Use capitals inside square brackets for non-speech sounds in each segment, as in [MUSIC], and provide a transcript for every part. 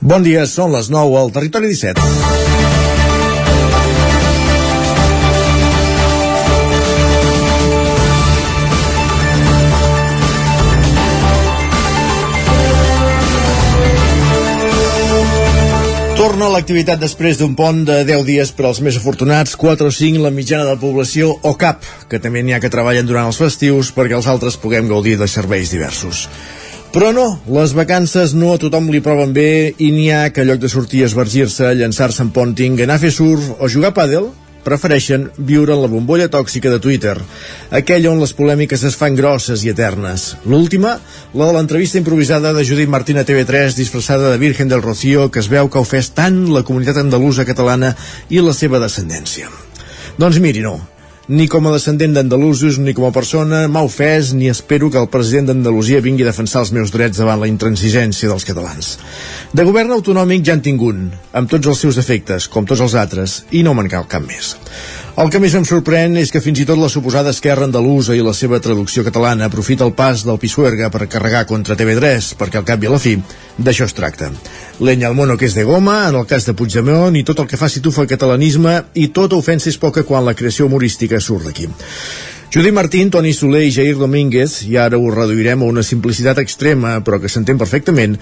Bon dia, són les 9 al Territori 17. Torna l'activitat després d'un pont de 10 dies per als més afortunats, 4 o 5 la mitjana de la població o cap, que també n'hi ha que treballen durant els festius perquè els altres puguem gaudir de serveis diversos. Però no, les vacances no a tothom li proven bé i n'hi ha que lloc de sortir a esvergir-se, llançar-se en ponting, anar a fer surf o jugar a pàdel prefereixen viure en la bombolla tòxica de Twitter, aquella on les polèmiques es fan grosses i eternes. L'última, la de l'entrevista improvisada de Judit Martín a TV3 disfressada de Virgen del Rocío, que es veu que ofès tant la comunitat andalusa catalana i la seva descendència. Doncs miri, no ni com a descendent d'andalusos ni com a persona m'ha ofès ni espero que el president d'Andalusia vingui a defensar els meus drets davant la intransigència dels catalans. De govern autonòmic ja en tinc un, amb tots els seus efectes, com tots els altres, i no me'n cal cap més. El que més em sorprèn és que fins i tot la suposada esquerra andalusa i la seva traducció catalana aprofita el pas del Pisuerga per carregar contra TV3, perquè al cap i a la fi d'això es tracta. Lenya al mono que és de goma, en el cas de Puigdemont, i tot el que fa situfa el catalanisme, i tota ofensa és poca quan la creació humorística surt d'aquí. Judit Martín, Toni Soler i Jair Domínguez, i ara ho reduirem a una simplicitat extrema, però que s'entén perfectament,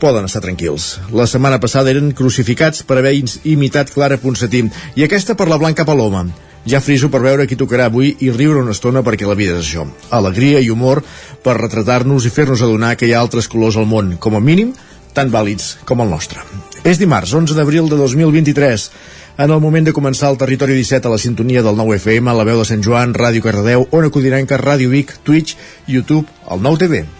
poden estar tranquils. La setmana passada eren crucificats per haver imitat Clara Ponsatí i aquesta per la Blanca Paloma. Ja friso per veure qui tocarà avui i riure una estona perquè la vida és això. Alegria i humor per retratar-nos i fer-nos adonar que hi ha altres colors al món, com a mínim, tan vàlids com el nostre. És dimarts, 11 d'abril de 2023. En el moment de començar el Territori 17 a la sintonia del 9 FM, a la veu de Sant Joan, Ràdio Cardedeu, Ona Codirenca, Ràdio Vic, Twitch, YouTube, el 9 TV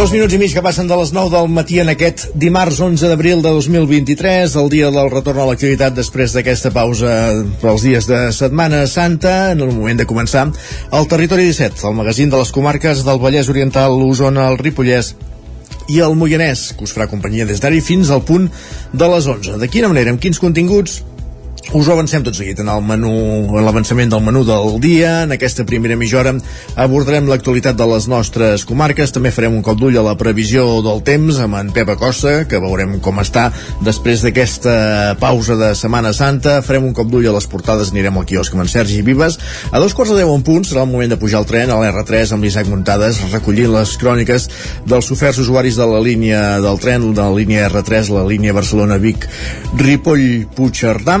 Dos minuts i mig que passen de les 9 del matí en aquest dimarts 11 d'abril de 2023, el dia del retorn a l'activitat després d'aquesta pausa pels dies de Setmana Santa, en el moment de començar el Territori 17, el magazín de les comarques del Vallès Oriental, l'Osona, el Ripollès i el Moianès, que us farà companyia des d'ara fins al punt de les 11. De quina manera, amb quins continguts? Us ho avancem tot seguit en el menú, en l'avançament del menú del dia. En aquesta primera mitja hora abordarem l'actualitat de les nostres comarques. També farem un cop d'ull a la previsió del temps amb en Pep Acosta, que veurem com està després d'aquesta pausa de Setmana Santa. Farem un cop d'ull a les portades, anirem al quiosc amb en Sergi Vives. A dos quarts de deu en punt serà el moment de pujar el tren a l'R3 amb l'Isaac Muntades, recollint les cròniques dels oferts usuaris de la línia del tren, de la línia R3, la línia Barcelona-Vic, Ripoll-Puigcerdà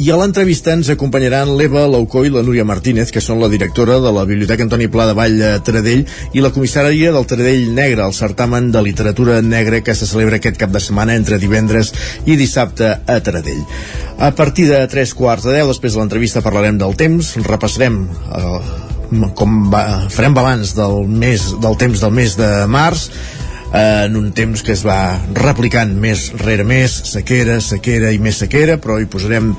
i a l'entrevista ens acompanyaran l'Eva Laucó i la Núria Martínez, que són la directora de la Biblioteca Antoni Pla de Vall a Taradell i la comissària del Taradell Negre, el certamen de literatura negra que se celebra aquest cap de setmana entre divendres i dissabte a Taradell. A partir de tres quarts de deu, després de l'entrevista parlarem del temps, repassarem eh, com va, farem balanç del mes del temps del mes de març eh, en un temps que es va replicant més rere més, sequera, sequera i més sequera, però hi posarem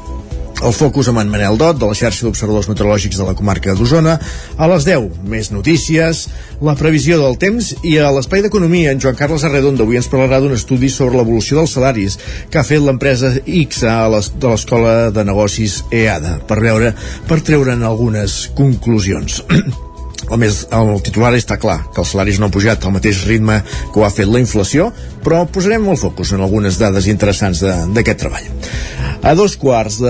el focus amb en Manel Dot, de la xarxa d'observadors meteorològics de la comarca d'Osona. A les 10, més notícies, la previsió del temps i a l'Espai d'Economia, en Joan Carles Arredondo avui ens parlarà d'un estudi sobre l'evolució dels salaris que ha fet l'empresa X a les, de l'Escola de Negocis EADA per veure, per treure'n algunes conclusions. [CLEARS THROAT] el, més, el titular està clar, que els salaris no han pujat al mateix ritme que ho ha fet la inflació, però posarem el focus en algunes dades interessants d'aquest treball. A dos quarts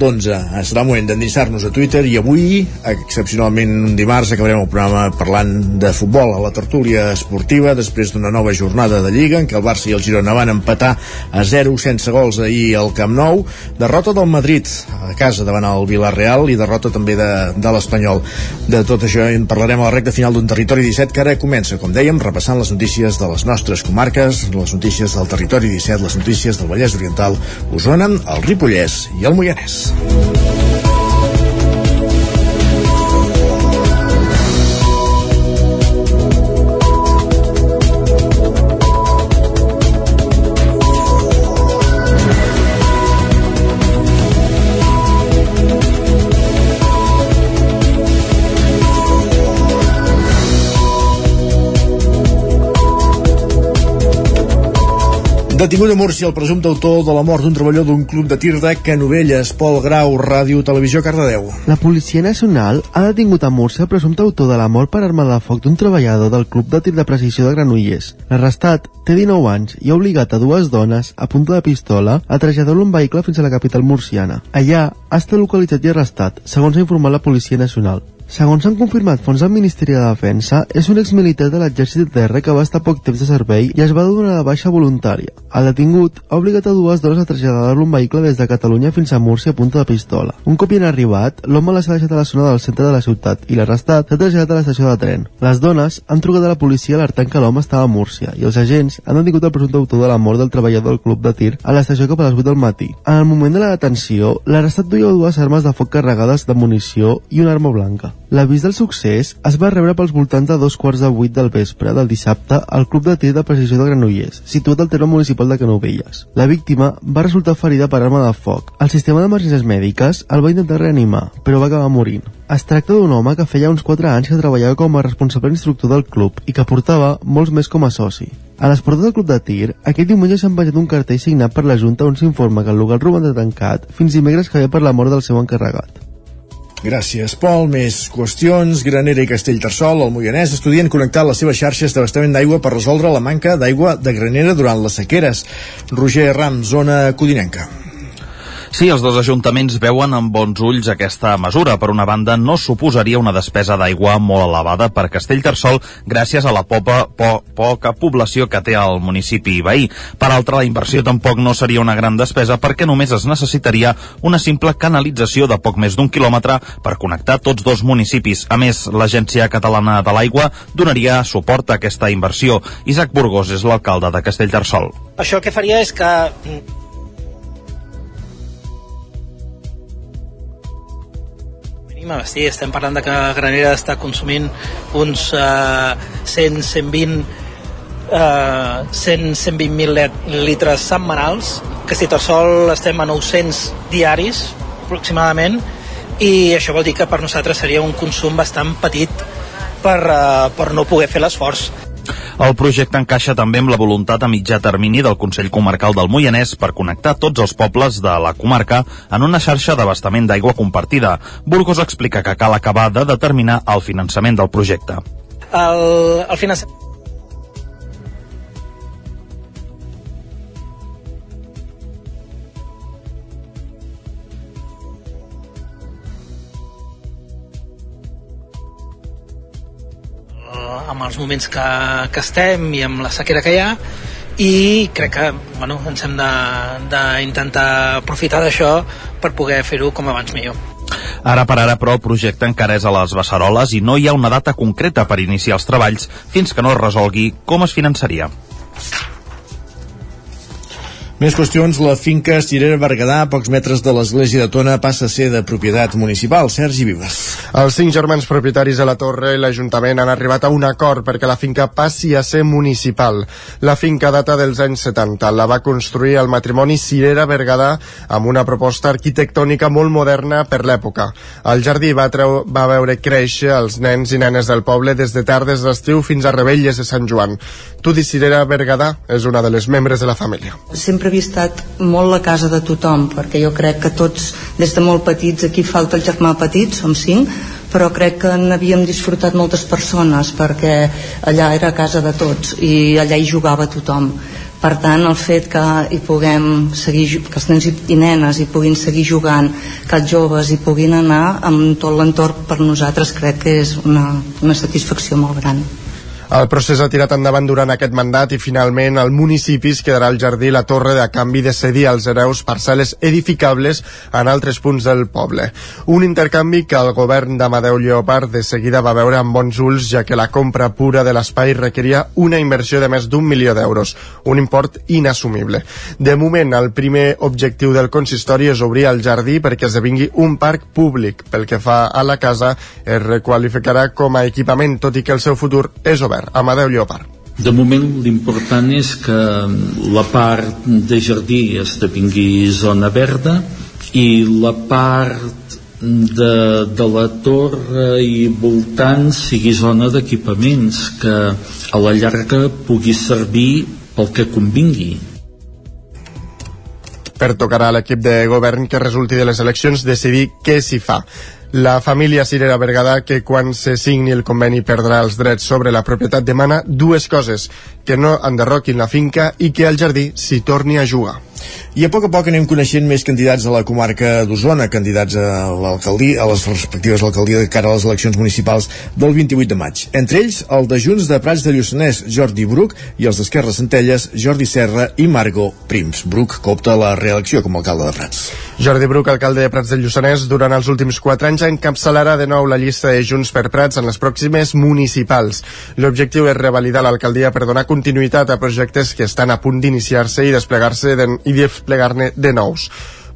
d'onze serà moment d'endinsar-nos a Twitter i avui, excepcionalment un dimarts, acabarem el programa parlant de futbol a la tertúlia esportiva després d'una nova jornada de Lliga en què el Barça i el Girona van empatar a 0 sense gols ahir al Camp Nou, derrota del Madrid a casa davant el Villarreal i derrota també de, de l'Espanyol. De tot això en parlarem a la recta final d'un territori 17 que ara comença, com dèiem, repassant les notícies de les nostres comarques, les notícies del territori 17, les notícies del Vallès Oriental, Osona, el Ripollès i el Moianès. Detingut a Múrcia el presumpte autor de la mort d'un treballador d'un club de tir de Canovelles, Pol Grau, Ràdio Televisió Cardedeu. La Policia Nacional ha detingut a Múrcia el presumpte autor de la mort per arma de foc d'un treballador del club de tir de precisió de Granollers. L'arrestat té 19 anys i ha obligat a dues dones, a punta de pistola, a traslladar-lo un vehicle fins a la capital murciana. Allà ha estat localitzat i arrestat, segons ha informat la Policia Nacional. Segons han confirmat fons del Ministeri de Defensa, és un exmilitar de l'exèrcit de terra que va estar poc temps de servei i es va donar de baixa voluntària. El detingut ha obligat a dues dones a traslladar-lo un vehicle des de Catalunya fins a Múrcia a punta de pistola. Un cop hi han arribat, l'home les ha deixat a la zona del centre de la ciutat i l'arrestat s'ha traslladat a l'estació de tren. Les dones han trucat a la policia alertant que l'home estava a Múrcia i els agents han detingut el presumpte autor de la mort del treballador del club de tir a l'estació cap a les 8 del matí. En el moment de la detenció, l'arrestat duia dues armes de foc carregades de munició i una arma blanca. L'avís del succés es va rebre pels voltants de dos quarts de vuit del vespre del dissabte al Club de Tir de Precisió de Granollers, situat al terme municipal de Canovelles. La víctima va resultar ferida per arma de foc. El sistema d'emergències mèdiques el va intentar reanimar, però va acabar morint. Es tracta d'un home que feia uns 4 anys que treballava com a responsable instructor del club i que portava molts més com a soci. A les portes del club de tir, aquell diumenge s'ha penjat un cartell signat per la Junta on s'informa que el local de tancat fins dimecres que ve per la mort del seu encarregat. Gràcies, Pol. Més qüestions. Granera i Castellterçol, el Moianès, estudien connectar les seves xarxes d'abastament d'aigua per resoldre la manca d'aigua de Granera durant les sequeres. Roger Ram, zona codinenca. Sí, els dos ajuntaments veuen amb bons ulls aquesta mesura. Per una banda, no suposaria una despesa d'aigua molt elevada per Castellterçol gràcies a la popa, po, poca població que té el municipi veí. Per altra, la inversió tampoc no seria una gran despesa perquè només es necessitaria una simple canalització de poc més d'un quilòmetre per connectar tots dos municipis. A més, l'Agència Catalana de l'Aigua donaria suport a aquesta inversió. Isaac Burgos és l'alcalde de Castellterçol. Això que faria és que sí, estem parlant de que Granera està consumint uns uh, 100, 120 uh, 100, 120.000 litres setmanals, que si tot sol estem a 900 diaris aproximadament, i això vol dir que per nosaltres seria un consum bastant petit per, uh, per no poder fer l'esforç. El projecte encaixa també amb la voluntat a mitjà termini del Consell Comarcal del Moianès per connectar tots els pobles de la comarca en una xarxa d'abastament d'aigua compartida. Burgos explica que cal acabar de determinar el finançament del projecte. El, el finançament amb els moments que, que estem i amb la sequera que hi ha i crec que bueno, ens hem d'intentar aprofitar d'això per poder fer-ho com abans millor. Ara per ara, però, el projecte encara és a les Beceroles i no hi ha una data concreta per iniciar els treballs fins que no es resolgui com es finançaria. Més qüestions, la finca Estirera Berguedà, a pocs metres de l'església de Tona, passa a ser de propietat municipal. Sergi Vives. Els cinc germans propietaris de la torre i l'Ajuntament han arribat a un acord perquè la finca passi a ser municipal. La finca data dels anys 70. La va construir el matrimoni Cirera Berguedà amb una proposta arquitectònica molt moderna per l'època. El jardí va, treu, va veure créixer els nens i nenes del poble des de tardes d'estiu fins a Rebelles de Sant Joan. Tudi Cirera Berguedà és una de les membres de la família. Sempre estat molt la casa de tothom, perquè jo crec que tots, des de molt petits, aquí falta el germà petit, som cinc, però crec que n'havíem disfrutat moltes persones, perquè allà era casa de tots i allà hi jugava tothom. Per tant, el fet que hi puguem seguir, que els nens i nenes hi puguin seguir jugant, que els joves hi puguin anar amb tot l'entorn per nosaltres crec que és una, una satisfacció molt gran. El procés ha tirat endavant durant aquest mandat i finalment al municipi es quedarà el jardí la torre de canvi de cedir als hereus parcel·les edificables en altres punts del poble. Un intercanvi que el govern d'Amadeu Lleopard de seguida va veure amb bons ulls ja que la compra pura de l'espai requeria una inversió de més d'un milió d'euros, un import inassumible. De moment, el primer objectiu del consistori és obrir el jardí perquè esdevingui un parc públic. Pel que fa a la casa, es requalificarà com a equipament, tot i que el seu futur és obert. Amadeu Llopart. De moment l'important és que la part de jardí esdevingui zona verda i la part de, de la torre i voltant sigui zona d'equipaments que a la llarga pugui servir pel que convingui Pertocarà a l'equip de govern que resulti de les eleccions decidir què s'hi fa. La família Cirera Berguedà, que quan se signi el conveni perdrà els drets sobre la propietat, demana dues coses, que no enderroquin la finca i que al jardí s'hi torni a jugar. I a poc a poc anem coneixent més candidats a la comarca d'Osona, candidats a l'alcaldia, a les respectives alcaldies de cara a les eleccions municipals del 28 de maig. Entre ells, el de Junts de Prats de Lluçanès, Jordi Bruc, i els d'Esquerra Centelles, Jordi Serra i Margo Prims. Bruc copta la reelecció com a alcalde de Prats. Jordi Bruc, alcalde de Prats de Lluçanès, durant els últims quatre anys encapçalarà de nou la llista de Junts per Prats en les pròximes municipals. L'objectiu és revalidar l'alcaldia per donar continuïtat a projectes que estan a punt d'iniciar-se i desplegar-se de, i desplegar-ne de nous.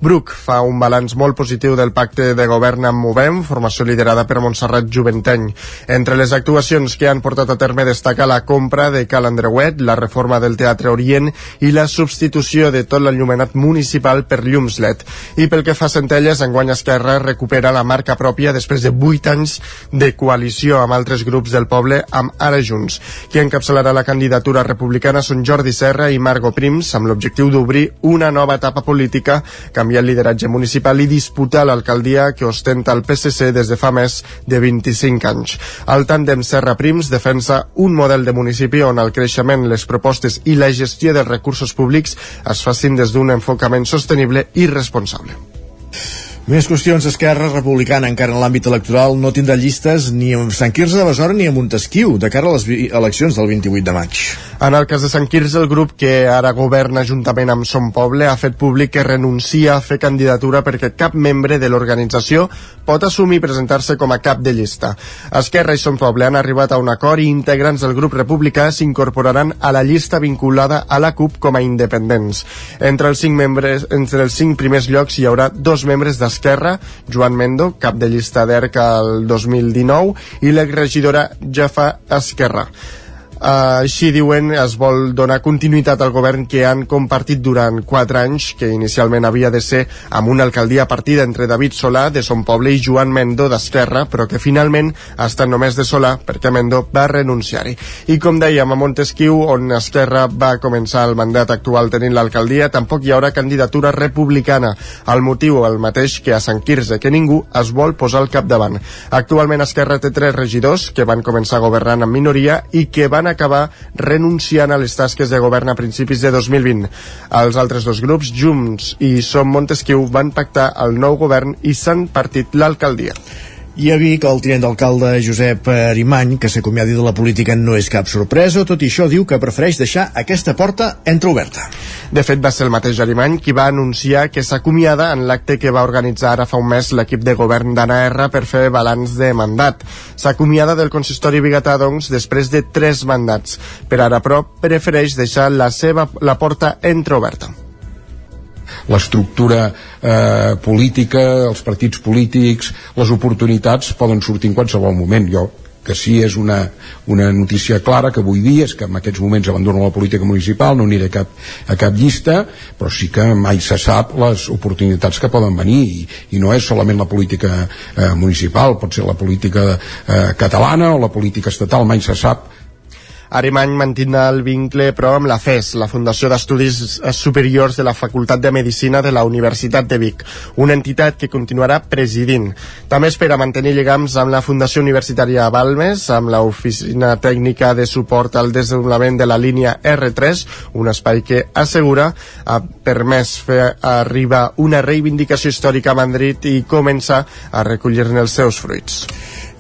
Bruc fa un balanç molt positiu del pacte de govern amb Movem, formació liderada per Montserrat Juventeny. Entre les actuacions que han portat a terme destaca la compra de Cal Andreuet, la reforma del Teatre Orient i la substitució de tot l'enllumenat municipal per llums LED. I pel que fa a Centelles, enguany Esquerra recupera la marca pròpia després de 8 anys de coalició amb altres grups del poble amb Ara Junts. Qui encapçalarà la candidatura republicana són Jordi Serra i Margo Prims amb l'objectiu d'obrir una nova etapa política canviant el lideratge municipal i disputar l'alcaldia que ostenta el PSC des de fa més de 25 anys. El tàndem Serra Prims defensa un model de municipi on el creixement, les propostes i la gestió dels recursos públics es facin des d'un enfocament sostenible i responsable. Més qüestions. Esquerra Republicana, encara en l'àmbit electoral, no tindrà llistes ni amb Sant Quirze de Besora ni a Montesquieu, de cara a les eleccions del 28 de maig. En el cas de Sant Quirze, el grup que ara governa juntament amb Son Poble ha fet públic que renuncia a fer candidatura perquè cap membre de l'organització pot assumir presentar-se com a cap de llista. Esquerra i Son Poble han arribat a un acord i integrants del grup republicà s'incorporaran a la llista vinculada a la CUP com a independents. Entre els cinc, membres, entre els cinc primers llocs hi haurà dos membres de d'Esquerra, Joan Mendo, cap de llista d'ERC al 2019, i l'exregidora Jafa Esquerra. Així diuen, es vol donar continuïtat al govern que han compartit durant 4 anys, que inicialment havia de ser amb una alcaldia partida entre David Solà, de Son Poble, i Joan Mendo, d'Esquerra, però que finalment ha estat només de Solà, perquè Mendo va renunciar-hi. I com dèiem, a Montesquieu, on Esquerra va començar el mandat actual tenint l'alcaldia, tampoc hi haurà candidatura republicana. El motiu el mateix que a Sant Quirze, que ningú es vol posar al capdavant. Actualment Esquerra té tres regidors que van començar governant en minoria i que van acabar renunciant a les tasques de govern a principis de 2020. Els altres dos grups, Junts i Som Montesquieu, van pactar el nou govern i s'han partit l'alcaldia. I a Vic, el tinent d'alcalde Josep Arimany, que s'acomiadi de la política no és cap sorpresa, tot i això diu que prefereix deixar aquesta porta entreoberta. De fet, va ser el mateix Arimany qui va anunciar que s'acomiada en l'acte que va organitzar ara fa un mes l'equip de govern d'Anna R per fer balanç de mandat. S'acomiada del consistori bigatà, doncs, després de tres mandats. Per ara, però, prefereix deixar la seva la porta entreoberta l'estructura eh, política, els partits polítics, les oportunitats poden sortir en qualsevol moment. Jo que sí és una, una notícia clara que vull dir és que en aquests moments abandono la política municipal, no aniré a cap, a cap llista, però sí que mai se sap les oportunitats que poden venir i, i no és solament la política eh, municipal, pot ser la política eh, catalana o la política estatal, mai se sap Arimany mantindrà el vincle, però, amb la FES, la Fundació d'Estudis Superiors de la Facultat de Medicina de la Universitat de Vic, una entitat que continuarà presidint. També espera mantenir lligams amb la Fundació Universitària Balmes, amb l'Oficina Tècnica de Suport al Desenvolupament de la línia R3, un espai que assegura ha permès fer arribar una reivindicació històrica a Madrid i començar a recollir-ne els seus fruits.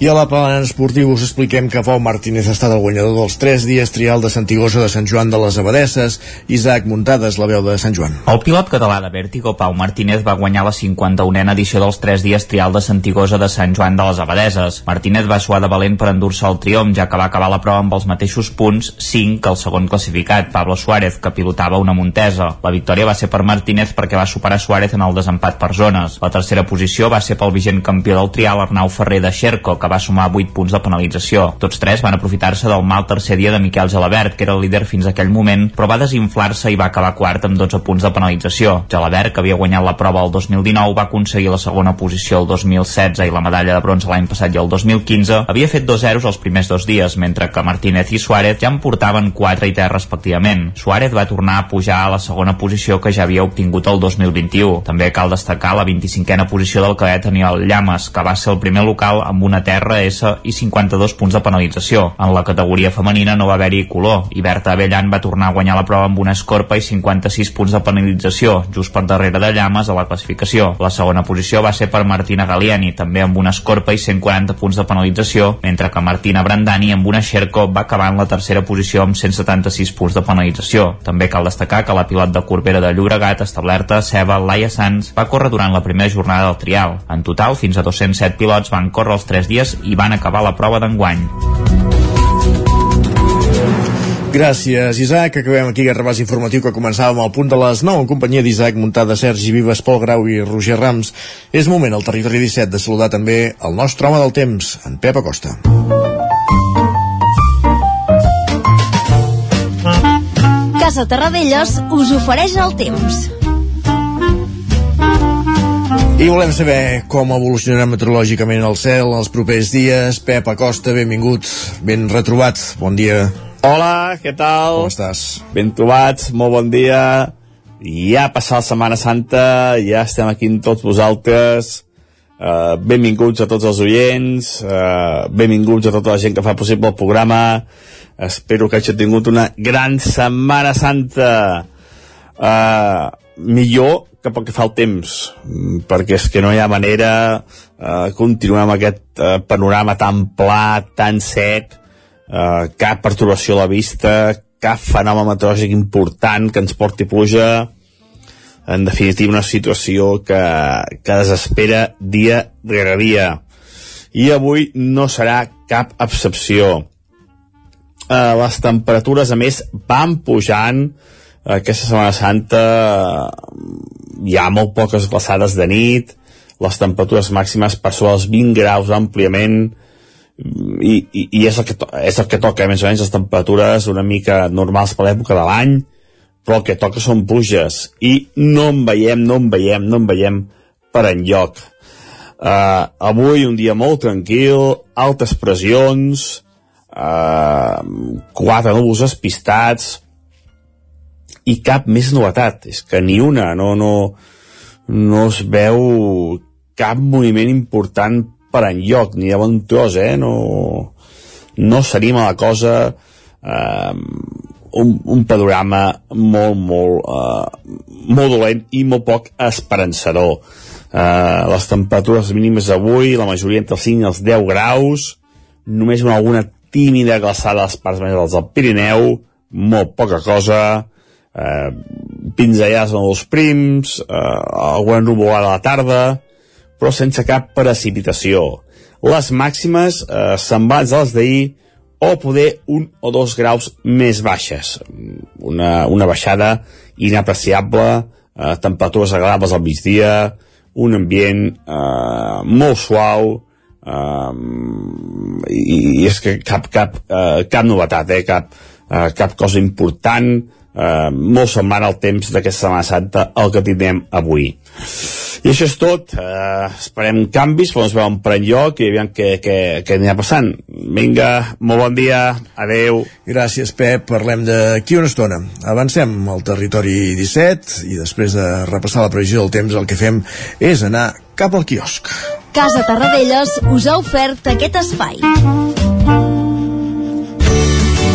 I a la plana esportiu us expliquem que Pau Martínez ha estat el guanyador dels 3 dies trial de Santigosa de Sant Joan de les Abadesses. Isaac Muntades, la veu de Sant Joan. El pilot català de Vértigo, Pau Martínez, va guanyar la 51a edició dels 3 dies trial de Santigosa de Sant Joan de les Abadeses. Martínez va suar de valent per endur-se el triomf, ja que va acabar la prova amb els mateixos punts, 5 que el segon classificat, Pablo Suárez, que pilotava una Montesa. La victòria va ser per Martínez perquè va superar Suárez en el desempat per zones. La tercera posició va ser pel vigent campió del trial Arnau Ferrer de Xerco, que va sumar 8 punts de penalització. Tots tres van aprofitar-se del mal tercer dia de Miquel Gelabert, que era el líder fins a aquell moment, però va desinflar-se i va acabar quart amb 12 punts de penalització. Gelabert, que havia guanyat la prova el 2019, va aconseguir la segona posició el 2016 i la medalla de bronze l'any passat i el 2015, havia fet dos zeros els primers dos dies, mentre que Martínez i Suárez ja en portaven 4 i 3 respectivament. Suárez va tornar a pujar a la segona posició que ja havia obtingut el 2021. També cal destacar la 25a posició del cadet Aniol Llames, que va ser el primer local amb una terra S i 52 punts de penalització. En la categoria femenina no va haver-hi color i Berta Avellan va tornar a guanyar la prova amb una escorpa i 56 punts de penalització, just per darrere de Llames a la classificació. La segona posició va ser per Martina Galiani, també amb una escorpa i 140 punts de penalització, mentre que Martina Brandani amb una Xerco va acabar en la tercera posició amb 176 punts de penalització. També cal destacar que la pilot de Corbera de Llobregat, establerta Ceba, Laia Sanz, va córrer durant la primera jornada del trial. En total, fins a 207 pilots van córrer els 3 dies i van acabar la prova d'enguany. Gràcies, Isaac. Acabem aquí aquest repàs informatiu que començàvem al punt de les 9 en companyia d'Isaac, muntada Sergi Vives, Pol Grau i Roger Rams. És moment al territori 17 de saludar també el nostre home del temps, en Pep Acosta. Casa Terradellos us ofereix el temps. I volem saber com evolucionarà meteorològicament el cel els propers dies. Pep Acosta, benvingut, ben retrobat. Bon dia. Hola, què tal? Com estàs? Ben trobats, molt bon dia. Ja ha passat la Setmana Santa, ja estem aquí amb tots vosaltres. Uh, benvinguts a tots els oients, uh, benvinguts a tota la gent que fa possible el programa. Espero que hagi tingut una gran Setmana Santa. Uh, millor que pel que fa al temps, mm, perquè és que no hi ha manera uh, continuar amb aquest uh, panorama tan pla, tan sec, uh, cap perturbació a la vista, cap fenomen meteorològic important que ens porti pluja, en definitiva una situació que, que desespera dia rere dia. I avui no serà cap excepció. Uh, les temperatures, a més, van pujant, aquesta Setmana Santa hi ha molt poques glaçades de nit, les temperatures màximes per sobre els 20 graus àmpliament, i, i, i és, el que és el que toca, més o menys, les temperatures una mica normals per l'època de l'any, però el que toca són pluges, i no en veiem, no en veiem, no en veiem per enlloc. Uh, avui un dia molt tranquil, altes pressions, uh, quatre núvols espistats, i cap més novetat, és que ni una, no, no, no es veu cap moviment important per enlloc, ni de bon tros, eh? No, no s'anima la cosa, eh, un, un panorama molt, molt, eh, molt dolent i molt poc esperançador. Eh, les temperatures mínimes d'avui, la majoria entre els 5 i els 10 graus, només una alguna tímida glaçada a les parts més altes del Pirineu, molt poca cosa, eh, pinzellades en els prims, eh, alguna nuvolada a la tarda, però sense cap precipitació. Les màximes eh, semblants a les d'ahir o poder un o dos graus més baixes. Una, una baixada inapreciable, eh, temperatures agradables al migdia, un ambient eh, molt suau, eh, i, i és que cap, cap, eh, cap novetat, eh, cap, eh, cap cosa important, eh, molt semblant al temps d'aquesta Setmana Santa el que tindrem avui. I això és tot. Eh, esperem canvis, però ens veuen per enlloc i aviam què, què, què anirà passant. Vinga, molt bon dia, adeu. Gràcies, Pep. Parlem d'aquí una estona. Avancem al territori 17 i després de repassar la previsió del temps el que fem és anar cap al quiosc. Casa Tarradellas us ha ofert aquest espai.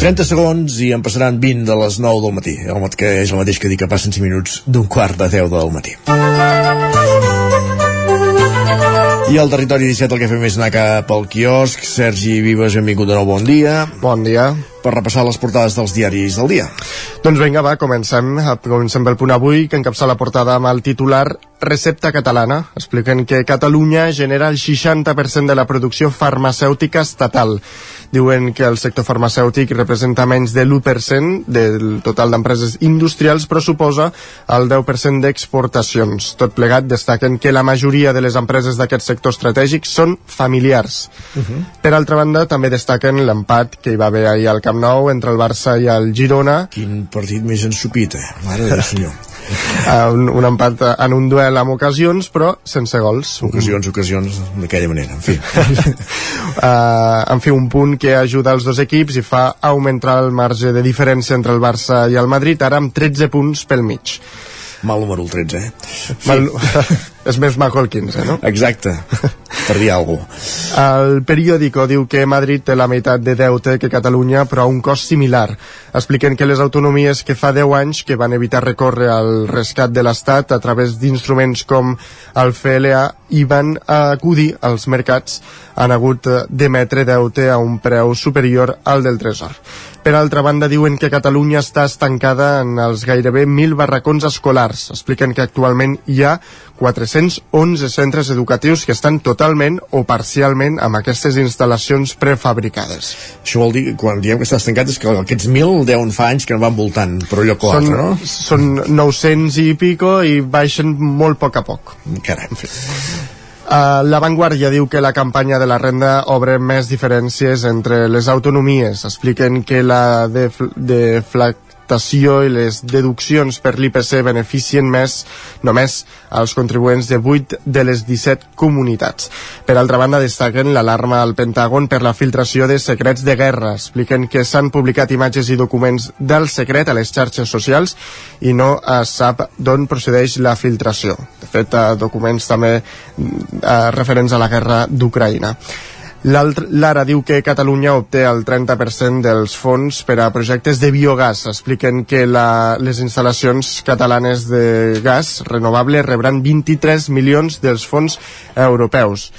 30 segons i en passaran 20 de les 9 del matí. El que és el mateix que dic que passen 5 minuts d'un quart de 10 del matí. I al territori 17 el que fem és anar cap al quiosc. Sergi Vives, benvingut de nou, bon dia. Bon dia. Per repassar les portades dels diaris del dia. Doncs vinga, va, comencem. Comencem pel punt avui, que encapça la portada amb el titular Recepta catalana. Expliquen que Catalunya genera el 60% de la producció farmacèutica estatal. Diuen que el sector farmacèutic representa menys de l'1% del total d'empreses industrials, però suposa el 10% d'exportacions. Tot plegat destaquen que la majoria de les empreses d'aquest sector estratègic són familiars. Uh -huh. Per altra banda, també destaquen l'empat que hi va haver ahir al Camp Nou entre el Barça i el Girona. Quin partit més ensupit, eh? Mare de senyor. uh, [LAUGHS] un, un empat en un duel amb ocasions, però sense gols. Ocasions, ocasions, d'aquella manera, en fi. uh, [LAUGHS] en fi, un punt que ajuda els dos equips i fa augmentar el marge de diferència entre el Barça i el Madrid, ara amb 13 punts pel mig. Mal número el 13, eh? Mal... [LAUGHS] és més maco el 15, no? Exacte, per dir alguna cosa. El periòdico diu que Madrid té la meitat de deute que Catalunya, però a un cost similar. Expliquen que les autonomies que fa 10 anys que van evitar recórrer al rescat de l'Estat a través d'instruments com el FLA i van acudir als mercats han hagut d'emetre deute a un preu superior al del Tresor. Per altra banda, diuen que Catalunya està estancada en els gairebé 1.000 barracons escolars. Expliquen que actualment hi ha 411 centres educatius que estan totalment o parcialment amb aquestes instal·lacions prefabricades. Això vol dir, quan diem que està estancat, és que aquests 1.000 deuen fa anys que no van voltant per allò que l'altre, no? Són 900 i pico i baixen molt a poc a poc. Carai. Uh, la Vanguardia diu que la campanya de la renda obre més diferències entre les autonomies. Expliquen que la deflactació i les deduccions per l'IPC beneficien més només als contribuents de 8 de les 17 comunitats. Per altra banda, destaquen l'alarma al Pentàgon per la filtració de secrets de guerra. Expliquen que s'han publicat imatges i documents del secret a les xarxes socials i no es sap d'on procedeix la filtració. De fet, documents també eh, referents a la guerra d'Ucraïna. L'Ara diu que Catalunya obté el 30% dels fons per a projectes de biogàs. Expliquen que la, les instal·lacions catalanes de gas renovable rebran 23 milions dels fons europeus.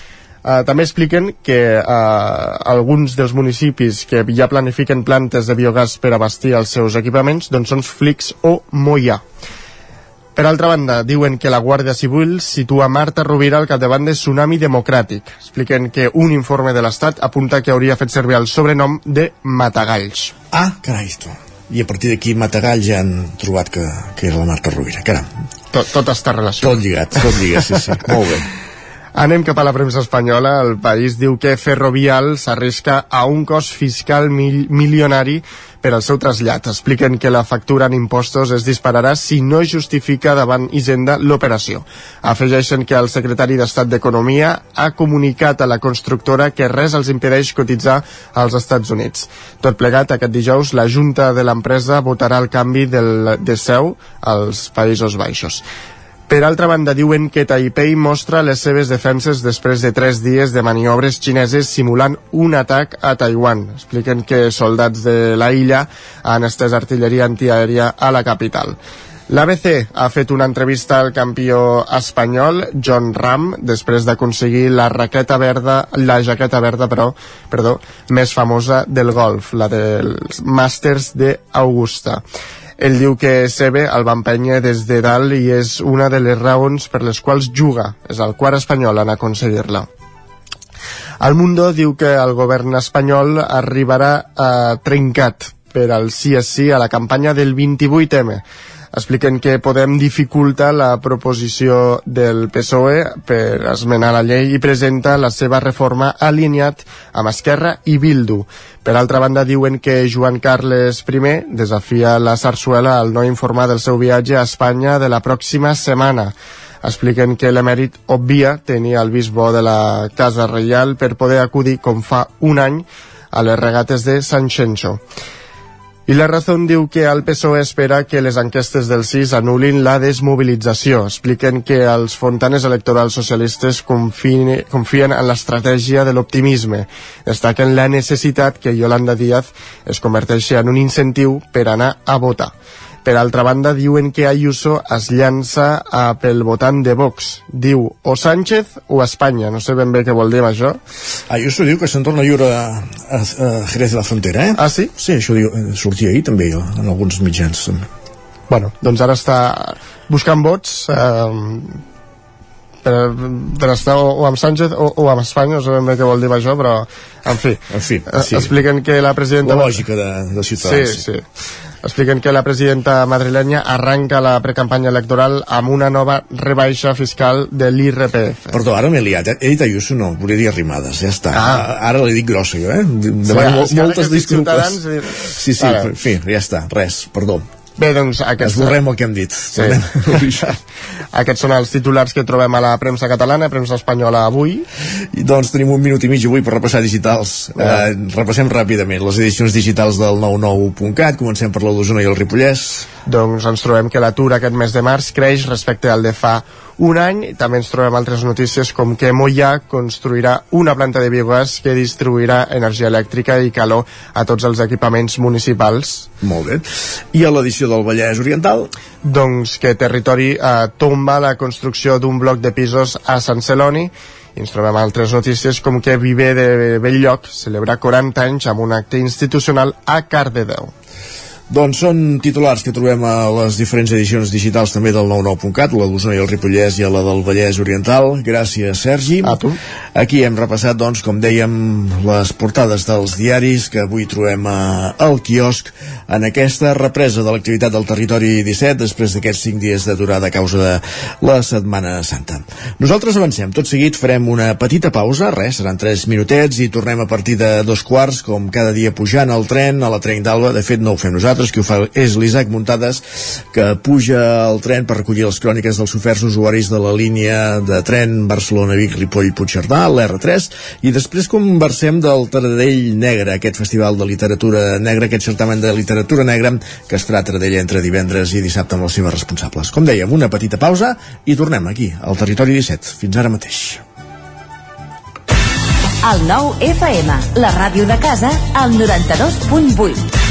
Uh, també expliquen que uh, alguns dels municipis que ja planifiquen plantes de biogàs per abastir els seus equipaments doncs són Flix o Moia. Per altra banda, diuen que la Guàrdia Civil situa Marta Rovira al capdavant de Tsunami Democràtic. Expliquen que un informe de l'Estat apunta que hauria fet servir el sobrenom de Matagalls. Ah, carai, tu. I a partir d'aquí Matagalls ja han trobat que, que era la Marta Rovira. Caram. Tot, tot està relacionat. Tot lligat, tot lligat, sí, sí. [LAUGHS] Molt bé. Anem cap a la premsa espanyola. El país diu que Ferrovial s'arrisca a un cost fiscal mil milionari per al seu trasllat. Expliquen que la factura en impostos es dispararà si no justifica davant Hisenda l'operació. Afegeixen que el secretari d'Estat d'Economia ha comunicat a la constructora que res els impedeix cotitzar als Estats Units. Tot plegat, aquest dijous, la Junta de l'empresa votarà el canvi del, de seu als Països Baixos. Per altra banda, diuen que Taipei mostra les seves defenses després de tres dies de maniobres xineses simulant un atac a Taiwan. Expliquen que soldats de la illa han estès artilleria antiaèria a la capital. L'ABC ha fet una entrevista al campió espanyol, John Ram, després d'aconseguir la raqueta verda, la jaqueta verda, però, perdó, més famosa del golf, la dels Masters d'Augusta. Ell diu que Sebe el va empènyer des de dalt i és una de les raons per les quals juga. És el quart espanyol en aconseguir-la. El Mundo diu que el govern espanyol arribarà eh, trencat per al sí a sí a la campanya del 28M expliquen que Podem dificulta la proposició del PSOE per esmenar la llei i presenta la seva reforma alineat amb Esquerra i Bildu. Per altra banda, diuen que Joan Carles I desafia la Sarsuela al no informar del seu viatge a Espanya de la pròxima setmana expliquen que l'emèrit obvia tenir el bisbo de la Casa Reial per poder acudir, com fa un any, a les regates de San Xenxo. I la Razón diu que el PSOE espera que les enquestes del CIS anulin la desmobilització. Expliquen que els fontanes electorals socialistes confien, confien en l'estratègia de l'optimisme. Destaquen la necessitat que Yolanda Díaz es converteixi en un incentiu per anar a votar. Per altra banda, diuen que Ayuso es llança a pel votant de Vox. Diu o Sánchez o Espanya. No sé ben bé què vol dir amb això. Ayuso diu que se'n torna a lliure a, a, a Jerez de la Frontera, eh? Ah, sí? Sí, això diu, eh, sortia ahir també jo, en alguns mitjans. Bueno, doncs ara està buscant vots eh, per, per estar o, o amb Sánchez o, o amb Espanya, no sé ben bé què vol dir això, però en fi, En fi, eh, sí. expliquen que la presidenta... La lògica de, de Ciutadans. Sí, sí. Expliquen que la presidenta madrilenya arranca la precampanya electoral amb una nova rebaixa fiscal de l'IRPF. Perdó, ara m'he liat. eh? He dit Ayuso, no, volia dir arrimadas, ja està. Ah. Ara l'he dit grossa, jo, eh? Sí, Demano ara moltes disculpes. Sí, sí, en fi, ja està, res, perdó. Bé, doncs aquest... Esborrem el que hem dit. Sí. [LAUGHS] Aquests són els titulars que trobem a la premsa catalana, premsa espanyola avui. I doncs tenim un minut i mig avui per repassar digitals. Eh, repassem ràpidament les edicions digitals del 99.cat. Comencem per la d'Osona i el Ripollès. Doncs ens trobem que l'atur aquest mes de març creix respecte al de fa un any. També ens trobem altres notícies com que Mollà construirà una planta de biogàs que distribuirà energia elèctrica i calor a tots els equipaments municipals. Molt bé. I a l'edició del Vallès Oriental? Doncs que Territori eh, tomba la construcció d'un bloc de pisos a Sant Celoni i ens trobem altres notícies com que Viver de Belllloc celebra 40 anys amb un acte institucional a Cardedeu. Doncs són titulars que trobem a les diferents edicions digitals també del 99.cat, la d'Osona i el Ripollès i a la del Vallès Oriental. Gràcies, Sergi. A tu. Aquí hem repassat, doncs, com dèiem, les portades dels diaris que avui trobem a, al quiosc en aquesta represa de l'activitat del territori 17 després d'aquests 5 dies d'aturada a causa de la Setmana Santa. Nosaltres avancem. Tot seguit farem una petita pausa, res, seran 3 minutets i tornem a partir de dos quarts, com cada dia pujant al tren, a la tren d'Alba. De fet, no ho fem nosaltres, qui ho fa és l'Isaac Muntades, que puja al tren per recollir les cròniques dels oferts usuaris de la línia de tren Barcelona-Vic-Ripoll-Puigcerdà, l'R3, i després conversem del Taradell Negre, aquest festival de literatura negra, aquest certamen de literatura negra que es farà a Taradell entre divendres i dissabte amb els seus responsables. Com dèiem, una petita pausa i tornem aquí, al Territori 17. Fins ara mateix. El nou FM, la ràdio de casa, al 92.8.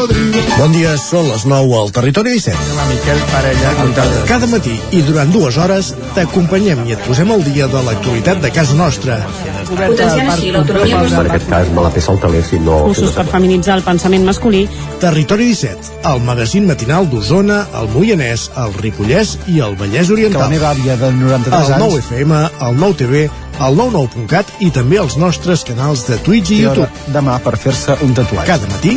Bon dia, són les 9 al Territori 17. La Miquel Parella. Cada matí i durant dues hores t'acompanyem i et posem al dia de l'actualitat de casa nostra. Potenciant així l'autonomia Per aquest cas me la el si no... Cursos per feminitzar el pensament masculí. Territori 17, el magazín matinal d'Osona, el Moianès, el Ripollès i el Vallès Oriental. Que la meva àvia de 93 el anys... 9 FM, el 9 TV, el 99.cat i també els nostres canals de Twitch i I YouTube. demà per fer-se un tatuatge. Cada matí,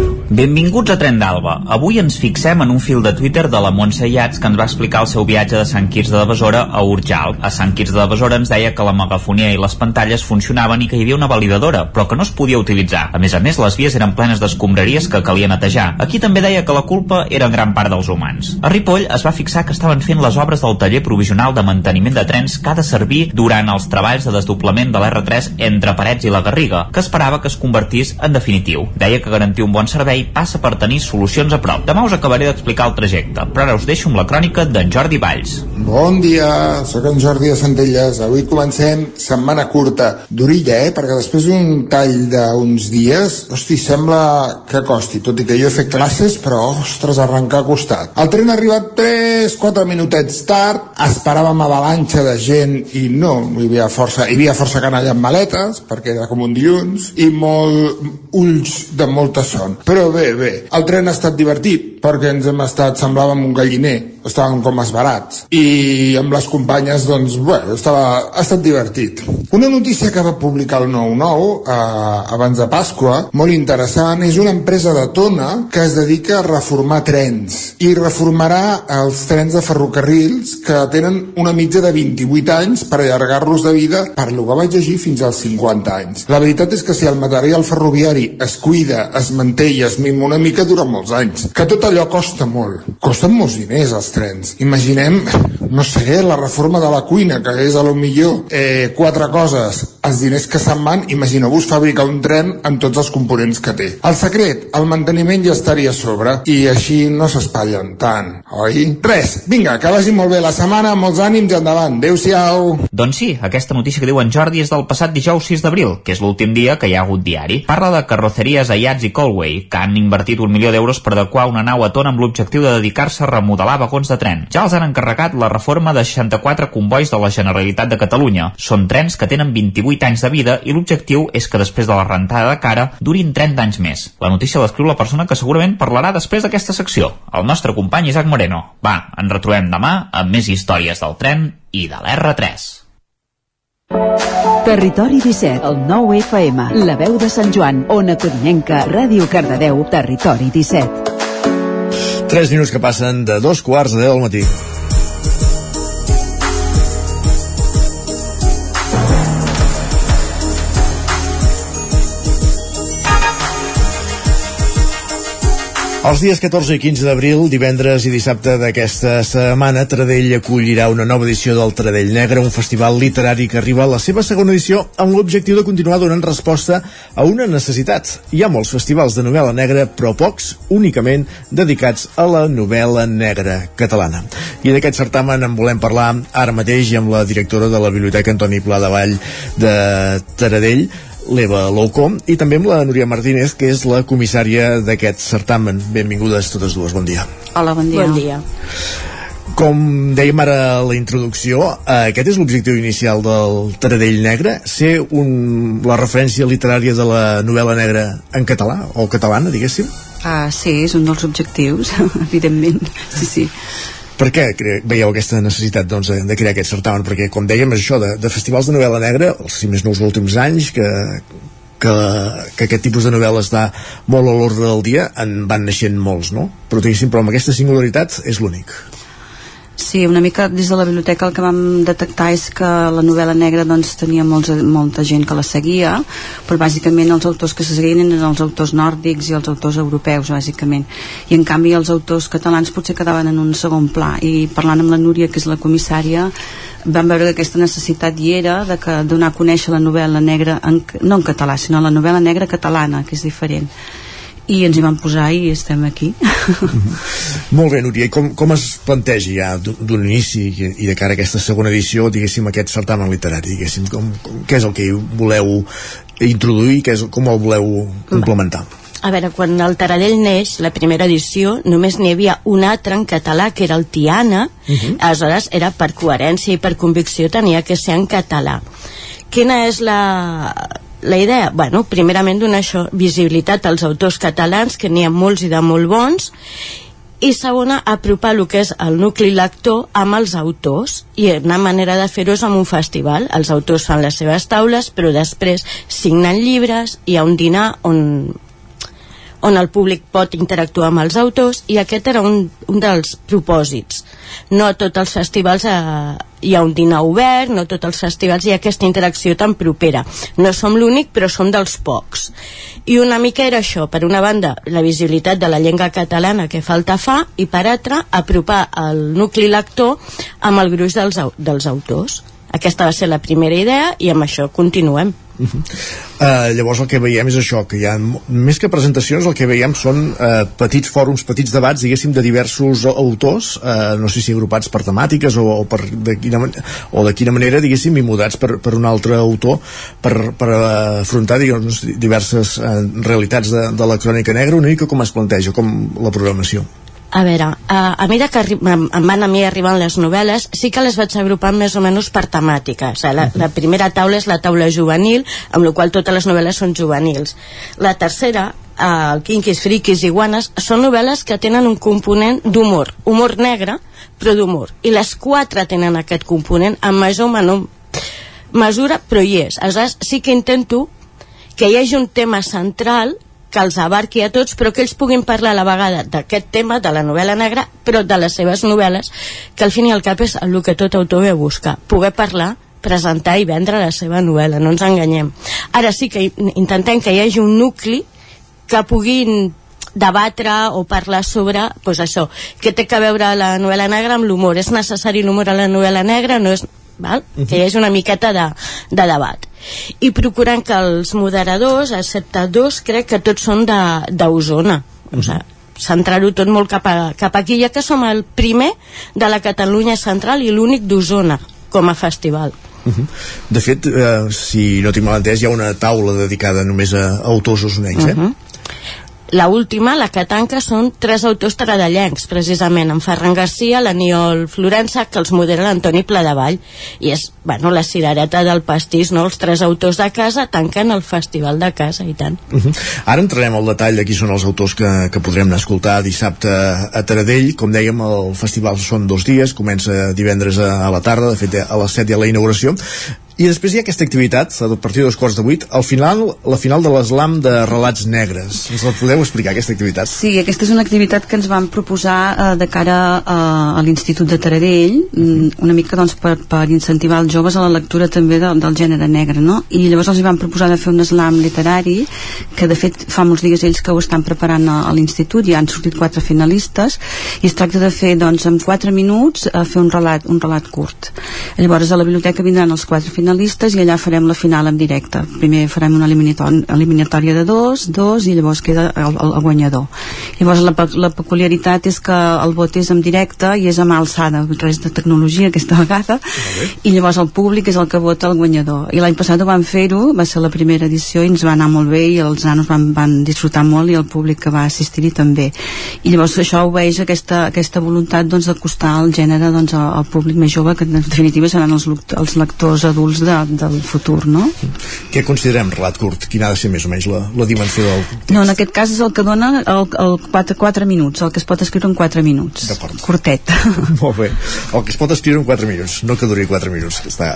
Benvinguts a Tren d'Alba. Avui ens fixem en un fil de Twitter de la Montse Iats que ens va explicar el seu viatge de Sant Quirze de Besora a Urjal. A Sant Quirze de Besora ens deia que la megafonia i les pantalles funcionaven i que hi havia una validadora, però que no es podia utilitzar. A més a més, les vies eren plenes d'escombraries que calia netejar. Aquí també deia que la culpa era en gran part dels humans. A Ripoll es va fixar que estaven fent les obres del taller provisional de manteniment de trens que ha de servir durant els treballs de desdoblament de l'R3 entre Parets i la Garriga, que esperava que es convertís en definitiu. Deia que garantir un bon servei passa per tenir solucions a prop. Demà us acabaré d'explicar el trajecte, però ara us deixo amb la crònica d'en Jordi Valls. Bon dia, sóc en Jordi de Centelles. Avui comencem setmana curta d'orilla, eh? Perquè després d'un tall d'uns dies, hosti, sembla que costi, tot i que jo he fet classes, però, ostres, arrencar ha costat. El tren ha arribat 3-4 minutets tard, esperàvem avalanxa de gent i no, hi havia força, hi havia força canalla amb maletes, perquè era com un dilluns, i molt ulls de molta son. Però bé, bé, el tren ha estat divertit, perquè ens hem estat, semblàvem un galliner, estàvem com esbarats. I amb les companyes, doncs, bueno, estava, ha estat divertit. Una notícia que va publicar el 9-9 eh, abans de Pasqua, molt interessant, és una empresa de Tona que es dedica a reformar trens i reformarà els trens de ferrocarrils que tenen una mitja de 28 anys per allargar-los de vida, per lo que vaig llegir, fins als 50 anys. La veritat és que si el material ferroviari es cuida, es manté i es mima una mica, dura molts anys. Que tot allò costa molt. Costen molts diners els trens. Imaginem, no sé, la reforma de la cuina, que és a lo millor eh, quatre coses. Els diners que se'n van, imagineu-vos fabricar un tren amb tots els components que té. El secret, el manteniment ja estaria a sobre i així no s'espatllen tant, oi? Res, vinga, que vagi molt bé la setmana, molts ànims i endavant. Adéu-siau. Doncs sí, aquesta notícia que diu en Jordi és del passat dijous 6 d'abril, que és l'últim dia que hi ha hagut diari. Parla de carroceries Ayats i Colway, que han invertit un milió d'euros per adequar una nau a Tona amb l'objectiu de dedicar-se a remodelar vagons de tren. Ja els han encarregat la reforma de 64 convois de la Generalitat de Catalunya. Són trens que tenen 28 anys de vida i l'objectiu és que després de la rentada de cara durin 30 anys més. La notícia l'escriu la persona que segurament parlarà després d'aquesta secció, el nostre company Isaac Moreno. Va, ens retrobem demà amb més històries del tren i de l'R3. Territori 17, el 9 FM, la veu de Sant Joan, Ona Codinenca, Ràdio Cardedeu, Territori 17. 3 minuts que passen de dos quarts de 10 del matí. Els dies 14 i 15 d'abril, divendres i dissabte d'aquesta setmana, Tradell acollirà una nova edició del Tradell Negre, un festival literari que arriba a la seva segona edició amb l'objectiu de continuar donant resposta a una necessitat. Hi ha molts festivals de novel·la negra, però pocs únicament dedicats a la novel·la negra catalana. I d'aquest certamen en volem parlar ara mateix amb la directora de la Biblioteca Antoni Pla de Vall de Taradell, l'Eva Louco i també amb la Núria Martínez, que és la comissària d'aquest certamen. Benvingudes totes dues, bon dia. Hola, bon dia. Bon dia. Com dèiem ara a la introducció, eh, aquest és l'objectiu inicial del Taradell Negre, ser un, la referència literària de la novel·la negra en català, o catalana, diguéssim? Ah, sí, és un dels objectius, [LAUGHS] evidentment. Sí, sí. Per què veieu aquesta necessitat doncs, de crear aquest certamen? Perquè, com dèiem, és això de, de festivals de novel·la negra, els, si més no els últims anys, que, que, que aquest tipus de novel·la està molt a l'ordre del dia, en van naixent molts, no? Però, diguéssim, però amb aquesta singularitat és l'únic. Sí, una mica des de la biblioteca el que vam detectar és que la novel·la negra doncs, tenia molts, molta gent que la seguia, però bàsicament els autors que se seguien eren els autors nòrdics i els autors europeus, bàsicament. I en canvi els autors catalans potser quedaven en un segon pla. I parlant amb la Núria, que és la comissària, vam veure que aquesta necessitat hi era de que donar a conèixer la novel·la negra en, no en català, sinó la novel·la negra catalana que és diferent i ens hi vam posar i estem aquí [LAUGHS] Molt bé, Núria, i com, com es planteja ja d'un inici i i de cara a aquesta segona edició, diguéssim, aquest certamen literari, diguéssim, com, com, què és el que voleu introduir, què és, com el voleu complementar? A veure, quan el Taradell neix, la primera edició, només n'hi havia un altre en català, que era el Tiana, uh -huh. aleshores era per coherència i per convicció tenia que ser en català. Quina és la, la idea? Bueno, primerament donar això, visibilitat als autors catalans, que n'hi ha molts i de molt bons, i segona, apropar el que és el nucli lector amb els autors i una manera de fer-ho és amb un festival els autors fan les seves taules però després signen llibres hi ha un dinar on on el públic pot interactuar amb els autors i aquest era un, un dels propòsits. No a tots els festivals eh, hi ha un dinar obert, no a tots els festivals hi ha aquesta interacció tan propera. No som l'únic però som dels pocs. I una mica era això, per una banda la visibilitat de la llengua catalana que falta fa i per altra apropar el nucli lector amb el gruix dels, dels autors aquesta va ser la primera idea i amb això continuem Uh, llavors el que veiem és això, que hi ha més que presentacions, el que veiem són uh, petits fòrums, petits debats, diguéssim, de diversos autors, uh, no sé si agrupats per temàtiques o, o, per de quina, o de quina manera, diguéssim, i mudats per, per un altre autor per, per uh, afrontar, diguem, diverses uh, realitats de, de la crònica negra, una mica com es planteja, com la programació. A veure, a, a mesura que em van a mi arribant les novel·les, sí que les vaig agrupant més o menys per temàtica. O sigui, la, la primera taula és la taula juvenil, amb la qual totes les novel·les són juvenils. La tercera, eh, el Kinkis, Frikis i Guanes, són novel·les que tenen un component d'humor, humor negre, però d'humor. I les quatre tenen aquest component en major o menor mesura, però hi és. Aleshores, sí que intento que hi hagi un tema central que els abarqui a tots, però que ells puguin parlar a la vegada d'aquest tema, de la novel·la negra, però de les seves novel·les, que al fin i al cap és el que tot autor ve a buscar, poder parlar presentar i vendre la seva novel·la, no ens enganyem. Ara sí que in- intentem que hi hagi un nucli que puguin debatre o parlar sobre pues això, que té que veure la novel·la negra amb l'humor. És necessari l'humor a la novel·la negra? No és, val? que hi hagi una miqueta de, de debat i procurant que els moderadors excepte dos crec que tots són d'Osona o sigui, centrar-ho tot molt cap, a, cap aquí ja que som el primer de la Catalunya central i l'únic d'Osona com a festival Uh De fet, eh, si no tinc mal entès, hi ha una taula dedicada només a autors osonencs, eh? Mhm. La última, la que tanca, són tres autors taradellencs, precisament, en Ferran Garcia, l'Aniol Florença, que els modera l'Antoni Pladevall. I és, bueno, la cirereta del pastís, no? Els tres autors de casa tanquen el festival de casa, i tant. Uh -huh. Ara entrarem al detall de qui són els autors que, que podrem anar a escoltar dissabte a Taradell. Com dèiem, el festival són dos dies, comença divendres a, a la tarda, de fet a les 7 hi ha la inauguració. I després hi ha aquesta activitat, a partir de dos quarts de vuit, al final, la final de l'eslam de relats negres. Ens la podeu explicar, aquesta activitat? Sí, aquesta és una activitat que ens vam proposar eh, de cara a, a l'Institut de Taradell, mm, una mica doncs, per, per incentivar els joves a la lectura també de, del gènere negre, no? I llavors els hi vam proposar de fer un slam literari, que de fet fa molts dies ells que ho estan preparant a, a l'Institut, ja han sortit quatre finalistes, i es tracta de fer, doncs, en quatre minuts, a fer un relat, un relat curt. Llavors a la biblioteca vindran els quatre finalistes i allà farem la final en directe. Primer farem una eliminatòria de dos, dos, i llavors queda el, el, el guanyador. Llavors la, la peculiaritat és que el vot és en directe i és amb alçada, res de tecnologia aquesta vegada, i llavors el públic és el que vota el guanyador. I l'any passat ho vam fer-ho, va ser la primera edició i ens va anar molt bé i els nanos van, van disfrutar molt i el públic que va assistir-hi també. I llavors això obeeix aquesta, aquesta voluntat doncs, d'acostar el gènere doncs, al al públic més jove, que en definitiva seran els, els lectors adults de, del futur, no? Què considerem relat curt? Quina ha de ser més o menys la, la dimensió del... No, en aquest cas és el que dona el, el 4, 4 minuts, el que es pot escriure en 4 minuts. Curtet. [LAUGHS] Molt bé. El que es pot escriure en 4 minuts, no que duri 4 minuts, que està...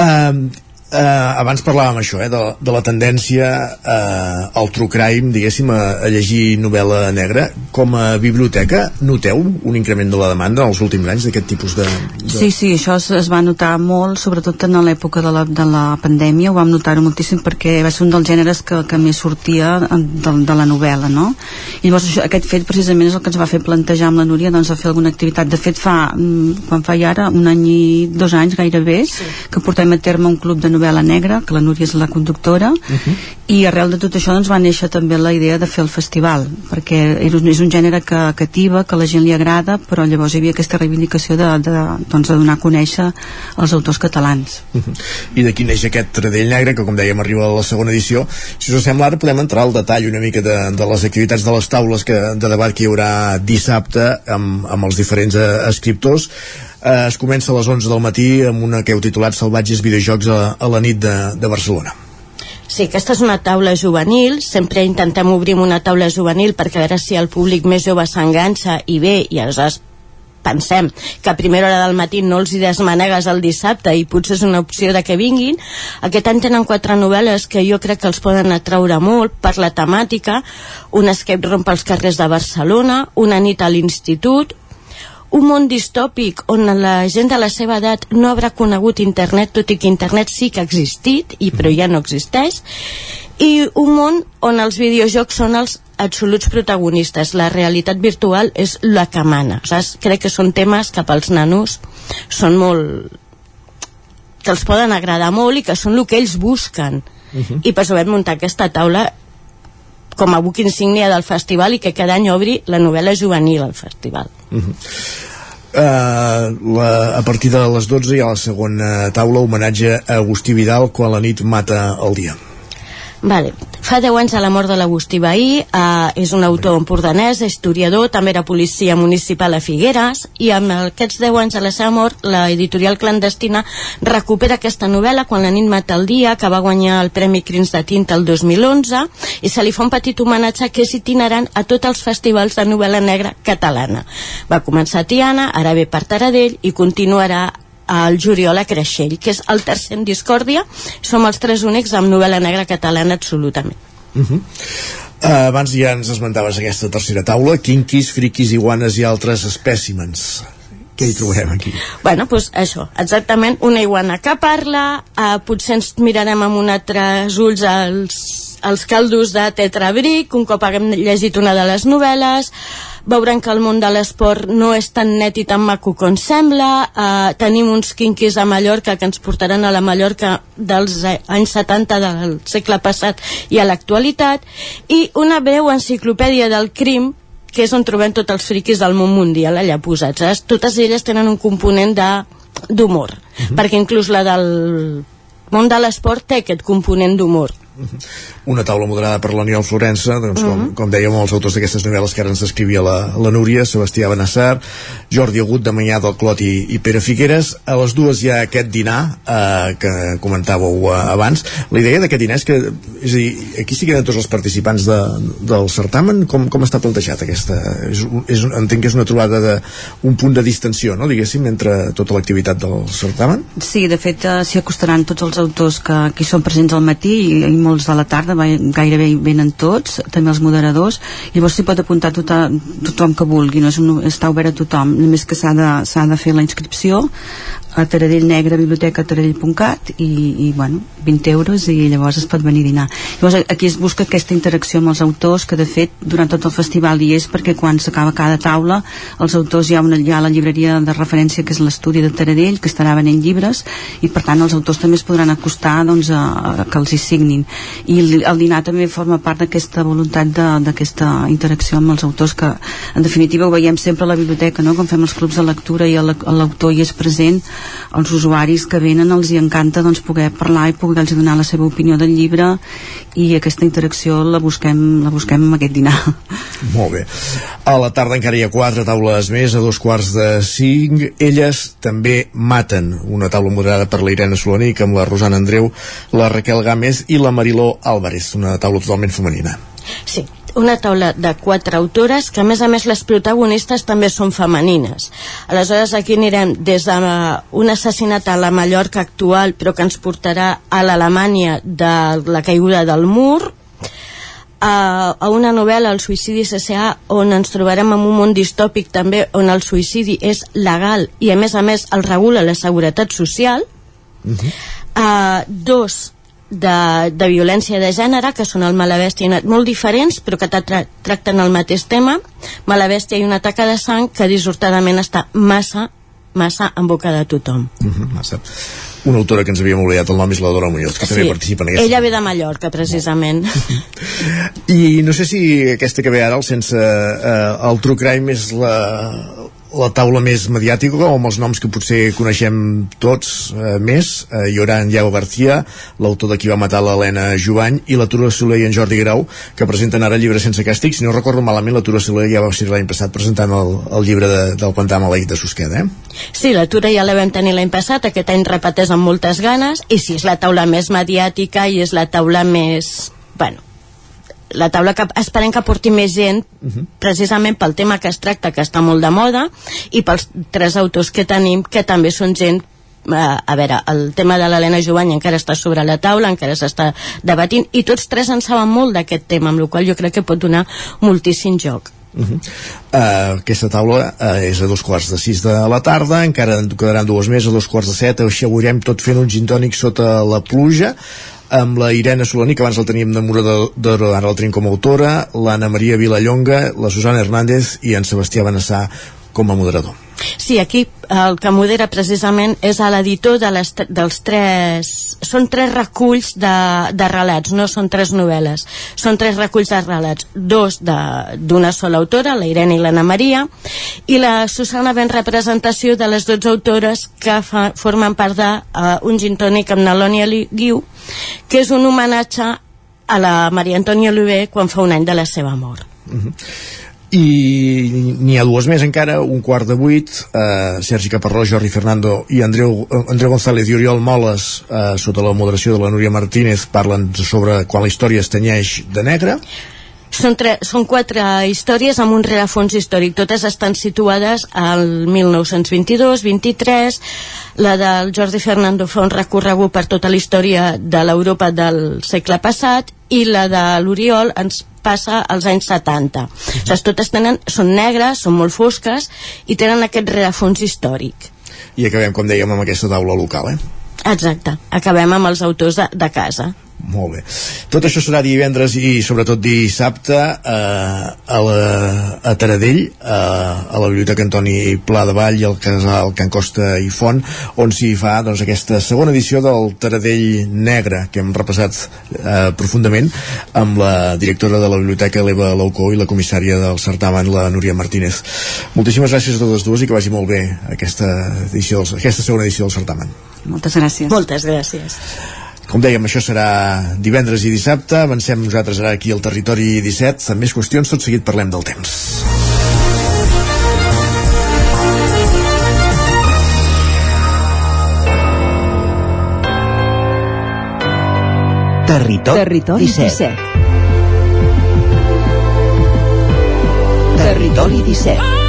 Um, eh, abans parlàvem això, eh, de, de la tendència eh, al true crime, diguéssim, a, a llegir novel·la negra. Com a biblioteca, noteu un increment de la demanda en els últims anys d'aquest tipus de, de... Sí, sí, això es, es va notar molt, sobretot en l'època de, la, de la pandèmia, ho vam notar-ho moltíssim perquè va ser un dels gèneres que, que més sortia de, de la novel·la, no? I llavors això, aquest fet precisament és el que ens va fer plantejar amb la Núria doncs, de fer alguna activitat. De fet, fa, mm, quan fa ja ara, un any i dos anys gairebé, sí. que portem a terme un club de novel·la negra, que la Núria és la conductora, uh -huh. i arrel de tot això doncs, va néixer també la idea de fer el festival, perquè és un gènere que cativa, que a la gent li agrada, però llavors hi havia aquesta reivindicació de, de, doncs, de donar a conèixer els autors catalans. Uh -huh. I d'aquí neix aquest Tradell Negre, que com dèiem arriba a la segona edició. Si us sembla, ara podem entrar al detall una mica de, de les activitats de les taules que, de debat que hi haurà dissabte amb, amb els diferents eh, escriptors eh, es comença a les 11 del matí amb una que heu titulat Salvatges videojocs a, a la nit de, de Barcelona Sí, aquesta és una taula juvenil, sempre intentem obrir una taula juvenil perquè a veure si el públic més jove s'enganxa i bé, i aleshores pensem que a primera hora del matí no els hi desmanegues el dissabte i potser és una opció de que vinguin. Aquest any tenen quatre novel·les que jo crec que els poden atraure molt per la temàtica. Un escape room pels carrers de Barcelona, una nit a l'institut, un món distòpic on la gent de la seva edat no haurà conegut internet, tot i que internet sí que ha existit, i però ja no existeix, i un món on els videojocs són els absoluts protagonistes. La realitat virtual és la que mana. Saps? Crec que són temes que pels nanos són molt que els poden agradar molt i que són el que ells busquen. Uh -huh. I per això vam muntar aquesta taula com a buc insígnia del festival i que cada any obri la novel·la juvenil al festival. Uh -huh. Uh, la, a partir de les 12 hi ha la segona taula homenatge a Agustí Vidal quan la nit mata el dia Vale. Fa 10 anys de la mort de l'Agustí Bahí, eh, és un autor empordanès, historiador, també era policia municipal a Figueres, i amb aquests 10 anys de la seva mort, l'editorial clandestina recupera aquesta novel·la quan la nit mata el dia, que va guanyar el Premi Crins de Tinta el 2011, i se li fa un petit homenatge que és itinerant a tots els festivals de novel·la negra catalana. Va començar a Tiana, ara ve per Taradell, i continuarà al juliol a Creixell, que és el tercer en discòrdia. Som els tres únics amb novel·la negra catalana absolutament. Uh -huh. uh, abans ja ens esmentaves aquesta tercera taula, quinquis, friquis, iguanes i altres espècimens. Què hi trobem aquí? Bueno, doncs això, exactament, una iguana que parla, uh, potser ens mirarem amb un altres ulls els, els caldos de Tetrabric, un cop haguem llegit una de les novel·les, veurem que el món de l'esport no és tan net i tan maco com sembla eh, tenim uns quinquis a Mallorca que ens portaran a la Mallorca dels anys 70 del segle passat i a l'actualitat i una breu enciclopèdia del crim que és on trobem tots els friquis del món mundial allà posats. Eh? Totes elles tenen un component d'humor, uh -huh. perquè inclús la del món de l'esport té aquest component d'humor una taula moderada per l'Aniol Florença doncs, com, uh -huh. com dèiem els autors d'aquestes novel·les que ara ens escrivia la, la Núria Sebastià Benassar, Jordi Agut de Manyà del Clot i, i Pere Figueres. A les dues hi ha aquest dinar eh, que comentàveu eh, abans. La idea d'aquest dinar és que és a dir, aquí sí que eren tots els participants de, del certamen? Com, com està plantejat aquesta? És, és, entenc que és una trobada de un punt de distensió, no, diguéssim entre tota l'activitat del certamen? Sí, de fet eh, s'hi acostaran tots els autors que aquí són presents al matí i, i molts de la tarda gairebé venen tots, també els moderadors. Llavors s'hi pot apuntar tothom, tothom que vulgui, no és un, està obert a tothom. Només que s'ha de, de fer la inscripció a Taradell Negre, biblioteca taradell.cat i, i bueno, 20 euros i llavors es pot venir a dinar. Llavors aquí es busca aquesta interacció amb els autors que de fet durant tot el festival hi és perquè quan s'acaba cada taula els autors hi ha, una, hi ha la llibreria de referència que és l'estudi de Taradell que estarà venent llibres i per tant els autors també es podran acostar doncs, a, a que els hi signin. I el, dinar també forma part d'aquesta voluntat d'aquesta interacció amb els autors que en definitiva ho veiem sempre a la biblioteca no? quan fem els clubs de lectura i l'autor hi és present als usuaris que venen els hi encanta doncs, poder parlar i poder-los donar la seva opinió del llibre i aquesta interacció la busquem, la busquem amb aquest dinar. Molt bé. A la tarda encara hi ha quatre taules més, a dos quarts de cinc. Elles també maten una taula moderada per la Irene Solonic amb la Rosana Andreu, la Raquel Gámez i la Mariló Álvarez, una taula totalment femenina. Sí, una taula de quatre autores que a més a més les protagonistes també són femenines aleshores aquí anirem des d'un de assassinat a la Mallorca actual però que ens portarà a l'Alemanya de la caiguda del mur a, a una novel·la, El suïcidi CCA, on ens trobarem en un món distòpic també on el suïcidi és legal i a més a més el regula la seguretat social. Uh -huh. uh, dos, de, de violència de gènere, que són el Malabèstia i molt diferents, però que tra tracten el mateix tema. Malabèstia i una taca de sang que dissortadament està massa, massa en boca de tothom. Uh -huh, massa una autora que ens havíem oblidat el nom és la Dora Muñoz, que sí. també participa en aquesta. Ella ve de Mallorca, precisament. [LAUGHS] I no sé si aquesta que ve ara, el sense eh, el True Crime, és la, la taula més mediàtica o amb els noms que potser coneixem tots eh, més eh, hi haurà en Diego García l'autor de qui va matar l'Helena Jovany i la Tura Soler i en Jordi Grau que presenten ara el llibre sense càstig si no recordo malament la Tura Soler ja va ser l'any passat presentant el, el llibre de, del Pantà Maleït de Susqueda eh? Sí, la Tura ja la vam tenir l'any passat aquest any repeteix amb moltes ganes i sí, és la taula més mediàtica i és la taula més bueno, la taula que esperem que porti més gent uh -huh. precisament pel tema que es tracta que està molt de moda i pels tres autors que tenim que també són gent eh, a veure, el tema de l'Helena Jovany encara està sobre la taula, encara s'està debatint i tots tres en saben molt d'aquest tema amb la qual jo crec que pot donar moltíssim joc Uh -huh. uh, aquesta taula uh, és a dos quarts de sis de la tarda encara en quedaran dues més a dos quarts de set així veurem tot fent un gintònic sota la pluja amb la Irene Solani, que abans el teníem de Morador, ara el tenim com a autora, l'Anna Maria Vilallonga, la Susana Hernández i en Sebastià Benassà com a moderador. Sí, aquí el que modera precisament és a l'editor de les, dels tres... Són tres reculls de, de relats, no són tres novel·les. Són tres reculls de relats, dos d'una sola autora, la Irene i l'Anna Maria, i la Susana ben representació de les 12 autores que fa, formen part d'un uh, un gintònic amb Nalònia Guiu, que és un homenatge a la Maria Antònia Oliver quan fa un any de la seva mort. Uh mhm. I n'hi ha dues més encara, un quart de vuit eh, Sergi Caparrós, Jordi Fernando i Andreu, Andreu González i Oriol Moles eh, sota la moderació de la Núria Martínez parlen sobre quan la història es tenyeix de negre són, són quatre històries amb un rerefons històric. Totes estan situades al 1922-23. La del Jordi Fernando fa un recorregut per tota la història de l'Europa del segle passat i la de l'Oriol ens passa als anys 70. Uh -huh. Les totes tenen, són negres, són molt fosques i tenen aquest rerefons històric. I acabem, com dèiem, amb aquesta taula local, eh? Exacte, acabem amb els autors de, de casa. Molt bé. Tot això serà divendres i sobretot dissabte eh, a, la, a Taradell, eh, a la Biblioteca Antoni Pla de Vall i al casal Can Costa i Font, on s'hi fa doncs, aquesta segona edició del Taradell Negre, que hem repassat eh, profundament amb la directora de la biblioteca, l'Eva Laucó, i la comissària del certamen, la Núria Martínez. Moltíssimes gràcies a totes dues i que vagi molt bé aquesta, edició, aquesta segona edició del certamen. Moltes gràcies. Moltes gràcies. Com dèiem, això serà divendres i dissabte. Avancem nosaltres ara aquí al territori 17. Amb més qüestions, tot seguit parlem del temps. Territori, Territori 17. 17. Territori 17.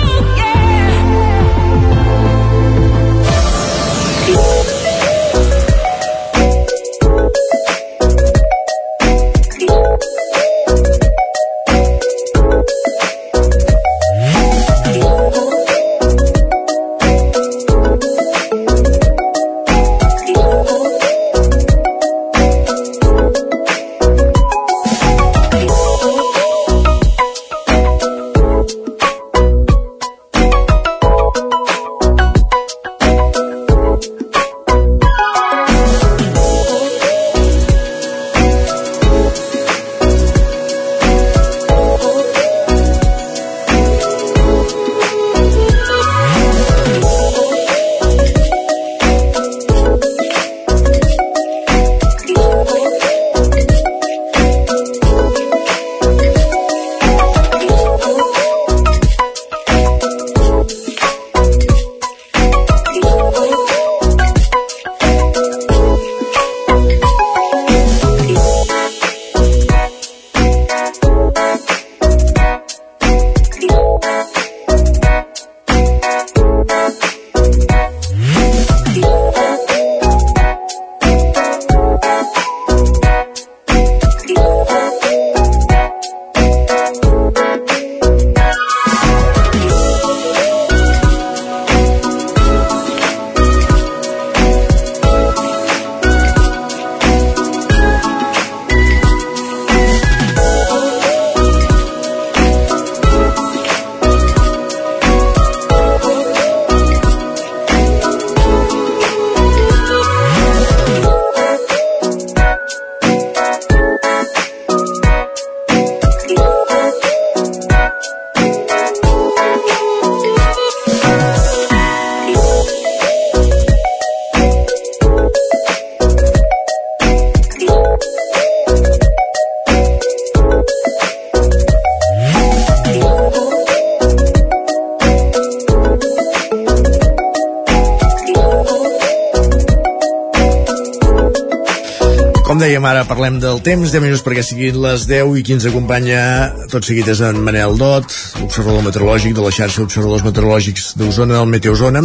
Parlem del temps, 10 minuts perquè siguin les 10 i qui ens acompanya tot seguit és en Manel Dot, observador meteorològic de la xarxa Observadors Meteorològics d'Osona, del Meteozona,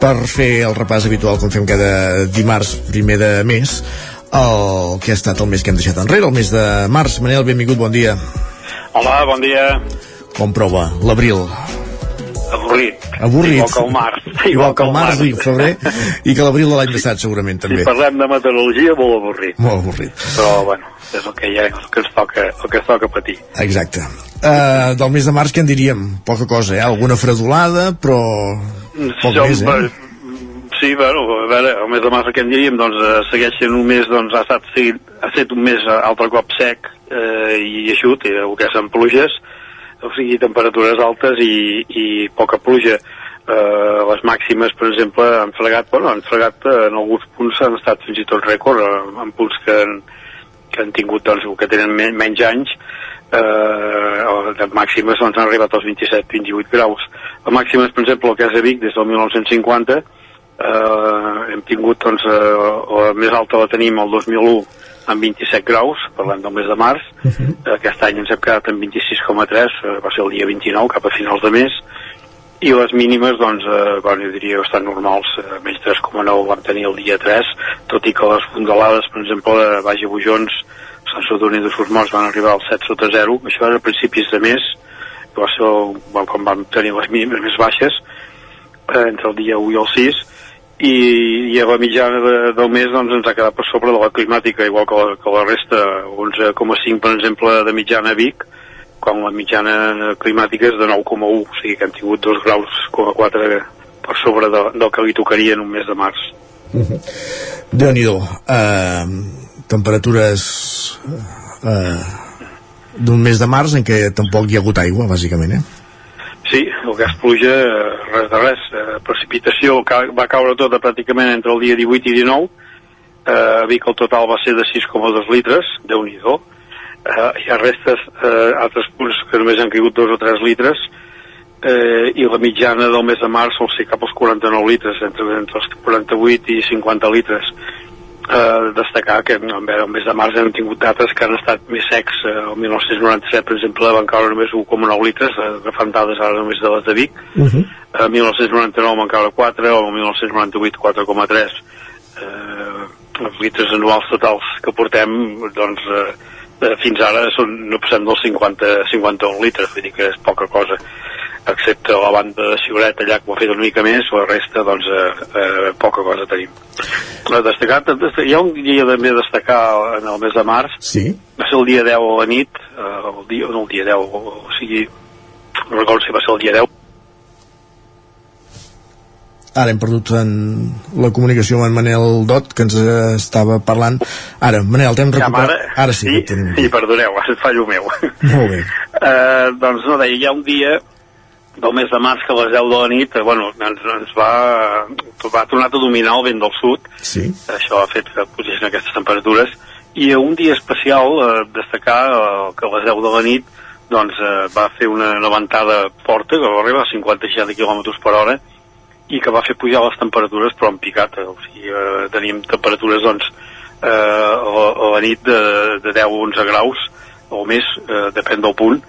per fer el repàs habitual com fem cada dimarts primer de mes, el que ha estat el mes que hem deixat enrere, el mes de març. Manel, benvingut, bon dia. Hola, bon dia. Com prova l'abril? Avorrit. Avorrit. Igual que el març. [LAUGHS] Igual que el març i el febrer i que l'abril de l'any passat, segurament, també. Si parlem de meteorologia, molt avorrit. Molt avorrit. Però, bueno, és el que hi ha, el que ens toca, el que ens toca patir. Exacte. Uh, del mes de març, què en diríem? Poca cosa, eh? Alguna fredolada, però poc Jo, més, eh? Sí, bueno, a veure, el mes de març què en diríem? Doncs eh, segueix sent un mes, doncs ha estat seguit, ha estat un mes eh, altre cop sec eh, i eixut, i el que són pluges, o sigui, temperatures altes i, i poca pluja. Eh, les màximes, per exemple, han fregat, bueno, han fregat eh, en alguns punts han estat fins i tot rècord, eh, en punts que han, que han tingut, doncs, que tenen men menys anys, eh, de màximes doncs, han arribat als 27-28 graus. Les màximes, per exemple, el cas de Vic, des del 1950, eh, hem tingut, doncs, eh, la més alta la tenim el 2001 amb 27 graus, parlem del mes de març, aquest any ens hem quedat en 26,3, eh, va ser el dia 29, cap a finals de mes, i les mínimes, doncs, eh, bueno, jo diria bastant normals, eh, menys 3,9 vam tenir el dia 3, tot i que les fondalades, per exemple, de Baix i Bujons, Sant Sadurní de Morts van arribar al 7 sota 0, això era a principis de mes, va ser bueno, quan vam tenir les mínimes més baixes, eh, entre el dia 1 i el 6, i, i a la mitjana de, del mes doncs, ens ha quedat per sobre de la climàtica, igual que la, que la resta, 11,5 per exemple de mitjana a Vic, quan la mitjana climàtica és de 9,1, o sigui que han tingut 2 graus, 4 per sobre de, del que li tocaria en un mes de març. Déu-n'hi-do. Uh, temperatures uh, d'un mes de març en què tampoc hi ha hagut aigua, bàsicament, eh? Sí, el que és pluja, eh, res de res. Eh, precipitació ca- va caure tota pràcticament entre el dia 18 i 19. Eh, a Vic el total va ser de 6,2 litres, déu nhi eh, Hi ha restes, eh, altres punts que només han caigut 2 o 3 litres, eh, i la mitjana del mes de març sol ser cap als 49 litres, entre, entre els 48 i 50 litres. Eh, destacar que no, a veure, el mes de març hem tingut dates que han estat més secs. Eh, el 1997, per exemple, van caure només 1,9 litres, eh, agafant dades ara només de les de Vic. Uh -huh. El 1999 van caure 4, o el 1998 4,3. Eh, els litres anuals totals que portem, doncs, eh, fins ara són, no passem dels 50, 51 litres, vull dir que és poca cosa excepte la banda de Ciuret allà que ho ha fet una mica més, la resta doncs eh, eh, poca cosa tenim Eh, destacat, destacat, hi ha un dia també a destacar en el mes de març Sí. va ser el dia 10 a la nit eh, el dia, no el dia 10 o, o sigui, no recordo si va ser el dia 10 Ara hem perdut en la comunicació amb en Manel Dot, que ens eh, estava parlant. Ara, Manel, t'hem Ja, recuperat... ara, Ara sí, que et tenim. i perdoneu, és fallo meu Molt bé. [LAUGHS] eh, doncs no, deia, hi ha un dia del mes de març que a les 10 de la nit eh, bueno, ens, ens va, va tornar a dominar el vent del sud Sí. això ha fet que pugessin aquestes temperatures i un dia especial eh, destacar eh, que a les 10 de la nit doncs eh, va fer una levantada forta que va arribar a 50-60 km per hora i que va fer pujar les temperatures però en picat, eh, o sigui, eh, teníem temperatures doncs eh, a, a la nit de, de 10-11 graus o més, eh, depèn del punt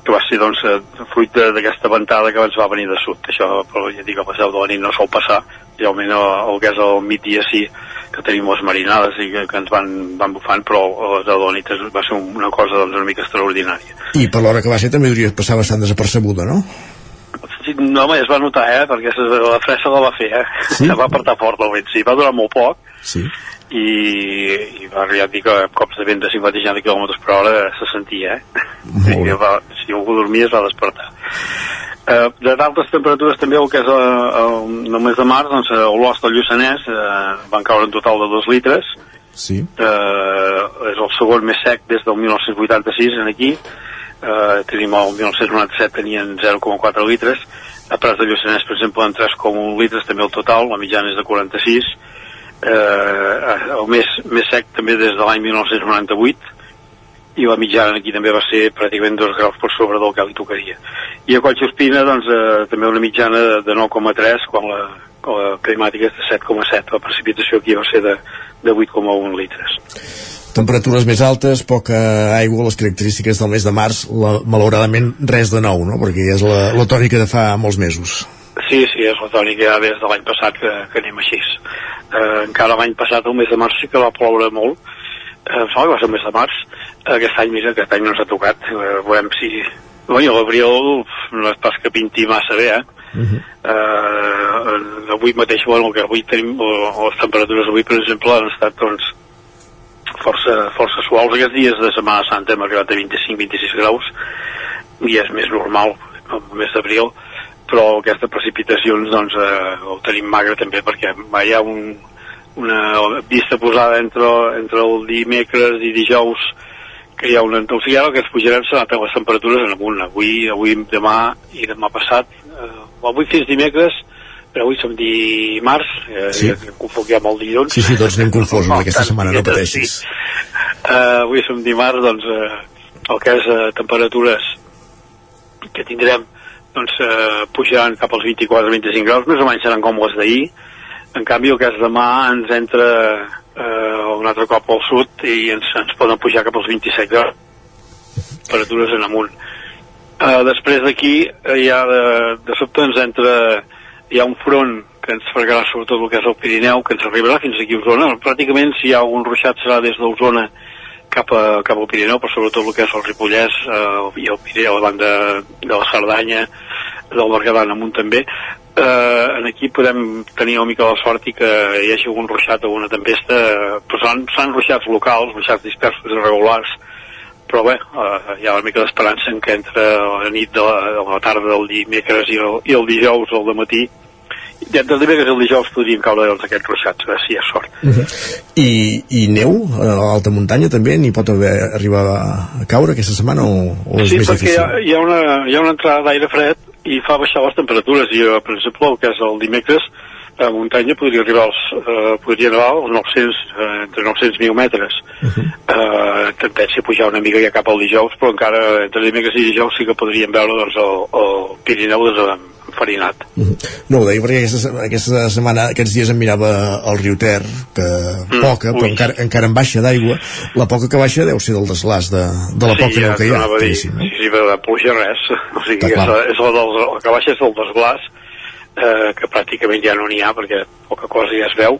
que va ser doncs eh, fruit d'aquesta ventada que ens va venir de sud. Això però ja dic a les 10 de la nit no sol passar realment el, el que és el migdia sí que tenim les marinades i que, que ens van, van bufant però a les 10 de la nit va ser una cosa doncs, una mica extraordinària. I per l'hora que va ser també hauria passar bastant desapercebuda, no? Sí, no, home, es va notar, eh? Perquè la fressa la va fer, eh? Sí? Se [LAUGHS] va apretar fort el vent, sí, va durar molt poc Sí. i, i va arribar a dir que cops de vent de 50 km per hora se sentia, eh? Sí, [LAUGHS] que va, si algú dormia es va despertar. Eh, de d'altres temperatures també el que és el, el, el mes de març, doncs a Olost del Lluçanès eh, van caure un total de 2 litres, Sí. eh, és el segon més sec des del 1986 en aquí eh, tenim el 1997 tenien 0,4 litres. A Prats de Lluçanès per exemple en 3,1 litres també el total, la mitjana és de 46 eh, el més, més sec també des de l'any 1998 i la mitjana aquí també va ser pràcticament 2 graus per sobre del que li tocaria. I a Collsospina doncs eh, també una mitjana de, de 9,3 quan la, la climàtica és de 7,7 la precipitació aquí va ser de, de 8,1 litres temperatures més altes, poca aigua, les característiques del mes de març, la, malauradament res de nou, no? perquè és la, la tònica de fa molts mesos. Sí, sí, és la tònica ja des de l'any passat que, que anem així. Eh, encara l'any passat, el mes de març, sí que va ploure molt. Eh, em sembla que va ser el mes de març. Aquest any, mira, aquest any no ens ha tocat. Eh, veurem si... Bueno, l'abril no és pas que pinti massa bé, eh? Uh -huh. eh, avui mateix, bueno, que avui tenim, o, o les temperatures avui, per exemple, han estat, doncs, força, força suaus. Aquests dies de Setmana Santa hem arribat a 25-26 graus, i és més normal, el mes d'abril, però aquesta precipitacions, doncs, eh, ho tenim magre també, perquè hi ha un, una vista posada entre, entre el dimecres i dijous, que hi ha ara el que ens pujarem serà les temperatures en amunt. Avui, avui, demà i demà passat. Eh, avui fins dimecres, però avui som dimarts, eh, Sí. sí. confoquem el dilluns. Sí, sí, tots anem confosos [LAUGHS] aquesta setmana, no pateixis. Sí. Uh, avui som dimarts, doncs, uh, el que és uh, temperatures que tindrem doncs, uh, pujaran cap als 24-25 graus, més o menys seran com les d'ahir. En canvi, el que és demà ens entra uh, un altre cop al sud i ens, ens poden pujar cap als 27 graus. Temperatures en amunt. Uh, després d'aquí, uh, ja de, de sobte ens entra hi ha un front que ens fregarà sobretot el que és el Pirineu, que ens arribarà fins aquí a Osona. Pràcticament, si hi ha algun ruixat, serà des d'Osona cap, a, cap al Pirineu, però sobretot el que és el Ripollès eh, i el Pirineu, a banda de la Cerdanya, del Berguedà amunt també. Eh, en aquí podem tenir una mica la sort i que hi hagi algun ruixat o una tempesta, però seran ruixats locals, ruixats dispersos irregulars, però bé, eh, hi ha una mica d'esperança en que entre la nit de la, de la tarda del dimecres i el, i el dijous al matí i entre el dimecres i el dijous podrien caure doncs, aquests ruixats, a veure si hi ha sort. Uh -huh. I, I neu a l'alta muntanya també n'hi pot haver, arribar a caure aquesta setmana o, o és sí, més perquè difícil? ha, hi, ha una, hi ha una entrada d'aire fred i fa baixar les temperatures i, eh, per exemple, el que és el dimecres a muntanya podria arribar als, eh, podria arribar als 900, eh, entre 900 i 1.000 metres. Uh -huh. eh, tendència a pujar una mica ja cap al dijous, però encara entre dimecres i dijous sí que podríem veure doncs, el, el Pirineu doncs, enfarinat. No ho deia perquè aquesta, aquesta setmana, aquests dies em mirava el riu Ter, que Mm, poca, però ui. encara, encara en baixa d'aigua. La poca que baixa deu ser del deslàs de, de la poca neu que hi ha. dir, no? sí, sí, però de pluja res. [LAUGHS] O sigui, és, és el, del, el que baixa és el desglàs, eh, que pràcticament ja no n'hi ha, perquè poca cosa ja es veu,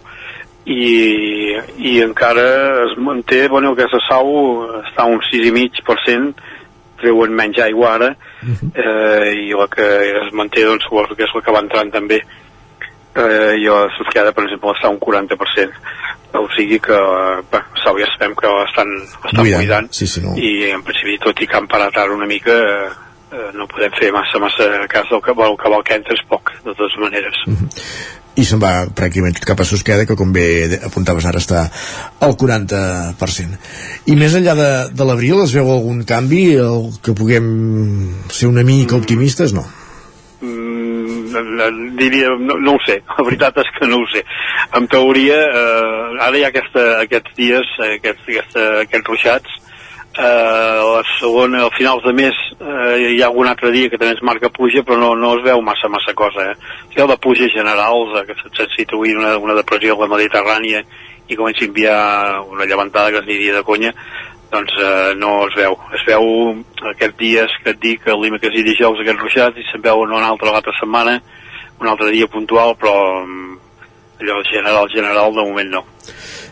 i, i encara es manté, bueno, aquesta sau està un 6,5%, treuen menys aigua ara, eh, i la que es manté, doncs, suposo que és la que va entrant també, eh, i la Susqueda, per exemple, està un 40%. O sigui que, bé, sau ja sabem que l'estan estan Buidant. cuidant, Sí, sí, no. i en principi, tot i que han parat ara una mica, eh, eh, no podem fer massa, massa cas del que, bueno, el cabal que entra és poc, de totes maneres. i se'n va pràcticament tot cap a Susqueda que com bé apuntaves ara està al 40% i més enllà de, de l'abril es veu algun canvi el que puguem ser una mica optimistes no? Mm, eh, diria, no, no ho sé, [LAUGHS] la veritat és que no ho sé. En teoria, eh, ara hi ha aquesta, aquests dies, eh, aquests, aquesta, aquests ruixats, eh, la segona, a finals de mes eh, hi ha algun altre dia que també es marca pluja però no, no es veu massa massa cosa eh? si hi ha de pluja generals eh, que se situï una, una depressió a la Mediterrània i comenci a enviar una llevantada que es diria de conya doncs eh, no es veu es veu aquests dies que et dic el dimecres i dijous aquests ruixats i se'n veu una altra l'altra setmana un altre dia puntual però mm, allò general general de moment no.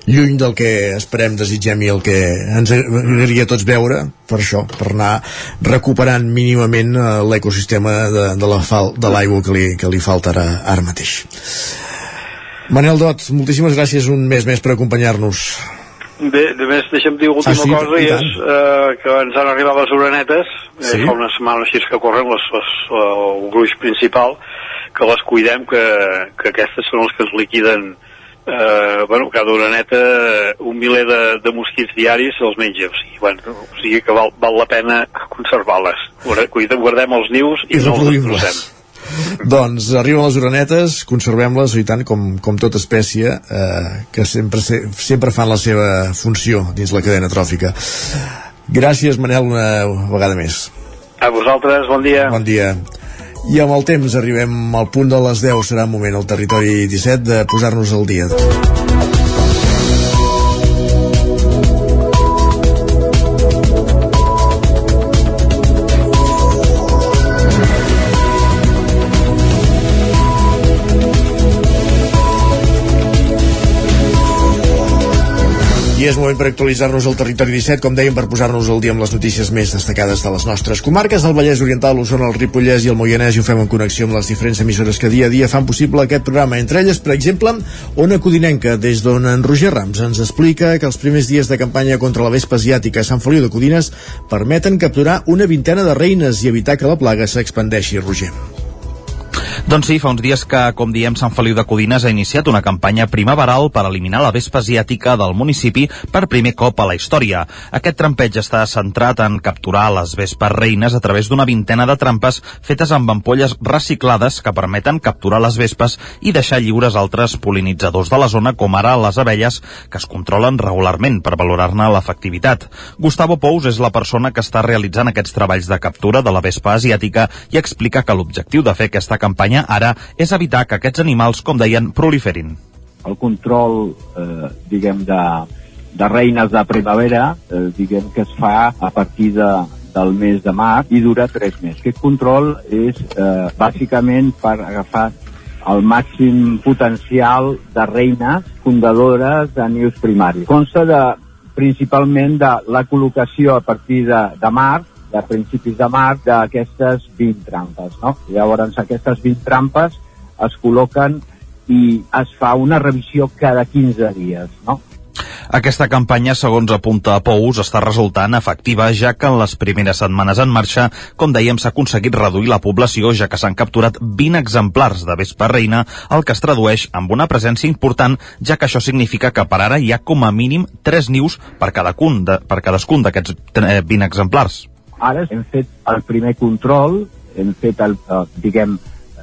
Lluny del que esperem, desitgem i el que ens agradaria tots veure per això, per anar recuperant mínimament eh, l'ecosistema de, de la l'aigua que, li, que li falta ara, ara mateix. Manel Dot, moltíssimes gràcies un mes més per acompanyar-nos Bé, de més, deixa'm dir l'última Ah, sí? cosa, i I és eh, que ens han arribat les orenetes, Sí? eh, fa una setmana així que corren, les, les, el gruix principal, que les cuidem, que, que aquestes són les que ens liquiden eh, bueno, cada oreneta un miler de, de mosquits diaris els menja, o sigui, bueno, o sigui que val, val la pena conservar-les. Guardem, els nius i, I no els destrossem. Doncs arriben les orenetes, conservem-les i tant com, com tota espècie eh, que sempre, se- sempre fan la seva funció dins la cadena tròfica. Gràcies Manel una vegada més. A vosaltres, bon dia. bon dia. I amb el temps arribem al punt de les 10 serà un moment al territori 17 de posar-nos al dia I és moment per actualitzar-nos al territori 17, com dèiem, per posar-nos al dia amb les notícies més destacades de les nostres comarques, el Vallès Oriental, l'Osona, el Ripollès i el Moianès, i ho fem en connexió amb les diferents emissores que dia a dia fan possible aquest programa. Entre elles, per exemple, Ona Codinenca, des d'on en Roger Rams ens explica que els primers dies de campanya contra la vespa asiàtica a Sant Feliu de Codines permeten capturar una vintena de reines i evitar que la plaga s'expandeixi, Roger. Doncs sí, fa uns dies que, com diem, Sant Feliu de Codines ha iniciat una campanya primaveral per eliminar la vespa asiàtica del municipi per primer cop a la història. Aquest trampeig està centrat en capturar les vespes reines a través d'una vintena de trampes fetes amb ampolles reciclades que permeten capturar les vespes i deixar lliures altres polinitzadors de la zona, com ara les abelles, que es controlen regularment per valorar-ne l'efectivitat. Gustavo Pous és la persona que està realitzant aquests treballs de captura de la vespa asiàtica i explica que l'objectiu de fer aquesta campanya ara és evitar que aquests animals, com deien, proliferin. El control, eh, diguem, de, de reines de primavera, eh, diguem que es fa a partir de, del mes de març i dura tres mesos. Aquest control és eh, bàsicament per agafar el màxim potencial de reines fundadores de nius primaris. Consta de, principalment de la col·locació a partir de, de març de principis de març d'aquestes 20 trampes. No? Llavors aquestes 20 trampes es col·loquen i es fa una revisió cada 15 dies. No? Aquesta campanya, segons apunta Pous, està resultant efectiva, ja que en les primeres setmanes en marxa, com dèiem, s'ha aconseguit reduir la població, ja que s'han capturat 20 exemplars de vespa reina, el que es tradueix amb una presència important, ja que això significa que per ara hi ha com a mínim 3 nius per, cadascun de, per cadascun d'aquests 20 exemplars. Ara hem fet el primer control, hem fet, el, eh, diguem,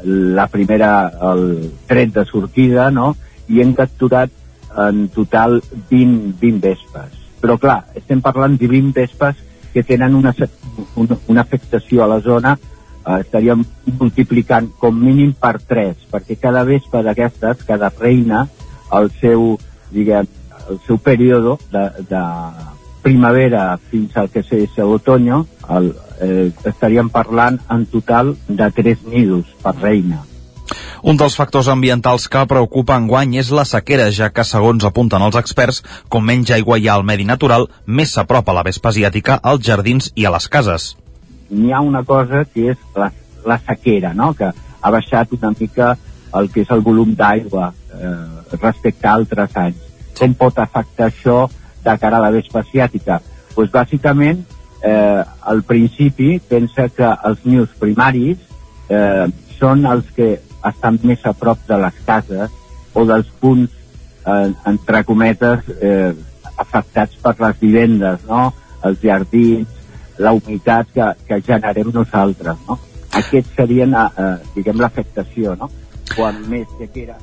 la primera, el tret de sortida, no? I hem capturat en total 20, 20 vespes. Però clar, estem parlant de 20 vespes que tenen una, una, una afectació a la zona eh, estaríem multiplicant com mínim per 3, perquè cada vespa d'aquestes, cada reina, el seu, diguem, el seu període de, de primavera fins al que és l'otoño, eh, estaríem parlant en total de 3 nidos per reina. Un dels factors ambientals que preocupa enguany és la sequera, ja que, segons apunten els experts, com menys aigua hi ha al medi natural, més s'apropa la vespa asiàtica als jardins i a les cases. N'hi ha una cosa que és la, la sequera, no? que ha baixat una mica el que és el volum d'aigua eh, respecte a altres anys. Com pot afectar això de cara a la vespa asiàtica? Pues, bàsicament, eh, al principi pensa que els nius primaris eh, són els que estan més a prop de les cases o dels punts, eh, entre cometes, eh, afectats per les vivendes, no? els jardins, la humitat que, que generem nosaltres. No? Aquests serien, eh, diguem, l'afectació. No? Quan més sequera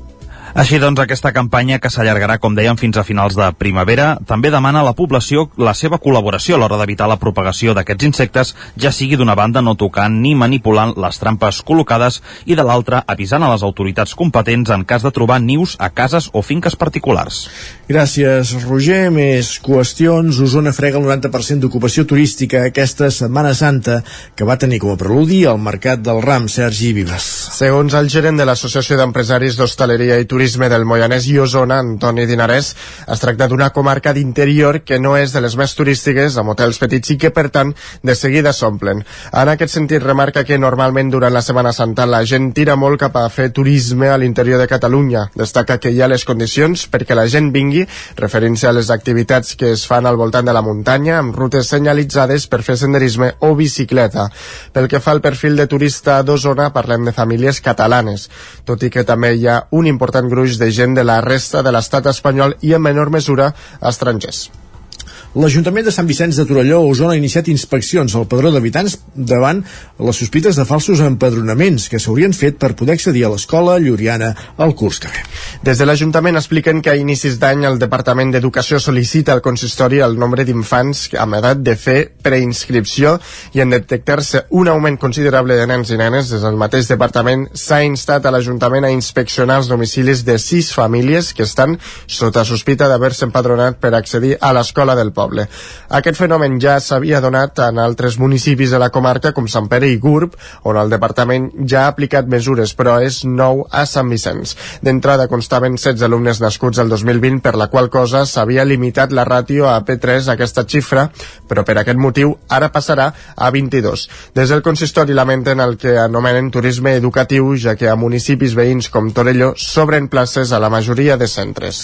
així doncs, aquesta campanya, que s'allargarà, com dèiem, fins a finals de primavera, també demana a la població la seva col·laboració a l'hora d'evitar la propagació d'aquests insectes, ja sigui d'una banda no tocant ni manipulant les trampes col·locades i de l'altra avisant a les autoritats competents en cas de trobar nius a cases o finques particulars. Gràcies, Roger. Més qüestions. Osona frega el 90% d'ocupació turística aquesta Setmana Santa, que va tenir com a preludi el Mercat del Ram, Sergi Vives. Segons el gerent de l'Associació d'Empresaris d'Hostaleria i Turisme del Moianès i Osona, Antoni Dinarès, es tracta d'una comarca d'interior que no és de les més turístiques, amb hotels petits i que, per tant, de seguida s'omplen. En aquest sentit, remarca que normalment durant la Setmana Santa la gent tira molt cap a fer turisme a l'interior de Catalunya. Destaca que hi ha les condicions perquè la gent vingui, referint-se a les activitats que es fan al voltant de la muntanya, amb rutes senyalitzades per fer senderisme o bicicleta. Pel que fa al perfil de turista d'Osona, parlem de famílies catalanes, tot i que també hi ha un important gruix de gent de la resta de l'estat espanyol i en menor mesura estrangers. L'Ajuntament de Sant Vicenç de Torelló a Osona ha iniciat inspeccions al padró d'habitants davant les sospites de falsos empadronaments que s'haurien fet per poder accedir a l'escola Lluriana al curs que ve. Des de l'Ajuntament expliquen que a inicis d'any el Departament d'Educació sol·licita al consistori el nombre d'infants amb edat de fer preinscripció i en detectar-se un augment considerable de nens i nenes, des del mateix departament s'ha instat a l'Ajuntament a inspeccionar els domicilis de sis famílies que estan sota sospita d'haver-se empadronat per accedir a l'escola del poble poble. Aquest fenomen ja s'havia donat en altres municipis de la comarca com Sant Pere i Gurb, on el departament ja ha aplicat mesures, però és nou a Sant Vicenç. D'entrada constaven 16 alumnes nascuts el 2020, per la qual cosa s'havia limitat la ràtio a P3 aquesta xifra, però per aquest motiu ara passarà a 22. Des del consistori lamenten el que anomenen turisme educatiu, ja que a municipis veïns com Torelló s'obren places a la majoria de centres.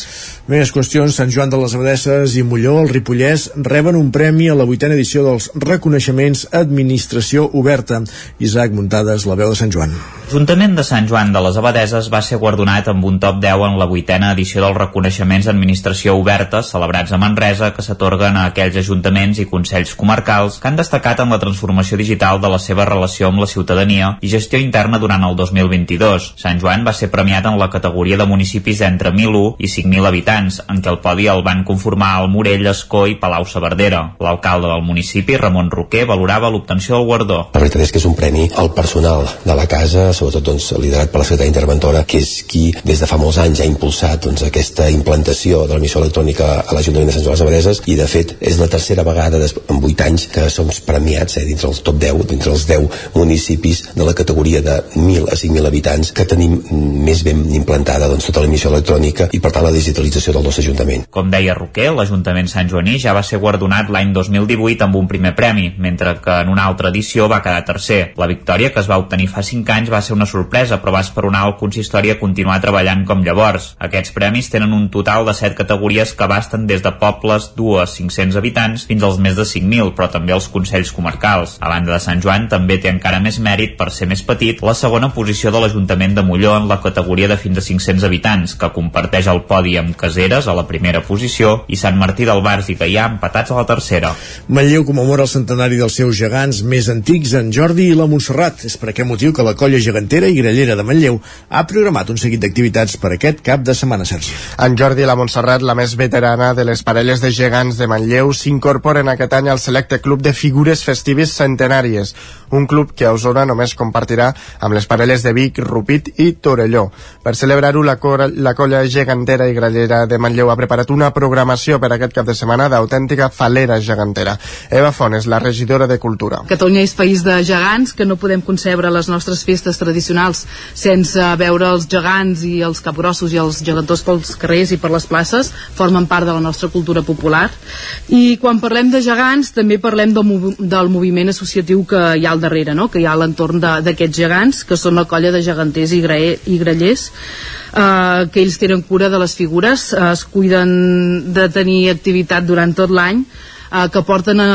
Més qüestions, Sant Joan de les Abadesses i Molló, el Ripollès, reben un premi a la vuitena edició dels reconeixements Administració Oberta. Isaac Muntades, la veu de Sant Joan. L'Ajuntament de Sant Joan de les Abadeses va ser guardonat amb un top 10 en la vuitena edició dels reconeixements d'administració oberta celebrats a Manresa que s'atorguen a aquells ajuntaments i consells comarcals que han destacat en la transformació digital de la seva relació amb la ciutadania i gestió interna durant el 2022. Sant Joan va ser premiat en la categoria de municipis d'entre 1.001 i 5.000 habitants, en què el podi el van conformar el Morell, Escó i Palau-Saverdera. L'alcalde del municipi, Ramon Roquer, valorava l'obtenció del guardó. La veritat és que és un premi al personal de la casa, sobretot doncs, liderat per la secretària interventora, que és qui des de fa molts anys ha impulsat doncs, aquesta implantació de l'emissió electrònica a l'Ajuntament de Sant Joan de les Abadeses i de fet és la tercera vegada en 8 anys que som premiats eh, dintre els top 10, dintre els 10 municipis de la categoria de 1.000 a 5.000 habitants que tenim més ben implantada doncs, tota l'emissió electrònica i per tant la digitalització del nostre Ajuntament. Com deia Roquer, l'Ajuntament Sant Joaní ja va ser guardonat l'any 2018 amb un primer premi, mentre que en una altra edició va quedar tercer. La victòria que es va obtenir fa 5 anys va ser una sorpresa, però va esperonar el consistori a continuar treballant com llavors. Aquests premis tenen un total de 7 categories que abasten des de pobles d'u a 500 habitants fins als més de 5.000, però també els consells comarcals. A banda de Sant Joan, també té encara més mèrit per ser més petit la segona posició de l'Ajuntament de Molló en la categoria de fins a 500 habitants, que comparteix el podi amb Caseres a la primera posició i Sant Martí del Bars i Gaià empatats a la tercera. Manlleu commemora el centenari dels seus gegants més antics, en Jordi i la Montserrat. És per aquest motiu que la colla gegantera i grallera de Manlleu ha programat un seguit d'activitats per aquest cap de setmana, Sergi. En Jordi i la Montserrat, la més veterana de les parelles de gegants de Manlleu, s'incorporen aquest any al selecte club de figures festives centenàries, un club que a Osona només compartirà amb les parelles de Vic, Rupit i Torelló. Per celebrar-ho, la, la colla gegantera i grallera de Manlleu ha preparat una programació per aquest cap de setmana d'autèntica falera gegantera. Eva Fones, la regidora de Cultura. Catalunya és país de gegants, que no podem concebre les nostres festes tradicionals sense veure els gegants i els capgrossos i els gegantors pels carrers i per les places, formen part de la nostra cultura popular. I quan parlem de gegants també parlem del, mov del moviment associatiu que hi ha al darrere, no? que hi ha a l'entorn d'aquests gegants, que són la colla de geganters i, gra i grallers, eh, que ells tenen cura de les figures, eh, es cuiden de tenir activitat durant tot l'any, eh, que porten eh,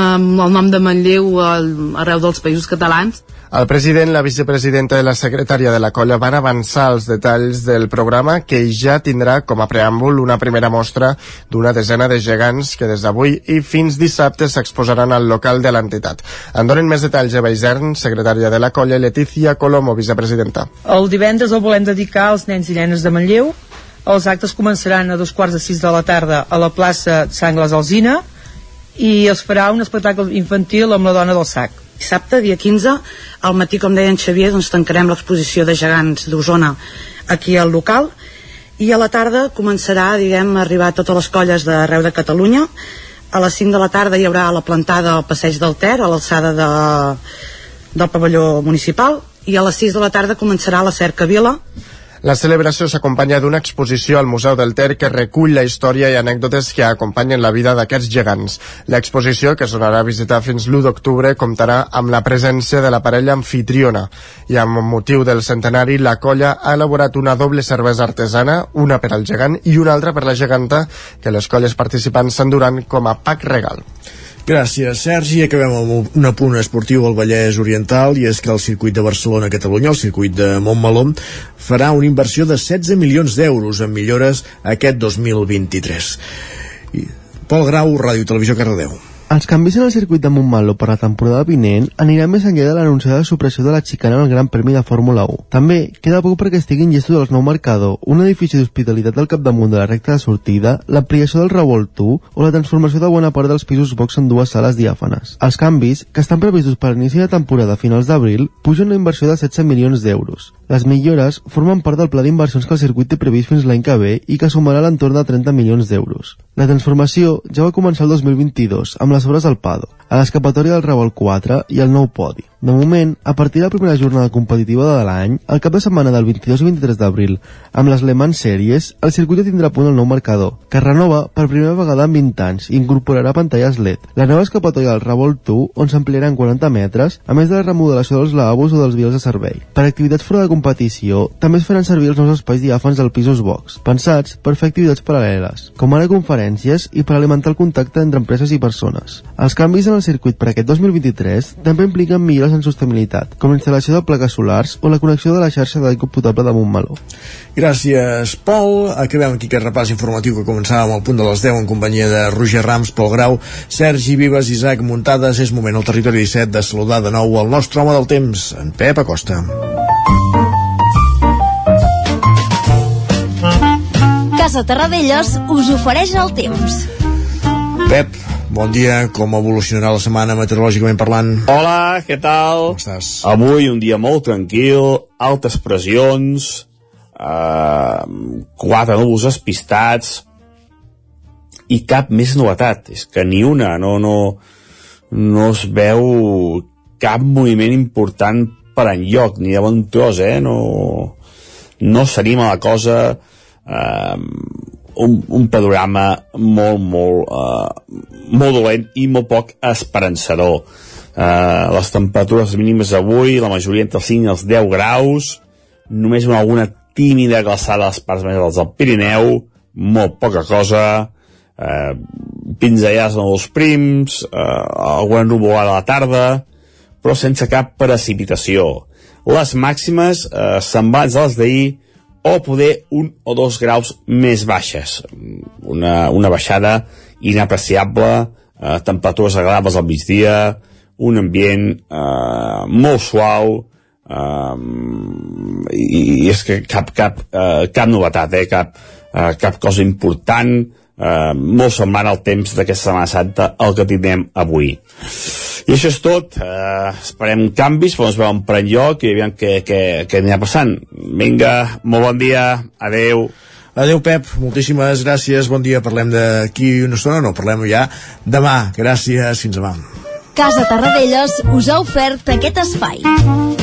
el nom de Manlleu arreu dels països catalans el president, la vicepresidenta i la secretària de la colla van avançar els detalls del programa que ja tindrà com a preàmbul una primera mostra d'una desena de gegants que des d'avui i fins dissabte s'exposaran al local de l'entitat. En donen més detalls Eva Isern, secretària de la colla, i Letícia Colomo, vicepresidenta. El divendres el volem dedicar als nens i nenes de Manlleu. Els actes començaran a dos quarts de sis de la tarda a la plaça Sangles Alzina i es farà un espectacle infantil amb la dona del sac. Dissabte, dia 15, al matí, com deia en Xavier, doncs tancarem l'exposició de gegants d'Osona aquí al local. I a la tarda començarà, diguem, a arribar totes les colles d'arreu de Catalunya. A les 5 de la tarda hi haurà la plantada al passeig del Ter, a l'alçada de, del pavelló municipal, i a les 6 de la tarda començarà la cerca Vila, la celebració s'acompanya d'una exposició al Museu del Ter que recull la història i anècdotes que acompanyen la vida d'aquests gegants. L'exposició, que sonarà a visitar fins l'1 d'octubre, comptarà amb la presència de la parella anfitriona i amb motiu del centenari la colla ha elaborat una doble cervesa artesana, una per al gegant i una altra per la geganta que les colles participants s'enduran com a pack regal. Gràcies, Sergi. Acabem amb un apunt esportiu al Vallès Oriental i és que el circuit de Barcelona-Catalunya, el circuit de Montmeló, farà una inversió de 16 milions d'euros en millores aquest 2023. I Pol Grau, Ràdio Televisió Cardedeu. Els canvis en el circuit de Montmeló per la temporada vinent aniran més enllà de l'anunciada supressió de la xicana en el Gran Premi de Fórmula 1. També queda poc perquè estiguin llestos dels nou marcador, un edifici d'hospitalitat al capdamunt de la recta de sortida, l'ampliació del revolt 1 o la transformació de bona part dels pisos box en dues sales diàfanes. Els canvis, que estan previstos per l'inici de temporada a finals d'abril, pugen una inversió de 16 milions d'euros. Les millores formen part del pla d'inversions que el circuit té previst fins l'any que ve i que sumarà l'entorn de 30 milions d'euros. La transformació ja va començar el 2022 amb les obres del Pado, a l'escapatòria del Revolt 4 i el nou podi. De moment, a partir de la primera jornada competitiva de l'any, el cap de setmana del 22 i 23 d'abril, amb les Le Mans Series, el circuit ja tindrà punt el nou marcador, que renova per primera vegada en 20 anys i incorporarà pantalles LED. La nova escapatòria del Revolt 2, on s'ampliaran 40 metres, a més de la remodelació dels lavabos o dels vials de servei. Per activitats fora de competició, també es faran servir els nous espais diàfans del Pisos Box, pensats per fer activitats paral·leles, com ara conferències i per alimentar el contacte entre empreses i persones. Els canvis en el circuit per aquest 2023 també impliquen millores en sostenibilitat, com la instal·lació de plaques solars o la connexió de la xarxa d'aigua potable de Montmeló. Gràcies, Pol. Acabem aquí aquest repàs informatiu que començàvem al punt de les 10 en companyia de Roger Rams, Pol Grau, Sergi Vives, Isaac Muntades. És moment al territori 17 de saludar de nou el nostre home del temps, en Pep Acosta. Casa Terradellos us ofereix el temps. Pep, bon dia. Com evolucionarà la setmana meteorològicament parlant? Hola, què tal? Com estàs? Avui un dia molt tranquil, altes pressions, eh, quatre núvols espistats i cap més novetat. És que ni una, no, no, no es veu cap moviment important per enlloc, ni de bon tros, eh? No, no s'anima la cosa eh, un, un panorama molt, molt, eh, molt dolent i molt poc esperançador. Eh, les temperatures mínimes avui, la majoria entre els 5 i els 10 graus, només una alguna tímida glaçada a les parts més altes del Pirineu, molt poca cosa, eh, pinzellades en els prims, eh, alguna nuvolada a la tarda, però sense cap precipitació. Les màximes eh, semblants a les d'ahir o poder un o dos graus més baixes. Una, una baixada inapreciable, eh, temperatures agradables al migdia, un ambient eh, molt suau, eh, i, i és que cap, cap, eh, cap novetat, eh, cap, eh, cap cosa important, eh, molt semblant al temps d'aquesta Setmana Santa el que tindrem avui. I això és tot. Eh, esperem canvis, però ens veuen per enlloc i aviam què, què, què anirà passant. Vinga, molt bon dia. Adeu. Adeu, Pep. Moltíssimes gràcies. Bon dia. Parlem d'aquí una estona. No, parlem ja demà. Gràcies. Fins demà. Casa Tarradellas us ha ofert aquest espai.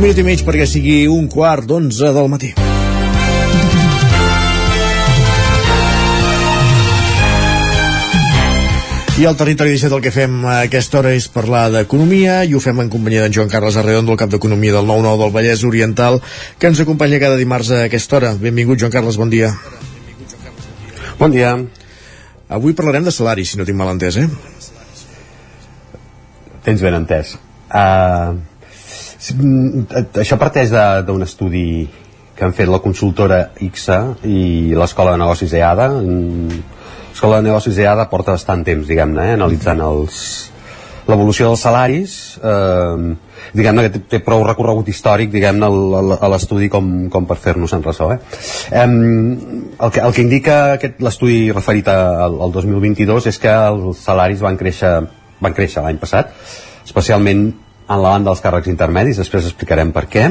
Un minut i mig perquè sigui un quart d'onze del matí. I al territori 17 el que fem a aquesta hora és parlar d'economia i ho fem en companyia d'en Joan Carles Arredondo, el cap d'Economia del 9-9 del Vallès Oriental, que ens acompanya cada dimarts a aquesta hora. Benvingut, Joan Carles, bon dia. Bon dia. Avui parlarem de salaris, si no tinc mal entès, eh? Tens ben entès. Uh, això parteix d'un estudi que han fet la consultora IXA i l'Escola de Negocis EADA. Mm, L'Escola de Negocis EADA porta bastant temps, diguem-ne, eh, analitzant els l'evolució dels salaris eh, diguem-ne que té, prou recorregut històric diguem-ne a l'estudi com, com per fer-nos en ressò eh? Eh, el, que, el que indica aquest- l'estudi referit al, al 2022 és que els salaris van créixer van créixer l'any passat especialment en la banda dels càrrecs intermedis després explicarem per què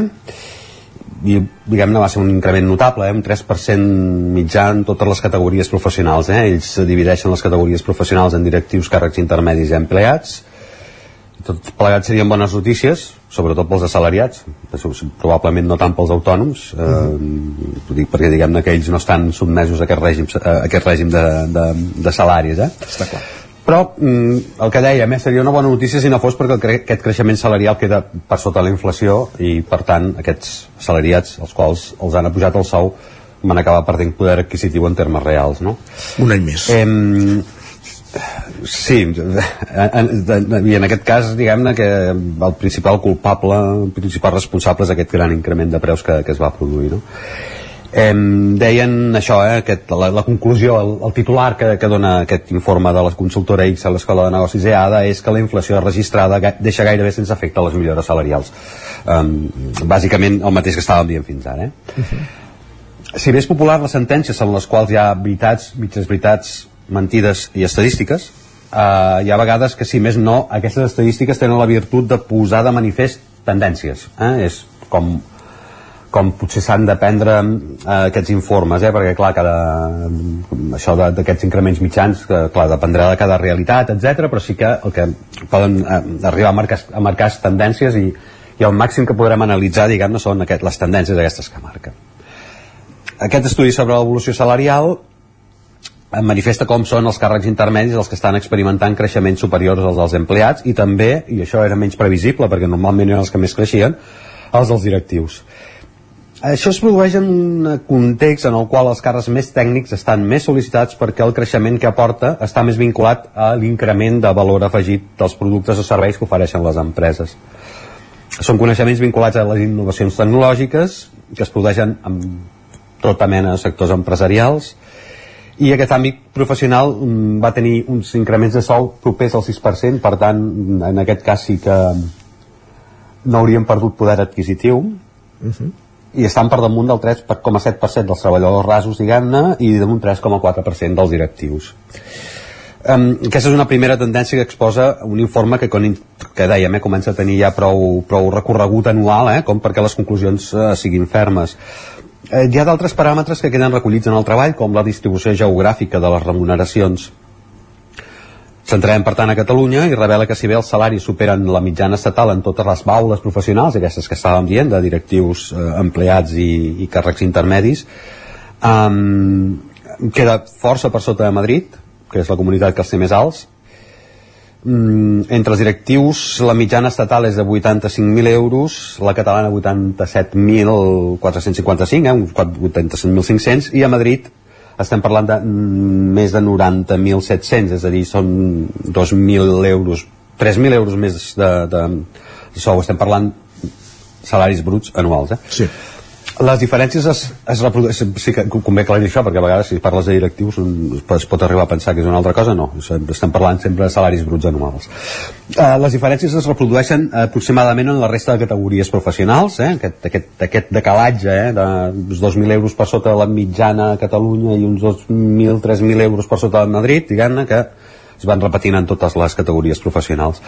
i diguem-ne va ser un increment notable, eh? un 3% mitjà en totes les categories professionals. Eh? Ells divideixen les categories professionals en directius, càrrecs intermedis i empleats. Tot plegat serien bones notícies, sobretot pels assalariats, probablement no tant pels autònoms, eh, ho dic perquè diguem-ne que ells no estan sotmesos a aquest règim, a aquest règim de, de, de salaris. Eh? Està clar. Però mm, el que dèiem, eh, seria una bona notícia si no fos perquè cre aquest creixement salarial queda per sota la inflació i per tant aquests salariats els quals els han apujat el sou van acabar perdent poder adquisitiu en termes reals no? Un any més. Eh, sí, en, en, i en aquest cas diguem-ne que el principal culpable el principal responsable és aquest gran increment de preus que, que es va produir no? Eh, deien això, eh, aquest, la, la conclusió, el, el titular que, que dona aquest informe de la consultora X a l'Escola de Negocis EADA és que la inflació registrada deixa gairebé sense efecte les millores salarials. Um, bàsicament el mateix que estàvem dient fins ara. Eh? Uh -huh. Si bé és popular les sentències en les quals hi ha veritats, mitges veritats, mentides i estadístiques, eh, hi ha vegades que si més no aquestes estadístiques tenen la virtut de posar de manifest tendències eh? és com com potser s'han de prendre eh, aquests informes, eh? perquè clar, cada, això d'aquests increments mitjans, que clar, dependrà de cada realitat, etc, però sí que el que poden eh, arribar a marcar, a marcar tendències i, i el màxim que podrem analitzar, diguem-ne, són aquest, les tendències aquestes que marquen. Aquest estudi sobre l'evolució salarial eh, manifesta com són els càrrecs intermedis els que estan experimentant creixements superiors als dels empleats i també, i això era menys previsible perquè normalment eren els que més creixien, els dels directius. Això es produeix en un context en el qual els càrrecs més tècnics estan més sol·licitats perquè el creixement que aporta està més vinculat a l'increment de valor afegit dels productes o serveis que ofereixen les empreses. Són coneixements vinculats a les innovacions tecnològiques que es produeixen en tota mena de sectors empresarials i aquest àmbit professional mm, va tenir uns increments de sou propers al 6%, per tant, en aquest cas sí que no hauríem perdut poder adquisitiu. Uh -huh i estan per damunt del 3,7% dels treballadors rasos, diguem-ne, i d'un 3,4% dels directius. Um, aquesta és una primera tendència que exposa un informe que, que dèiem, eh, comença a tenir ja prou, prou recorregut anual, eh, com perquè les conclusions eh, siguin fermes. Eh, hi ha d'altres paràmetres que queden recollits en el treball, com la distribució geogràfica de les remuneracions Centrem, per tant, a Catalunya i revela que si bé els salaris superen la mitjana estatal en totes les baules professionals, aquestes que estàvem dient, de directius, eh, empleats i, i càrrecs intermedis, um, queda força per sota de Madrid, que és la comunitat que els té més alts. Um, entre els directius, la mitjana estatal és de 85.000 euros, la catalana 87.455, eh, uns 85.500, i a Madrid estem parlant de més de 90.700, és a dir, són 2.000 euros, 3.000 euros més de, de sou, estem parlant salaris bruts anuals. Eh? Sí les diferències es, es reprodueixen sí que convé aclarir això perquè a vegades si parles de directius es pot arribar a pensar que és una altra cosa no, estem parlant sempre de salaris bruts anuals uh, les diferències es reprodueixen aproximadament en la resta de categories professionals eh? aquest, aquest, aquest decalatge eh? de 2.000 euros per sota de la mitjana a Catalunya i uns 2.000, 3.000 euros per sota de Madrid diguem-ne que es van repetint en totes les categories professionals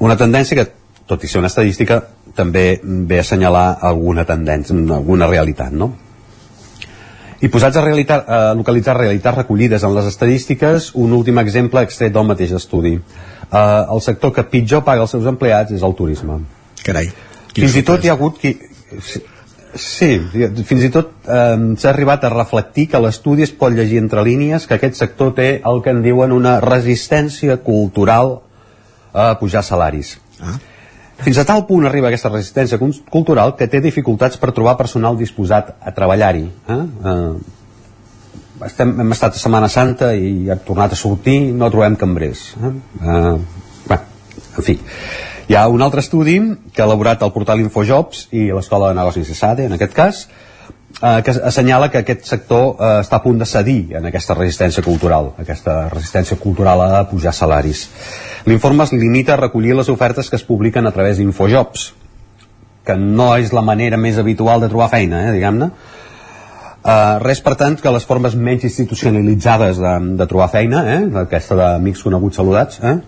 una tendència que tot i ser una estadística, també ve a assenyalar alguna tendència, alguna realitat, no? I posats a, realitat, a localitzar realitats recollides en les estadístiques, un últim exemple extret del mateix estudi. Uh, el sector que pitjor paga els seus empleats és el turisme. Carai. Fins i tot hi ha hagut qui... Sí, fins i tot eh, s'ha arribat a reflectir que l'estudi es pot llegir entre línies que aquest sector té el que en diuen una resistència cultural a pujar salaris. Ah. Fins a tal punt arriba aquesta resistència cultural que té dificultats per trobar personal disposat a treballar-hi. Eh? Eh, estem, hem estat a Setmana Santa i ha tornat a sortir, no trobem cambrers. Eh? Eh, bé, en fi. Hi ha un altre estudi que ha elaborat el portal Infojobs i l'Escola de Negocis de SADE, en aquest cas, eh, que assenyala que aquest sector eh, està a punt de cedir en aquesta resistència cultural, aquesta resistència cultural a pujar salaris. L'informe es limita a recollir les ofertes que es publiquen a través d'Infojobs, que no és la manera més habitual de trobar feina, eh, diguem-ne. Uh, res, per tant, que les formes menys institucionalitzades de, de trobar feina, eh, aquesta d'amics coneguts saludats, eh,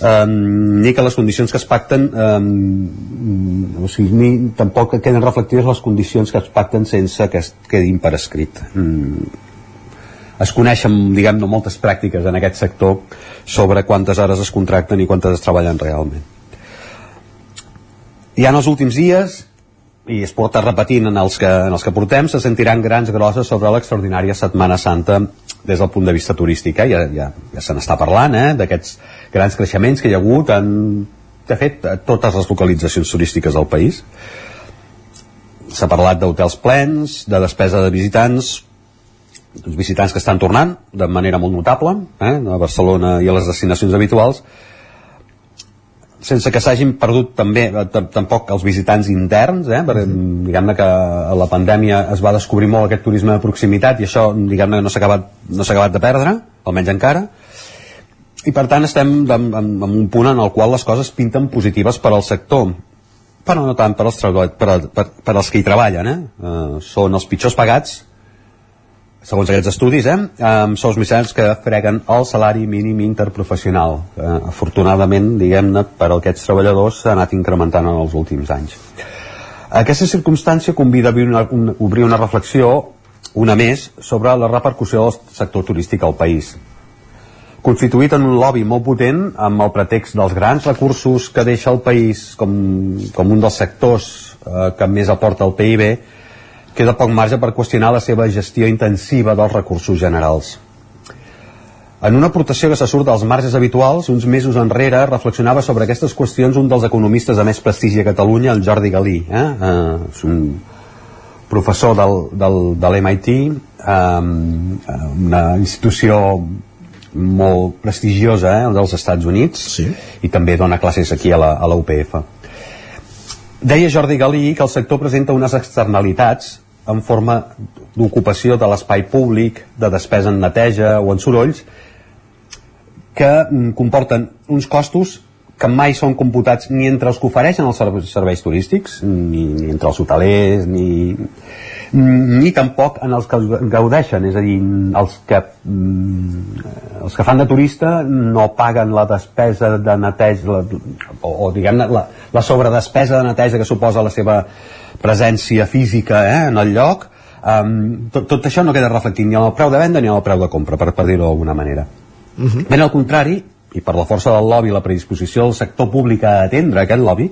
um, ni que les condicions que es pacten um, o sigui, ni tampoc queden reflectides les condicions que es pacten sense que es quedin per escrit. Mm es coneixen, diguem-ne, moltes pràctiques en aquest sector sobre quantes hores es contracten i quantes es treballen realment. I en els últims dies, i es porta repetint en els que, en els que portem, se sentiran grans grosses sobre l'extraordinària Setmana Santa des del punt de vista turístic. Eh? Ja, ja, ja se n'està parlant, eh? d'aquests grans creixements que hi ha hagut en, de fet, a totes les localitzacions turístiques del país. S'ha parlat d'hotels plens, de despesa de visitants, uns visitants que estan tornant de manera molt notable eh, a Barcelona i a les destinacions habituals sense que s'hagin perdut també eh, tampoc els visitants interns eh? perquè diguem-ne que a la pandèmia es va descobrir molt aquest turisme de proximitat i això diguem-ne no s'ha acabat, no acabat de perdre almenys encara i per tant estem en, en, en un punt en el qual les coses pinten positives per al sector però no tant per als, per, per, per als que hi treballen eh? Uh, són els pitjors pagats segons aquests estudis, eh, amb sous mitjans que freguen el salari mínim interprofessional. Eh, afortunadament, diguem-ne, per aquests treballadors s'ha anat incrementant en els últims anys. Aquesta circumstància convida a una, una, obrir una reflexió, una més, sobre la repercussió del sector turístic al país. Constituït en un lobby molt potent, amb el pretext dels grans recursos que deixa el país com, com un dels sectors eh, que més aporta al PIB, queda poc marge per qüestionar la seva gestió intensiva dels recursos generals. En una aportació que se surt dels marges habituals, uns mesos enrere reflexionava sobre aquestes qüestions un dels economistes de més prestigi a Catalunya, el Jordi Galí. Eh? Eh, és un professor del, del, de l'MIT, eh, una institució molt prestigiosa eh, dels Estats Units sí. i també dona classes aquí a la, a la UPF. Deia Jordi Galí que el sector presenta unes externalitats en forma d'ocupació de l'espai públic, de despesa en neteja o en sorolls, que mm, comporten uns costos que mai són computats ni entre els que ofereixen els serveis turístics, ni, ni entre els hotelers, ni, ni tampoc en els que gaudeixen, és a dir, els que, mm, els que fan de turista no paguen la despesa de neteja, la, o, o diguem-ne, la, la sobredespesa de neteja que suposa la seva presència física eh, en el lloc, um, tot, tot això no queda reflectit ni en el preu de venda ni en el preu de compra, per, per dir-ho d'alguna manera. Uh -huh. Ben al contrari, i per la força del lobby i la predisposició del sector públic a atendre aquest lobby,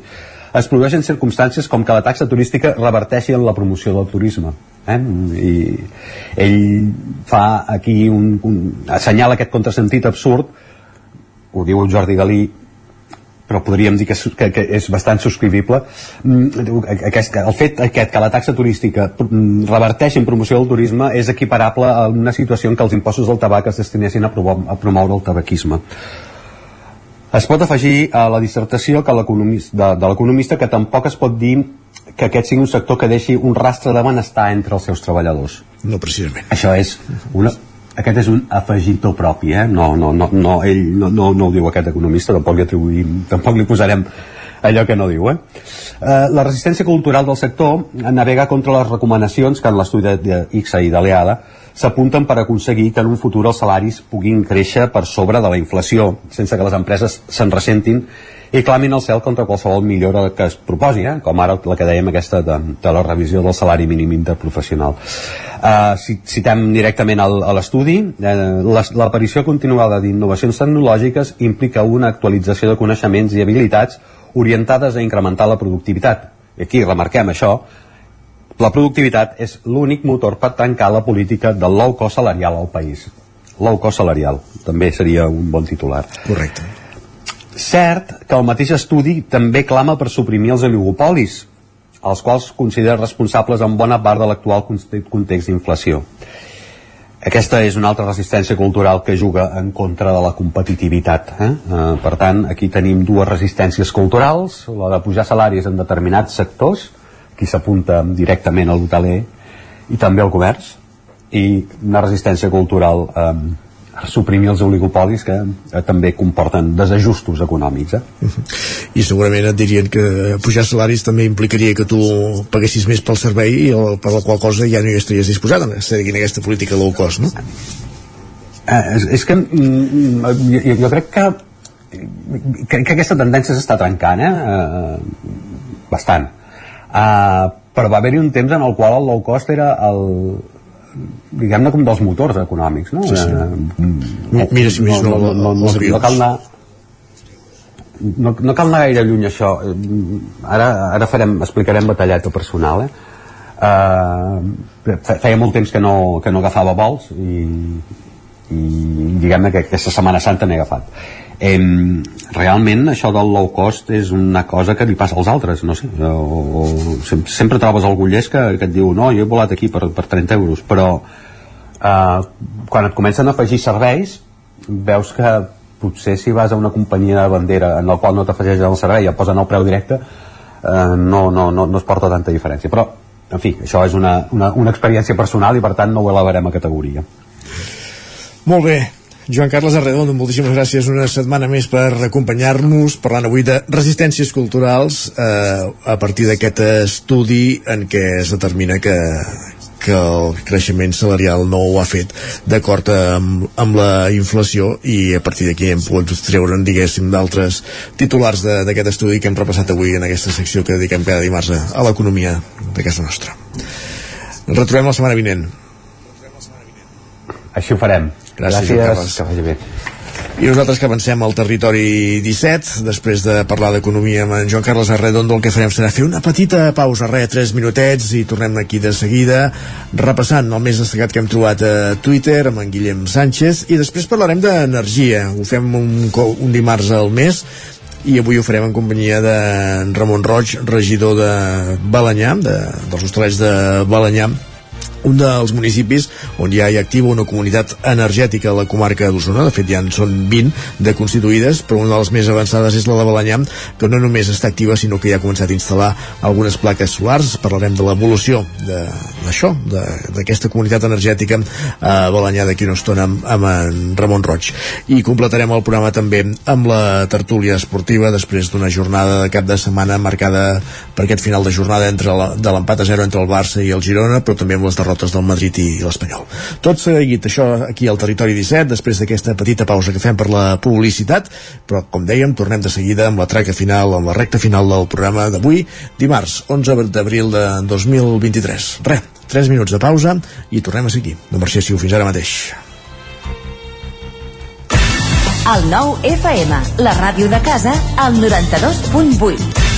es produeixen circumstàncies com que la taxa turística reverteixi en la promoció del turisme. Eh? I ell fa aquí un, un, assenyala aquest contrasentit absurd, ho diu el Jordi Galí, però podríem dir que, que, que és bastant subscrivible mm, aquest, el fet aquest que la taxa turística mm, reverteix en promoció del turisme és equiparable a una situació en què els impostos del tabac es destinessin a, promoure, a promoure el tabaquisme es pot afegir a la dissertació que de, de l'economista que tampoc es pot dir que aquest sigui un sector que deixi un rastre de benestar entre els seus treballadors. No precisament. Això és una, aquest és un afegitó propi, eh? no, no, no, no, ell no, no, no ho diu aquest economista, tampoc li atribuïm, tampoc li posarem allò que no diu. Eh? Eh, la resistència cultural del sector navega contra les recomanacions que en l'estudi d'ICSA i de l'EADA s'apunten per aconseguir que en un futur els salaris puguin créixer per sobre de la inflació, sense que les empreses se'n ressentin i clamin al cel contra qualsevol millora que es proposi, eh? com ara la que dèiem aquesta de, de la revisió del salari mínim interprofessional. Uh, citem directament al, a l'estudi, uh, l'aparició continuada d'innovacions tecnològiques implica una actualització de coneixements i habilitats orientades a incrementar la productivitat. I aquí remarquem això, la productivitat és l'únic motor per tancar la política del low cost salarial al país. Low cost salarial, també seria un bon titular. Correcte. Cert que el mateix estudi també clama per suprimir els oligopolis, els quals considera responsables en bona part de l'actual context d'inflació. Aquesta és una altra resistència cultural que juga en contra de la competitivitat. Eh? Eh, per tant, aquí tenim dues resistències culturals, la de pujar salaris en determinats sectors, qui s'apunta directament a l'hoteler i també al comerç, i una resistència cultural eh, suprimir els oligopolis que eh, també comporten desajustos econòmics eh? i segurament et dirien que pujar salaris també implicaria que tu paguessis més pel servei i el, per la qual cosa ja no hi estaries disposat a seguir aquesta política low cost no? eh, és, és que mm, jo, jo crec que crec que aquesta tendència s'està trencant eh? eh bastant uh, però va haver-hi un temps en el qual el low cost era el, diguem-ne com dels motors econòmics no? Sí, sí. Eh, mira si més no, no, no, no, no, no cal anar no, no cal anar gaire lluny això ara, ara farem, explicarem batallat personal eh? Uh, feia molt temps que no, que no agafava vols i, i diguem-ne que aquesta Setmana Santa n'he agafat eh, realment això del low cost és una cosa que li passa als altres no sé, o, o, sempre, trobes algú llest que, que et diu no, jo he volat aquí per, per 30 euros però eh, quan et comencen a afegir serveis veus que potser si vas a una companyia de bandera en la qual no t'afegeix el servei i et posen el preu directe eh, no, no, no, no es porta tanta diferència. Però en fi, això és una, una, una experiència personal i per tant no ho elevarem a categoria. Molt bé, Joan Carles Arredondo, moltíssimes gràcies una setmana més per acompanyar-nos parlant avui de resistències culturals eh, a partir d'aquest estudi en què es determina que, que el creixement salarial no ho ha fet d'acord amb, amb la inflació i a partir d'aquí hem pogut treure'n diguéssim d'altres titulars d'aquest estudi que hem repassat avui en aquesta secció que dediquem cada dimarts a, a l'economia de casa nostra. Retrobem la setmana vinent. Així ho farem. Gràcies, Gràcies. Carles. I nosaltres que avancem al territori 17, després de parlar d'economia amb en Joan Carles Arredondo, el que farem serà fer una petita pausa, res, 3 minutets, i tornem aquí de seguida, repassant el més destacat que hem trobat a Twitter amb en Guillem Sánchez, i després parlarem d'energia. Ho fem un, un dimarts al mes, i avui ho farem en companyia de Ramon Roig, regidor de Balanyà, de, dels hostalets de Balanyà, un dels municipis on ja hi activa una comunitat energètica a la comarca d'Osona, de fet ja en són 20 de constituïdes, però una de les més avançades és la de Balanyà, que no només està activa sinó que ja ha començat a instal·lar algunes plaques solars, parlarem de l'evolució d'això, d'aquesta comunitat energètica a Balanyà d'aquí una estona amb, amb en Ramon Roig. I completarem el programa també amb la tertúlia esportiva després d'una jornada de cap de setmana marcada per aquest final de jornada entre la, de l'empat a zero entre el Barça i el Girona, però també amb les derrotes del Madrid i, l'Espanyol. Tot seguit això aquí al Territori 17, després d'aquesta petita pausa que fem per la publicitat, però com dèiem, tornem de seguida amb la traca final, amb la recta final del programa d'avui, dimarts 11 d'abril de 2023. Res, 3 minuts de pausa i tornem a seguir. No marxéssiu fins ara mateix. El nou FM, la ràdio de casa, al 92.8.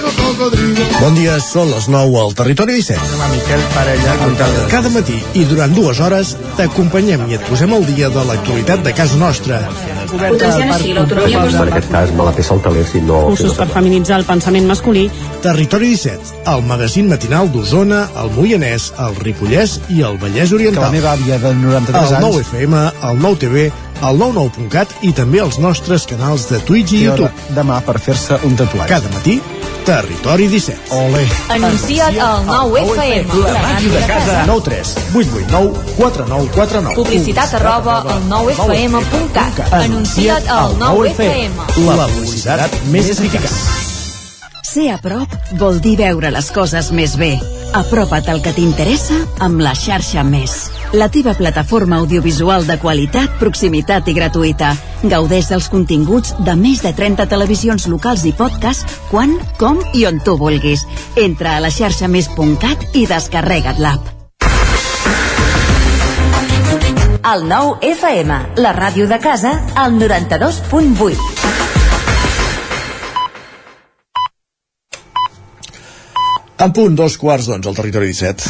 Bon dia, són les 9 al Territori 17. Demà Miquel Parella. Cada matí i durant dues hores t'acompanyem i et posem al dia de l'actualitat de casa nostra. Potenciant així l'autonomia En aquest cas me la peça el taler si no... Cursos per feminitzar el pensament masculí. Territori 17, el magazín matinal d'Osona, el Moianès, el Ripollès i el Vallès Oriental. Que la meva àvia de 93 el anys... 9 FM, el 9 TV, el 99.cat i també els nostres canals de Twitch i YouTube. demà per fer-se un tatuatge. Cada matí, Territori 17. Ole. Anuncia't al 9FM, la ràdio de casa. 9 3 8 8 9 4 9 4 9 Publicitat arroba al 9FM.cat. Anuncia't al 9FM. La publicitat més eficaç. Ser a prop vol dir veure les coses més bé. Apropa't al que t'interessa amb la xarxa Més. La teva plataforma audiovisual de qualitat, proximitat i gratuïta. Gaudeix dels continguts de més de 30 televisions locals i podcast quan, com i on tu vulguis. Entra a la xarxa més.cat i descarrega't l'app. El 9FM, la ràdio de casa, al 92.8. En punt, dos quarts d'onze al territori 17.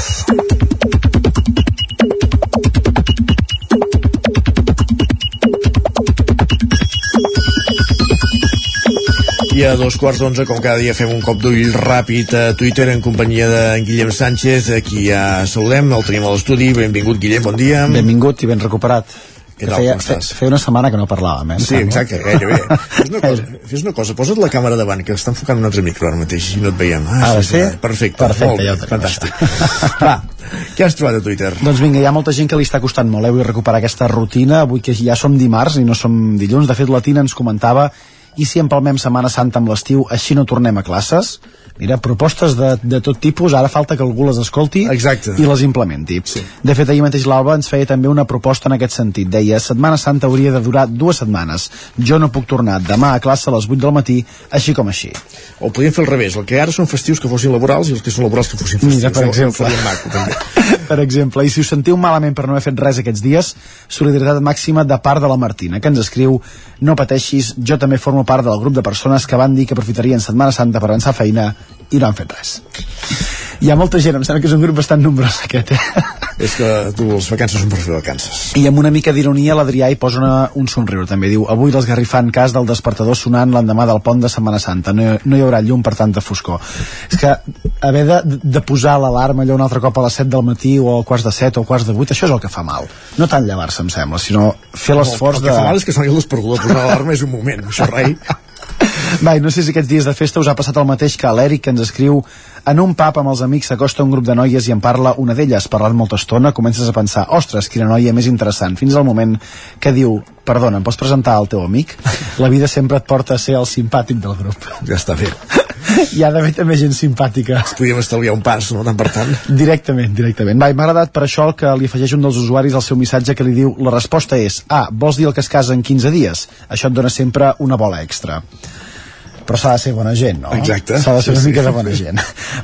I a dos quarts d'onze, com cada dia, fem un cop d'ull ràpid a Twitter en companyia de Guillem Sánchez, aquí ja saludem, el tenim a l'estudi. Benvingut, Guillem, bon dia. Benvingut i ben recuperat. Què tal, feia, com estàs? fe- feia una setmana que no parlàvem, eh? Sí, exacte, gairebé. [LAUGHS] Fes una cosa, fes una cosa, posa't la càmera davant, que està enfocant un altre micro ara mateix i no et veiem. Ah, sí, sí? sí, Perfecte, Perfecte, molt ja tenim, fantàstic. [LAUGHS] Va, què has trobat a Twitter? Doncs vinga, hi ha molta gent que li està costant molt, eh? Vull recuperar aquesta rutina, avui que ja som dimarts i no som dilluns. De fet, la Tina ens comentava i si empalmem Setmana Santa amb l'estiu, així no tornem a classes? Mira, propostes de, de tot tipus, ara falta que algú les escolti Exacte. i les implementi. Sí. De fet, ahir mateix l'Alba ens feia també una proposta en aquest sentit. Deia, Setmana Santa hauria de durar dues setmanes. Jo no puc tornar demà a classe a les 8 del matí, així com així. O podríem fer al revés, el que ara són festius que fossin laborals i els que són laborals que fossin festius. Mira, per exemple. maco, [LAUGHS] per exemple, i si us sentiu malament per no haver fet res aquests dies, solidaritat màxima de part de la Martina, que ens escriu no pateixis, jo també formo part del grup de persones que van dir que aprofitarien Setmana Santa per avançar feina i no han fet res. Hi ha molta gent, em sembla que és un grup bastant nombrós aquest, eh? És que tu, les vacances són per fer vacances. I amb una mica d'ironia l'Adrià hi posa una, un somriure també, diu avui l'esgarrifant cas del despertador sonant l'endemà del pont de Setmana Santa no, no hi haurà llum per tanta foscor és que haver de, de posar l'alarma allò un altre cop a les 7 del matí o a quarts de 7 o a quarts de 8, això és el que fa mal no tant llevar-se em sembla, sinó fer l'esforç El que de... fa mal és que soni el despertador, posar l'alarma és un moment, això rai. [LAUGHS] Va, i no sé si aquests dies de festa us ha passat el mateix que a l'Eric, que ens escriu en un pub amb els amics s'acosta un grup de noies i en parla una d'elles, parlant molta estona, comences a pensar, ostres, quina noia més interessant, fins al moment que diu, perdona, em pots presentar al teu amic? La vida sempre et porta a ser el simpàtic del grup. [LAUGHS] Ja està bé. Hi ha d'haver també gent simpàtica. Podríem estalviar un pas, no? Tant per tant. Directament, directament. Va, i m'ha agradat per això el que li afegeix un dels usuaris al seu missatge que li diu la resposta és, ah, vols dir el que es casa en 15 dies? Això et dona sempre una bola extra però s'ha de ser bona gent, no? Exacte. S'ha de ser Sí, una sí. mica de bona gent.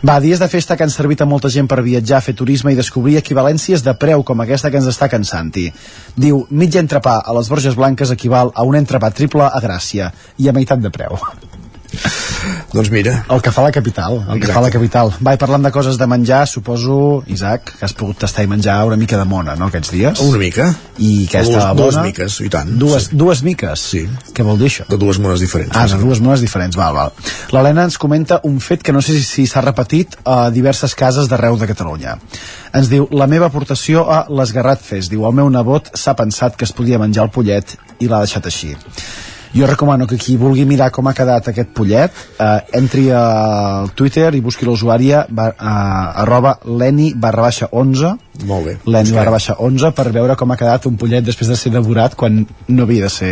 Va, dies de festa que han servit a molta gent per viatjar, fer turisme i descobrir equivalències de preu com aquesta que ens està cansant-hi. Diu, mig entrepà a les Borges Blanques equival a un entrepà triple a Gràcia i a meitat de preu. Doncs mira. El que fa la capital, el que fa la capital. Va, i parlant de coses de menjar, suposo, Isaac, que has pogut tastar i menjar una mica de mona, no, aquests dies? Una mica. I que Dues- estava dues bona? miques, i tant. Dues, dues miques? Sí. Què vol dir això? De dues mones diferents. Ah, de dues mones diferents, val, val. L'Helena ens comenta un fet que no sé si s'ha repetit a diverses cases d'arreu de Catalunya. Ens diu, la meva aportació a l'Esgarrat Fest. Diu, el meu nebot s'ha pensat que es podia menjar el pollet i l'ha deixat així. Jo recomano que qui vulgui mirar com ha quedat aquest pollet eh, entri al Twitter i busqui l'usuària eh, arroba leni barra baixa 11 Molt bé. Leni barra baixa 11 per veure com ha quedat un pollet després de ser devorat quan no havia de ser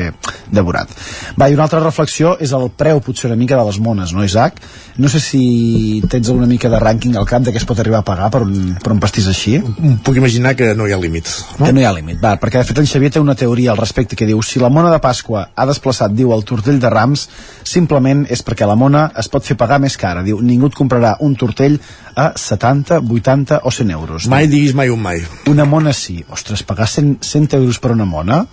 devorat. Va, i una altra reflexió és el preu potser una mica de les mones, no Isaac? No sé si tens una mica de rànquing al cap de què es pot arribar a pagar per un, per un pastís així. Puc imaginar que no hi ha límit. Que no hi ha límit, va, perquè de fet en Xavier té una teoria al respecte que diu si la mona de Pasqua ha desplaçat, diu, el tortell de Rams, simplement és perquè la mona es pot fer pagar més cara. Diu, ningú et comprarà un tortell a 70, 80 o 100 euros. Mai diguis mai un mai. Una mona sí. Ostres, pagar 100, 100 euros per una mona?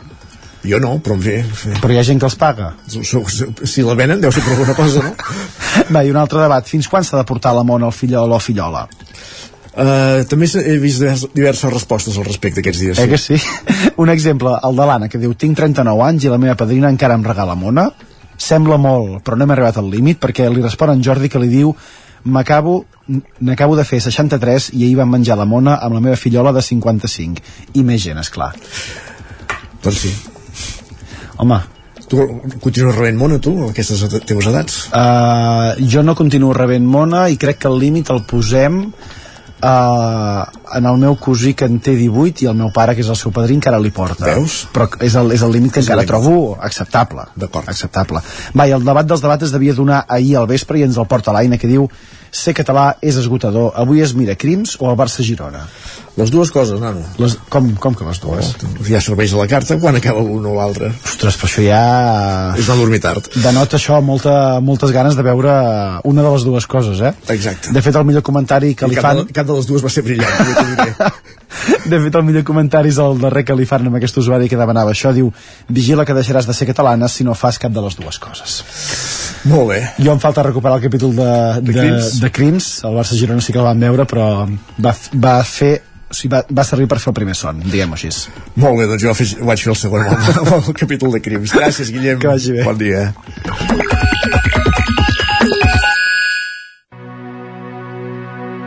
Jo no, però en fi... Però hi ha gent que els paga. Si la venen deu ser per alguna cosa, no? [LAUGHS] Va, i un altre debat. Fins quan s'ha de portar la mona al fillol o fillola? Uh, també he vist divers- diverses respostes al respecte aquests dies. Eh que sí? [LAUGHS] Un exemple, el de l'Anna, que diu tinc 39 anys i la meva padrina encara em regala mona. Sembla molt, però no hem arribat al límit perquè li respon en Jordi que li diu m'acabo n'acabo de fer 63 i ahir vam menjar la mona amb la meva fillola de 55 i més gent, és clar Doncs sí. home Tu continues rebent mona, tu, a aquestes teves edats? Uh, jo no continuo rebent mona i crec que el límit el posem uh, en el meu cosí que en té 18 i el meu pare que és el seu padrí encara li porta Veus? però és el, és el límit que És encara límit. trobo acceptable D'acord. acceptable va, i el debat dels debats es devia donar ahir al vespre i ens el porta l'Aina que diu ser català és esgotador. Avui es mira Crims o el Barça-Girona Les dues coses, nano. les, com, com que les dues? Oh, ja serveix a la carta quan acaba l'una o l'altra. Ostres, però això ja... És una dormir tard. denota això molta, moltes ganes de veure una de les dues coses, eh? Exacte. De fet, el millor comentari que I li cap, fan... de, cap de les dues va ser brillant, jo t'ho diré. [LAUGHS] De fet, el millor comentari és el darrer que li fan amb aquest usuari que demanava això. Diu, vigila que deixaràs de ser catalana si no fas cap de les dues coses. Molt bé. Jo em falta recuperar el capítol de, de, de, Crims. de Crims. El Barça Girona sí que el van veure, però va, va fer o sigui, va, va servir per fer el primer son, diguem-ho així. Molt bé, doncs jo fes, vaig fer el segon [LAUGHS] amb el, el capítol de crims. Gràcies, Guillem. Que vagi bé. Bon dia.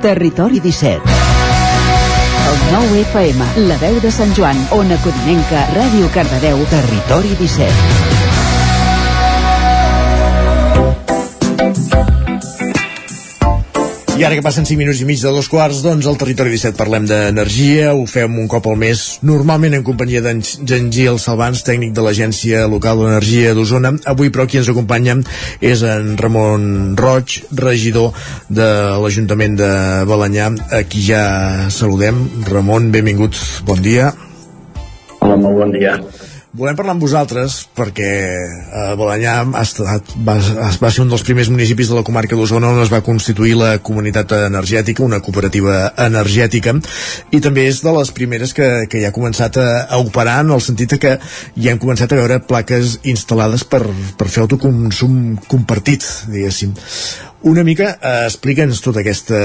Territori 17. El 9 FM, la veu de Sant Joan, Ona Codinenca, Ràdio Cardedeu, Territori 17. I ara que passen 5 minuts i mig de dos quarts, doncs al Territori 17 parlem d'energia, ho fem un cop al mes, normalment en companyia d'en Gil Salvans, tècnic de l'Agència Local d'Energia d'Osona. Avui, però, qui ens acompanya és en Ramon Roig, regidor de l'Ajuntament de Balanyà, a qui ja saludem. Ramon, benvingut, bon dia. Hola, molt bon dia. Volem parlar amb vosaltres perquè eh, Balanyà ha estat, va, va ser un dels primers municipis de la comarca d'Osona on es va constituir la comunitat energètica, una cooperativa energètica, i també és de les primeres que, que ja ha començat a, a operar en el sentit que ja hem començat a veure plaques instal·lades per, per fer autoconsum compartit, diguéssim. Una mica, eh, explica'ns tota aquesta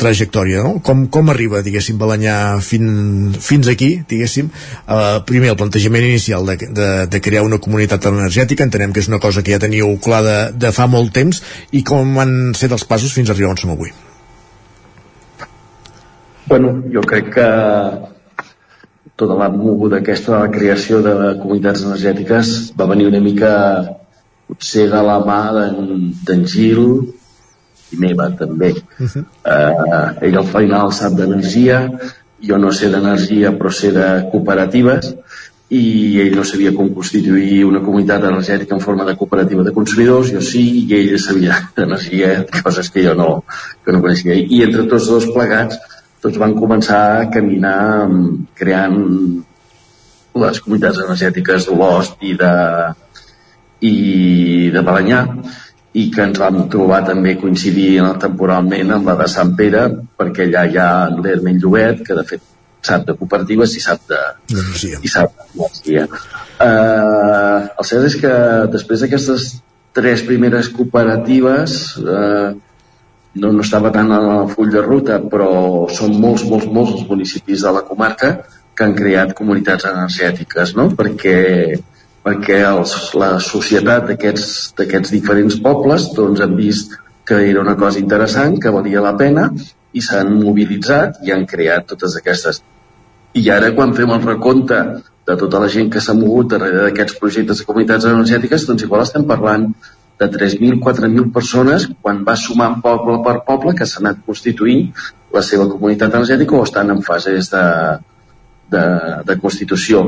trajectòria, no? Com, com arriba, diguéssim, Balanyà fin, fins aquí, diguéssim, eh, primer el plantejament inicial de, de, de crear una comunitat energètica, entenem que és una cosa que ja teníeu clar de, de fa molt temps, i com han set els passos fins a arribar on som avui? Bueno, jo crec que tota la moguda aquesta de la creació de comunitats energètiques va venir una mica potser de la mà d'en Gil meva també. Uh -huh. uh, ell al final sap d'energia, jo no sé d'energia però sé de cooperatives i ell no sabia com constituir una comunitat energètica en forma de cooperativa de consumidors, jo sí, i ell sabia [LAUGHS] d'energia, coses que jo no, que no coneixia. I entre tots dos plegats tots van començar a caminar mm, creant les comunitats energètiques d'Olost i de, i de Balanyà i que ens vam trobar també coincidir temporalment amb la de Sant Pere perquè allà hi ha l'Hermen Llobet que de fet sap de cooperatives i sap de i sap d'energia uh, el cert és que després d'aquestes tres primeres cooperatives eh, no, no estava tant en el full de ruta, però són molts, molts, molts els municipis de la comarca que han creat comunitats energètiques, no? perquè, perquè els, la societat d'aquests diferents pobles doncs, han vist que era una cosa interessant, que valia la pena, i s'han mobilitzat i han creat totes aquestes. I ara, quan fem el recompte de tota la gent que s'ha mogut darrere d'aquests projectes de comunitats energètiques, doncs igual estem parlant de 3.000, 4.000 persones quan va sumant poble per poble que s'han anat constituint la seva comunitat energètica o estan en fases de, de, de constitució.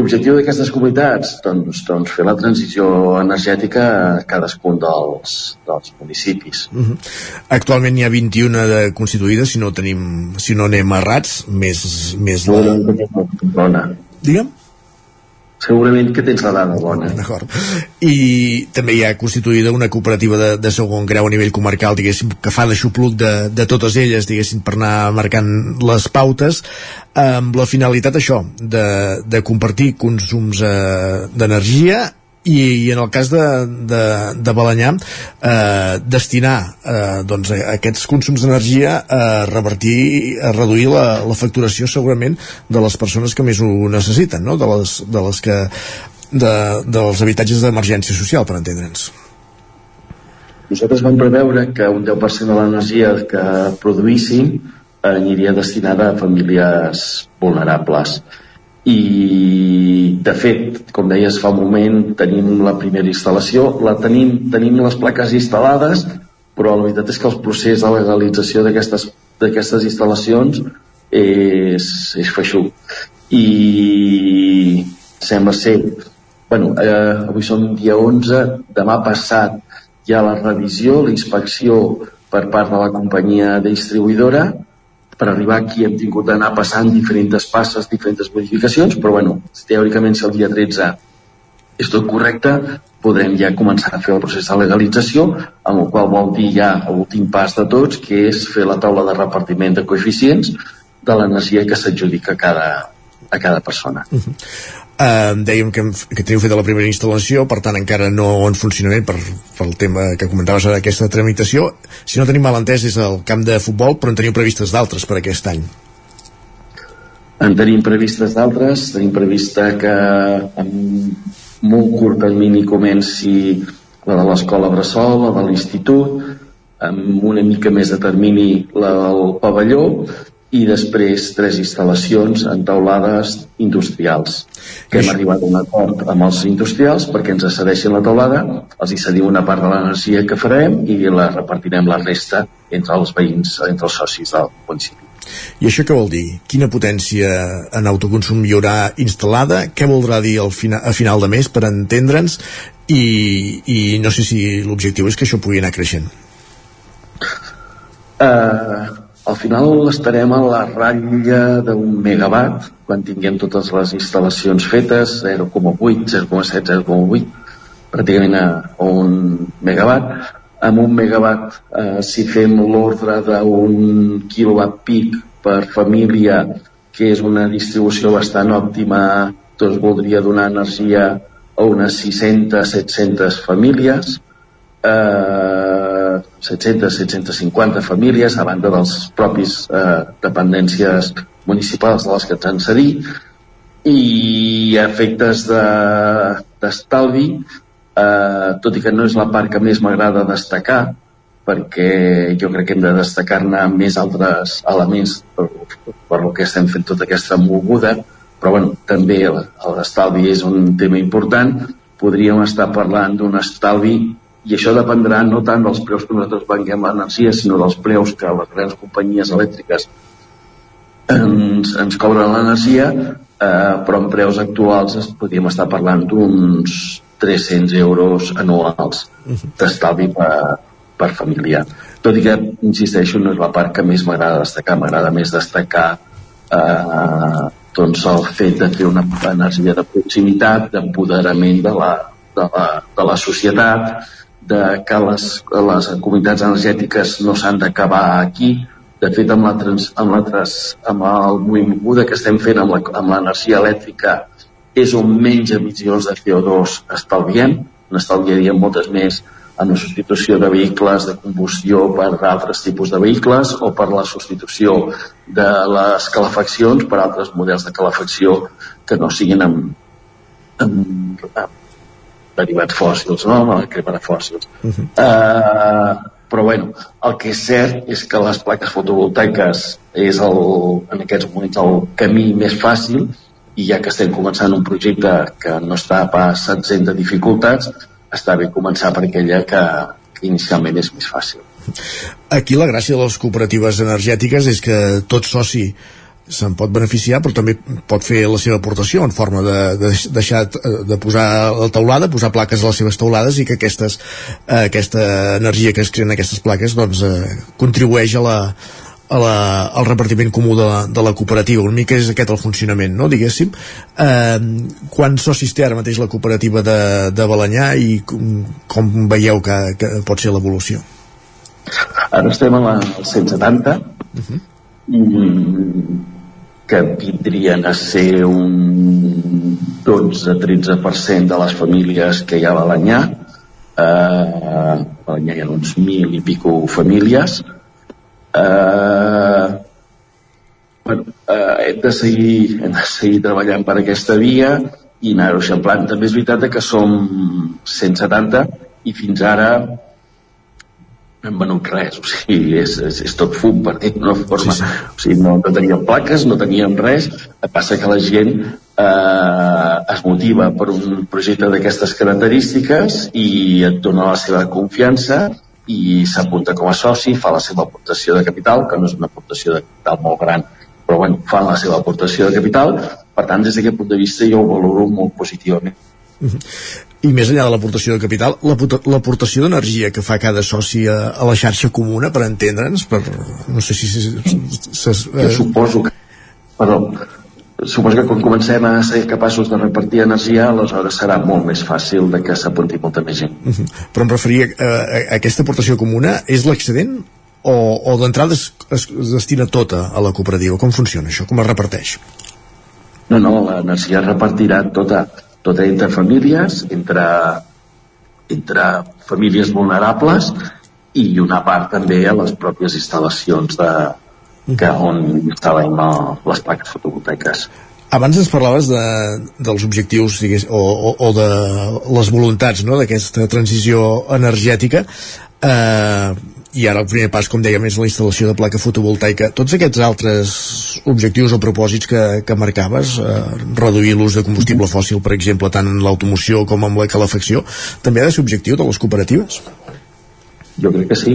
L'objectiu d'aquestes comunitats? Doncs, doncs fer la transició energètica a cadascun dels, dels municipis. Uh -huh. Actualment hi ha 21 de constituïdes, si no tenim, si no anem errats, més, més la... Digue'm? Segurament que tens la dada bona. D'acord. I també hi ha constituïda una cooperativa de, de segon grau a nivell comarcal, diguéssim, que fa d'aixopluc de, de totes elles, diguéssim, per anar marcant les pautes, amb la finalitat això, de, de compartir consums eh, d'energia i, i en el cas de, de, de Balanyà eh, destinar eh, doncs, aquests consums d'energia a revertir, a reduir la, la facturació segurament de les persones que més ho necessiten, no? de, les, de les que de, dels habitatges d'emergència social, per entendre'ns. Nosaltres vam preveure que un 10% de l'energia que produïssin aniria destinada a famílies vulnerables i de fet, com deies fa un moment tenim la primera instal·lació la tenim, tenim les plaques instal·lades però la veritat és que el procés de legalització d'aquestes instal·lacions és, és feixuc. I sembla ser bueno, eh, avui som dia 11 demà passat hi ha la revisió, la inspecció per part de la companyia distribuïdora per arribar aquí hem tingut d'anar passant diferents passes, diferents modificacions, però bueno, teòricament si el dia 13 és tot correcte, podrem ja començar a fer el procés de legalització, amb el qual vol dir ja l'últim pas de tots, que és fer la taula de repartiment de coeficients de l'energia que s'adjudica a cada, a cada persona. Uh -huh. Uh, dèiem que, que teniu fet la primera instal·lació, per tant encara no en funcionament per, per el tema que comentaves ara d'aquesta tramitació. Si no tenim mal entès és el camp de futbol, però en teniu previstes d'altres per aquest any. En tenim previstes d'altres, tenim prevista que en molt curt termini comenci la de l'escola Bressol, la de l'institut, amb una mica més de termini la del pavelló i després tres instal·lacions en taulades industrials que hem arribat a un acord amb els industrials perquè ens cedeixin la taulada els hi cedim una part de l'energia que farem i la repartirem la resta entre els veïns, entre els socis del municipi i això què vol dir? Quina potència en autoconsum hi haurà instal·lada? Què voldrà dir al fina, a final de mes per entendre'ns? I, I no sé si l'objectiu és que això pugui anar creixent. Uh, al final estarem a la ratlla d'un megawatt quan tinguem totes les instal·lacions fetes 0,8, 0,7, 0,8 pràcticament a un megawatt. Amb un megawatt eh, si fem l'ordre d'un quilowatt pic per família que és una distribució bastant òptima doncs voldria donar energia a unes 600-700 famílies. Eh, 700-750 famílies a banda dels propis eh, dependències municipals de les que ens han cedit i efectes d'estalvi de, eh, tot i que no és la part que més m'agrada destacar perquè jo crec que hem de destacar-ne més altres elements per, per el que estem fent tota aquesta moguda però bueno, també l'estalvi és un tema important. Podríem estar parlant d'un estalvi i això dependrà no tant dels preus que nosaltres venguem l'energia, sinó dels preus que les grans companyies elèctriques ens, ens cobren l'energia, eh, però en preus actuals es podríem estar parlant d'uns 300 euros anuals d'estalvi per, per família. Tot i que, insisteixo, no és la part que més m'agrada destacar, m'agrada més destacar eh, doncs el fet de fer una energia de proximitat, d'empoderament de, la, de, la, de la societat, de que les, les comunitats energètiques no s'han d'acabar aquí. De fet, amb, la trans, amb, la trans, amb el moviment que estem fent amb l'energia elèctrica és on menys emissions de CO2 estalviem, n'estalviaríem moltes més en la substitució de vehicles de combustió per altres tipus de vehicles o per la substitució de les calefaccions per altres models de calefacció que no siguin amb, amb, amb derivats fòssils, no? la crema de fòssils. Uh -huh. uh, però bueno, el que és cert és que les plaques fotovoltaiques és el, en aquests moments el camí més fàcil i ja que estem començant un projecte que no està pas exempt de dificultats, està bé començar per aquella que, que inicialment és més fàcil. Aquí la gràcia de les cooperatives energètiques és que tot soci se'n pot beneficiar però també pot fer la seva aportació en forma de, de deixar de posar la teulada, posar plaques a les seves teulades i que aquestes, eh, aquesta energia que es creen aquestes plaques doncs eh, contribueix a la, a la, al repartiment comú de la, de la cooperativa. Una mica és aquest el funcionament no, diguéssim. Eh, quants socis té ara mateix la cooperativa de, de Balanyà i com, com veieu que, que pot ser l'evolució? Ara estem a la 170 uh -huh. i que vindrien a ser un 12-13% de les famílies que hi ha a Balanyà. Eh, a Balanyà hi ha uns mil i pico famílies. Eh, bueno, eh, hem, de seguir, hem de seguir treballant per aquesta via i anar-ho eixamplant. També és veritat que som 170 i fins ara hem venut res, o sigui, és, és, és tot fum per dir d'una forma. Sí, sí. O sigui, no, no teníem plaques, no teníem res, passa que la gent eh, es motiva per un projecte d'aquestes característiques i et dona la seva confiança i s'apunta com a soci, fa la seva aportació de capital, que no és una aportació de capital molt gran, però bueno, fan la seva aportació de capital, per tant, des d'aquest punt de vista jo ho valoro molt positivament. Uh -huh i més enllà de l'aportació de capital, l'aportació d'energia que fa cada soci a, a la xarxa comuna, per entendre'ns, per, no sé si... si eh... suposo que... Perdó, suposo que quan comencem a ser capaços de repartir energia, aleshores serà molt més fàcil de que s'apunti molta més gent. Uh -huh. Però em referia a, a, a aquesta aportació comuna, és l'excedent o, o d'entrada es, es, es destina tota a la cooperativa? Com funciona això? Com es reparteix? No, no, l'energia es repartirà tota, tota entre famílies, entre, entre famílies vulnerables i una part també a les pròpies instal·lacions de, que on instal·lem les plaques fotovoltaiques. Abans ens parlaves de, dels objectius o, o, o de les voluntats no? d'aquesta transició energètica eh, i ara el primer pas, com dèiem, és la instal·lació de placa fotovoltaica. Tots aquests altres objectius o propòsits que, que marcaves, eh, reduir l'ús de combustible fòssil, per exemple, tant en l'automoció com en la calefacció, també ha de ser objectiu de les cooperatives? Jo crec que sí.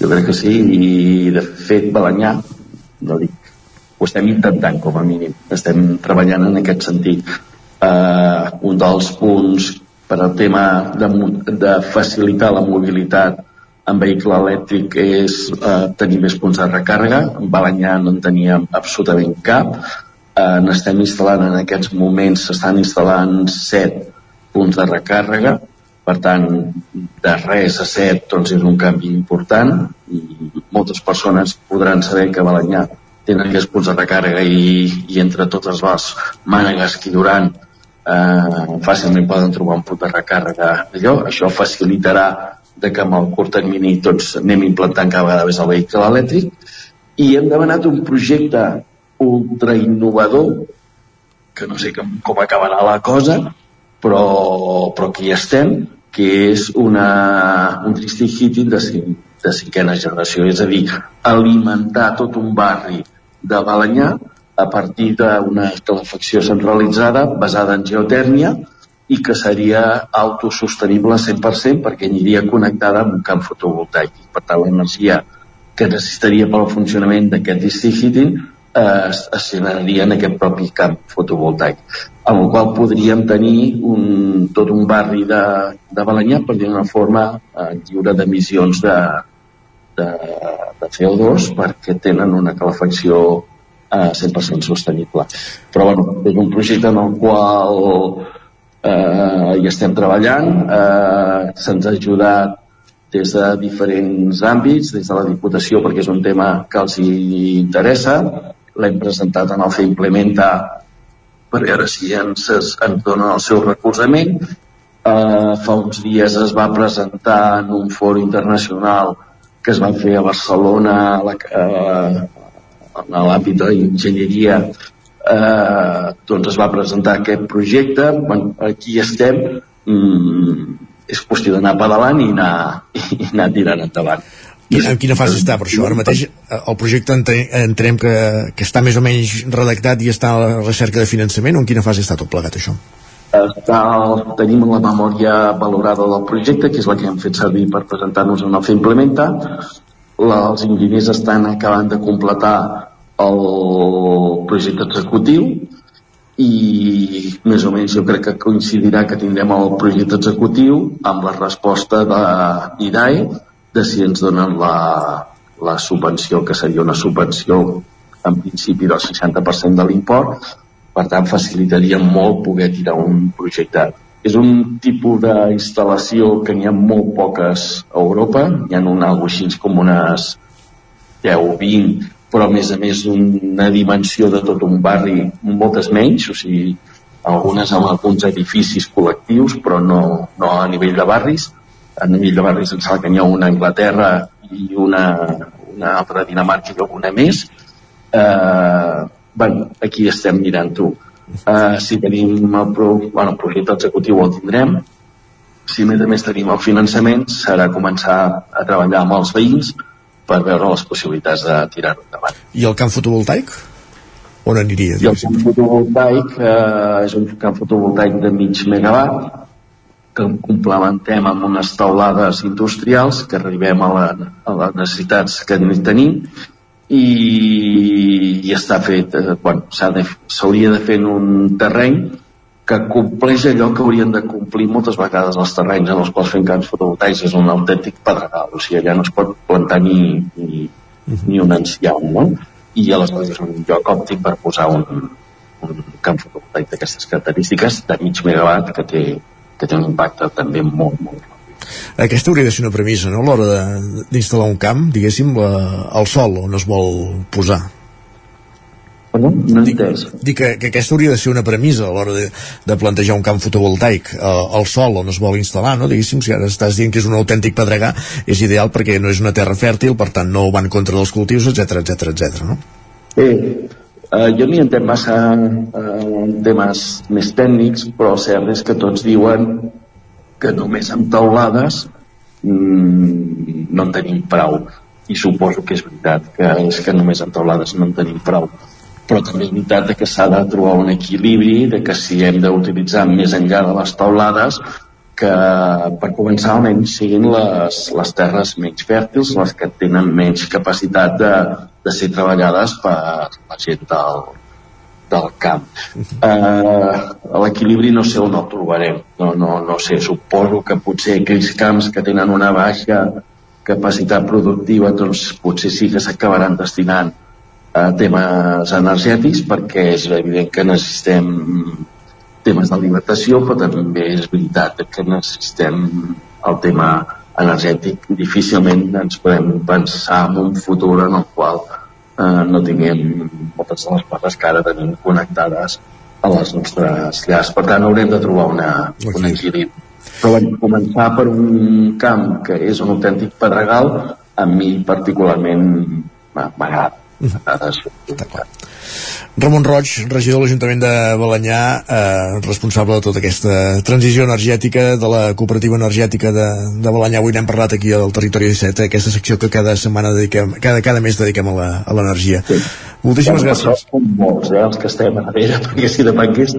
Jo crec que sí, i de fet Balanyà, no dic, ho estem intentant com a mínim, estem treballant en aquest sentit. Uh, un dels punts per al tema de, de facilitar la mobilitat en vehicle elèctric és eh, tenir més punts de recàrrega. En Balanyà no en teníem absolutament cap. Eh, n'estem instal·lant en aquests moments, s'estan instal·lant set punts de recàrrega, per tant, de res a set doncs és un canvi important i moltes persones podran saber que Balanyà tenen aquests punts de recàrrega i, i entre totes les mànegues que hi eh, fàcilment poden trobar un punt de recàrrega allò. Això facilitarà de que amb el curt termini tots anem implantant cada vegada més el vehicle elèctric i hem demanat un projecte ultra innovador que no sé com, com acabarà la cosa però, però hi estem que és una, un district heating de, cinc, de cinquena generació és a dir, alimentar tot un barri de Balanyà a partir d'una calefacció centralitzada basada en geotèrmia i que seria autosostenible 100% perquè aniria connectada amb un camp fotovoltaic. Per tant, l'energia que necessitaria pel funcionament d'aquest district heating eh, es, es generaria en aquest propi camp fotovoltaic. Amb el qual podríem tenir un, tot un barri de, de Balanyà, per dir una forma, eh, lliure d'emissions de, de, de CO2 perquè tenen una calefacció eh, 100% sostenible. Però bueno, és un projecte en el qual eh, hi estem treballant, eh, se'ns ha ajudat des de diferents àmbits, des de la Diputació perquè és un tema que els hi interessa, l'hem presentat en el FE Implementa per veure si ens, ens donen el seu recolzament. Eh, fa uns dies es va presentar en un foro internacional que es va fer a Barcelona a la, eh, en l'àmbit de l'enginyeria eh, doncs es va presentar aquest projecte, bueno, aquí estem, mm, és qüestió d'anar pedalant i anar, i anar tirant endavant. I en quina fase està per això? Ara mateix eh, el projecte entenem que, que està més o menys redactat i està a la recerca de finançament o en quina fase està tot plegat això? Està, tenim la memòria valorada del projecte, que és la que hem fet servir per presentar-nos en el FE Implementa. La, els enginyers estan acabant de completar el projecte executiu i més o menys jo crec que coincidirà que tindrem el projecte executiu amb la resposta de de si ens donen la, la subvenció, que seria una subvenció en principi del 60% de l'import, per tant facilitaria molt poder tirar un projecte. És un tipus d'instal·lació que n'hi ha molt poques a Europa, hi ha un algo així com unes 10 o 20 però a més a més una dimensió de tot un barri moltes menys, o sigui, algunes amb alguns edificis col·lectius, però no, no a nivell de barris. A nivell de barris em sembla que n'hi ha una a Anglaterra i una, una altra a Dinamarca i alguna més. Eh, bueno, aquí estem mirant-ho. Eh, si tenim el, pro, bueno, el projecte executiu el tindrem, si més a més tenim el finançament, serà començar a treballar amb els veïns per veure les possibilitats de tirar-ho endavant. I el camp fotovoltaic? On aniria? I el camp fotovoltaic eh, és un camp fotovoltaic de mig megawatt que complementem amb unes taulades industrials que arribem a, la, a les necessitats que tenim i, i està fet, eh, bueno, s'hauria de, de fer en un terreny que compleix allò que haurien de complir moltes vegades els terrenys en els quals fem camps fotovoltaics és un autèntic pedregal, o sigui, allà no es pot plantar ni, ni, ni un enciam, no? I aleshores és un lloc òptic per posar un, un camp fotovoltaic d'aquestes característiques de mig megawatt que té, que té un impacte també molt, molt Aquesta hauria de ser una premissa, no?, a l'hora d'instal·lar un camp, diguéssim, la, el sol on es vol posar. No, no entès. Dic que, que aquesta hauria de ser una premissa a l'hora de, de plantejar un camp fotovoltaic eh, el sol on es vol instal·lar, no? Diguéssim, si ara estàs dient que és un autèntic pedregar, és ideal perquè no és una terra fèrtil, per tant no va en contra dels cultius, etc etc etc. no? Bé, eh, jo m'hi entenc massa eh, en temes més tècnics, però el cert és que tots diuen que només amb taulades mm, no en tenim prou. I suposo que és veritat, que és que només amb taulades no en tenim prou. Però també és veritat que s'ha de trobar un equilibri, de que si hem d'utilitzar més enllà de les taulades, que per començar almenys siguin les, les terres menys fèrtils, les que tenen menys capacitat de, de ser treballades per la gent del, del camp. Eh, L'equilibri no sé on el trobarem, no, no, no sé, suposo que potser aquells camps que tenen una baixa capacitat productiva doncs potser sí que s'acabaran destinant a temes energètics perquè és evident que necessitem temes d'alimentació però també és veritat que necessitem el tema energètic difícilment ens podem pensar en un futur en el qual eh, no tinguem moltes de les coses que ara tenim connectades a les nostres llars. Per tant, haurem de trobar una, un equilibri. Però bé, començar per un camp que és un autèntic pedregal, a mi particularment m'a- m'agrada. M'agrada. Ramon Roig, regidor de l'Ajuntament de Balanyà, eh, responsable de tota aquesta transició energètica de la cooperativa energètica de, de Balanyà. Avui n'hem parlat aquí al Territori 17, eh, aquesta secció que cada setmana dediquem, cada, cada mes dediquem a l'energia. Sí. Moltíssimes Bueno, gràcies. Som molts, eh, els que estem a darrere, [LAUGHS] perquè si depengués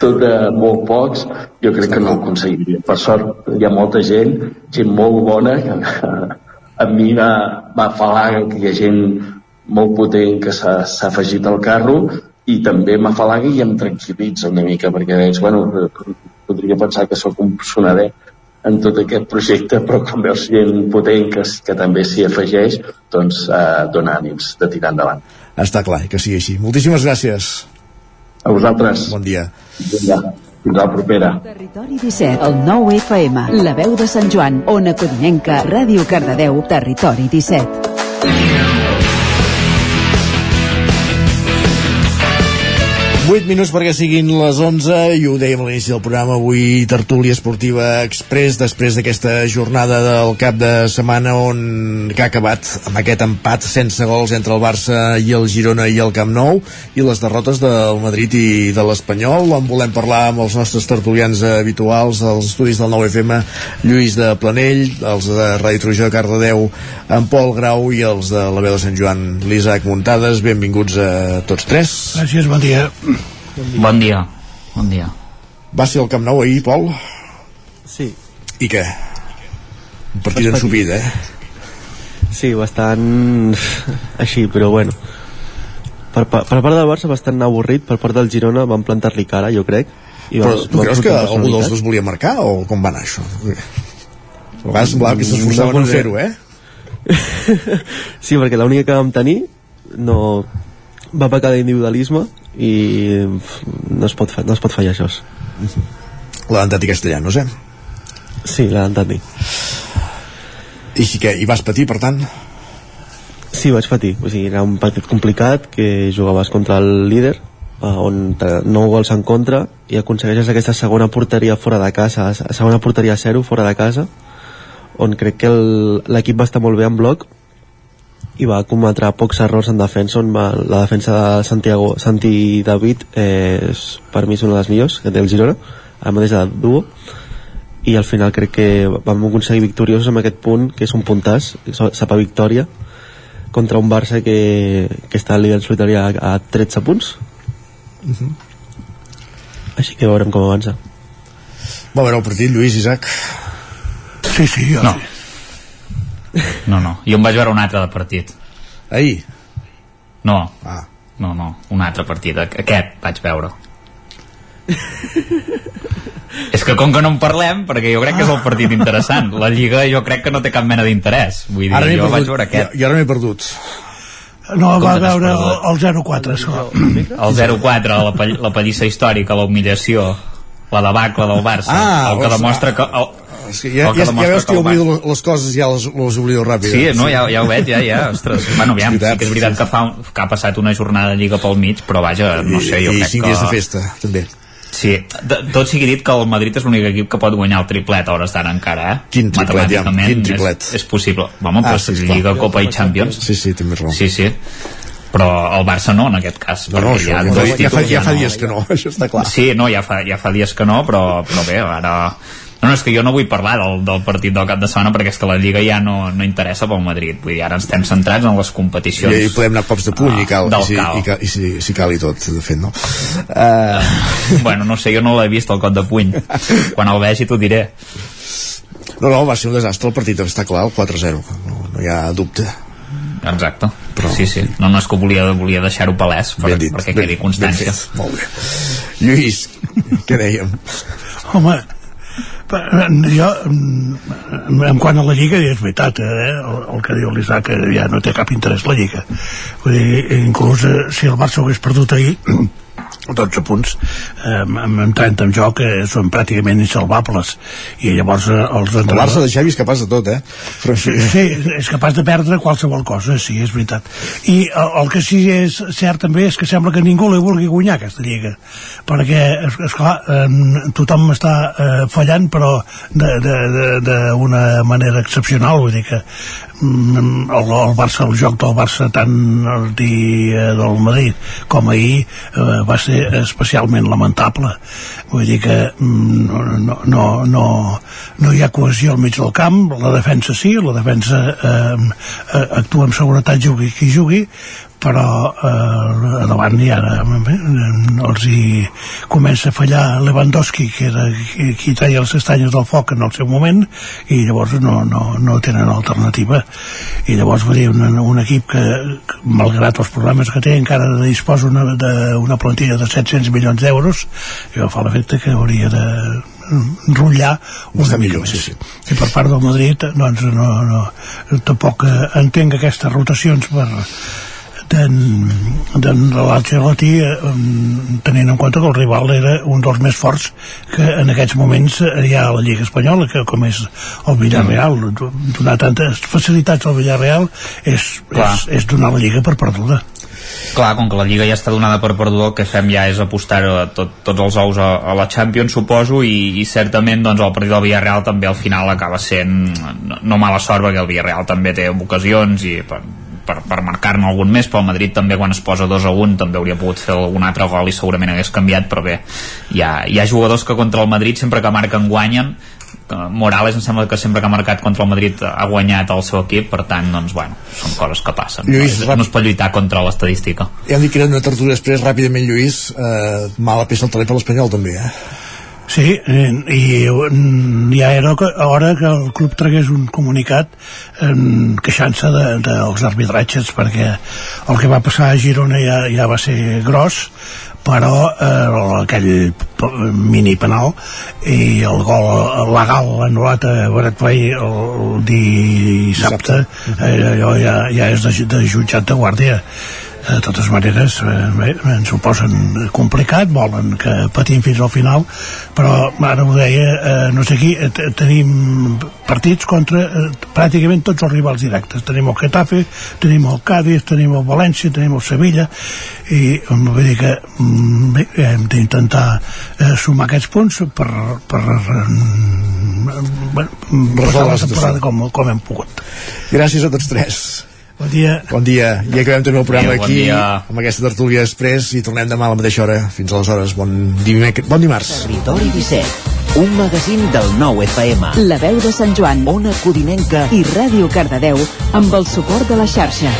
tot de molt pocs, jo crec que no ho aconseguiria. Per sort hi ha molta gent, gent molt bona, que a mi m'afalaga que hi ha gent molt potent que s'ha afegit al carro i també m'afalaga i em tranquil·litza una mica perquè veig, bueno, podria pensar que sóc un sonader en tot aquest projecte, però quan veus gent potent que, que també s'hi afegeix, doncs eh, dona ànims de tirar endavant. Està clar que sigui així. Moltíssimes gràcies. A vosaltres. Bon dia. Vinga, fins a la propera. Territori 17, el 9 FM, la veu de Sant Joan, Ona Codinenca, Ràdio Cardedeu, Territori 17. 8 minuts perquè siguin les 11 i ho dèiem a l'inici del programa avui tertúlia esportiva express després d'aquesta jornada del cap de setmana on que ha acabat amb aquest empat sense gols entre el Barça i el Girona i el Camp Nou i les derrotes del Madrid i de l'Espanyol. En volem parlar amb els nostres tertulians habituals els estudis del 9FM Lluís de Planell, els de Ràdio Trujó de Cardedeu, en Pol Grau i els de la veu de Sant Joan l'Isaac Muntades, benvinguts a tots tres. Gràcies, bon dia. Bon dia. Bon dia. Va ser el Camp Nou ahir, Pol? Sí. I què? Un partit ensupit, eh? Sí, bastant així, però bueno. Per, pa- per part del Barça bastant avorrit, per part del Girona van plantar-li cara, jo crec. I Però van- tu creus que algú dels dos volia marcar o com va anar això? A vegades semblava que s'esforçaven No pot fer-ho, eh? [LAUGHS] sí, perquè l'única que vam tenir no va pecar d'individualisme i no es pot, no es pot fallar això. La d'Antati Castellanos, eh? Sí, la d'Antati. I que, i vas patir, per tant? Sí, vaig patir. O sigui, era un partit complicat que jugaves contra el líder eh, on nou gols en contra i aconsegueixes aquesta segona porteria fora de casa, segona porteria zero fora de casa on crec que l'equip va estar molt bé en bloc i va cometre pocs errors en defensa on va, la defensa de Santiago Santi David eh, és, per mi és una de les millors que té el Girona ara mateix de duo i al final crec que vam aconseguir victoriosos amb aquest punt que és un puntàs, sap a victòria contra un Barça que, que està al líder solitari a, a 13 punts així que veurem com avança Va veure el partit, Lluís, Isaac? Sí, sí, jo. No. No, no. Jo em vaig veure un altre de partit. Ahir? No. Ah. No, no. Un altre partit. Aqu- Aquest vaig veure. és que com que no en parlem, perquè jo crec que és el partit interessant. La Lliga jo crec que no té cap mena d'interès. Vull dir, Ara jo vaig perdut, veure aquest. jo, jo ara m'he perdut. No, Com va veure el, perdut? el 0-4, esclar. El 0-4, la, pall- la pallissa històrica, la humiliació, la debacle del Barça, Ah, el que demostra que... El, És que ja, ja, ja veus que oblido les coses ja les, les oblido ràpid. Sí, no, ja, ja ho veig, ja, ja, ostres. [LAUGHS] Bueno, aviam, sí que és veritat que, fa, que ha passat una jornada de Lliga pel mig, però vaja, no sé, jo I, crec i cinc que... dies de festa, també. Sí, de, tot sigui dit que el Madrid és l'únic equip que pot guanyar el triplet a hores d'ara encara, eh? Quin triplet, ja, quin triplet. És, és possible. Home, però sí, si esclar. Lliga, Copa i Champions... Sí, sí, tens raó. Sí, sí. Però el Barça no, en aquest cas. No, no, això, ja, fa, ja, fa, títols, ja fa dies que no, [LAUGHS] això està clar. Sí, no, ja fa, ja fa dies que no, però, però bé, ara... No, no, és que jo no vull parlar del, del partit del cap de setmana perquè és que la Lliga ja no, no interessa pel Madrid. Vull dir, ara estem centrats en les competicions. I, I podem anar cops de puny i cal, i, si, cal. i, cal, i si, si cal i tot, de fet, no? Uh... [LAUGHS] bueno, no sé, jo no l'he vist el cop de puny. [LAUGHS] Quan el vegi t'ho diré. No, no, va ser un desastre el partit, està clar, el 4-0, no, no hi ha dubte. Exacte. Però... Sí, sí. No, no és que volia, volia deixar-ho palès per, Ben dit, perquè ben- quedi constància. ben fet, molt bé. Lluís, què dèiem? Home, jo, mm, en quant a la Lliga, és veritat, eh? el, el que diu l'Isaac, que ja no té cap interès la Lliga. Vull dir, inclús eh, si el Barça ho hagués perdut ahir, [CLEARS THROAT] 12 punts eh, amb, amb 30 en joc eh, són pràcticament insalvables i llavors eh, els El entrenadors Barça de Xavi és capaç de tot, eh? Però Sí, sí, és capaç de perdre qualsevol cosa, sí, és veritat. I el, el que sí és cert també és que sembla que ningú li vulgui guanyar aquesta lliga, perquè, és, esclar, eh, tothom està eh, fallant, però d'una manera excepcional, vull dir que el, el Barça, el joc del Barça tant el dia del Madrid com ahir eh, va ser especialment lamentable. Vull dir que mm, no, no, no, no hi ha cohesió al mig del camp la defensa sí, la defensa eh, eh, actua amb seguretat jugui qui jugui però eh, a davant ja eh, els hi comença a fallar Lewandowski que era qui, qui treia les castanyes del foc en el seu moment i llavors no, no, no tenen alternativa i llavors va dir un, un equip que, que malgrat els problemes que té encara disposa una, d'una plantilla de 700 milions d'euros i fa l'efecte que hauria de enrotllar una mica més. Sí, sí. I per part del Madrid doncs no, no, tampoc eh, entenc aquestes rotacions per d'en l'Ancelotti eh, tenint en compte que el rival era un dels més forts que en aquests moments hi ha a la Lliga Espanyola que com és el Villarreal donar tantes facilitats al Villarreal és, és, és donar la Lliga per perduda. Clar, com que la Lliga ja està donada per perduda, el que fem ja és apostar a tot, tots els ous a, a la Champions, suposo, i, i certament doncs, el partit del Villarreal també al final acaba sent no, no mala sort, perquè el Villarreal també té ocasions i per, per, per marcar-ne algun més, però el Madrid també quan es posa 2 a 1 també hauria pogut fer algun altre gol i segurament hagués canviat, però bé, hi ha, hi ha jugadors que contra el Madrid sempre que marquen guanyen, que Morales em sembla que sempre que ha marcat contra el Madrid ha guanyat el seu equip, per tant, doncs, bueno, són coses que passen. Lluís, no, no es pot lluitar contra l'estadística. Ja em dic que era una tertúlia després, ràpidament, Lluís, eh, mala peça al taler per l'Espanyol, també, eh? Sí, i ja era hora que el club tragués un comunicat eh, queixant-se dels de, dels arbitratges perquè el que va passar a Girona ja, ja va ser gros però eh, aquell mini penal i el gol legal anul·lat a Boret Play el, el dissabte eh, allò ja, ja és de, de jutjat de guàrdia de totes maneres eh, bé, ens ho posen complicat volen que patim fins al final però ara ho deia eh, no sé qui, eh, te- tenim partits contra eh, pràcticament tots els rivals directes. Tenim el Getafe, tenim el Cádiz tenim el València, tenim el Sevilla i vull dir que mm, bé, hem d'intentar eh, sumar aquests punts per, per mm, bueno, passar la temporada com, com hem pogut. Gràcies a tots tres. Bon dia. Bon dia. I acabem també el programa Bon aquí, dia. amb aquesta tertúlia després, i tornem demà a la mateixa hora. Fins aleshores, bon, dimec bon dimarts. Territori 17, un magazín del nou FM. La veu de Sant Joan, Ona Codinenca i Ràdio Cardedeu amb el suport de la xarxa.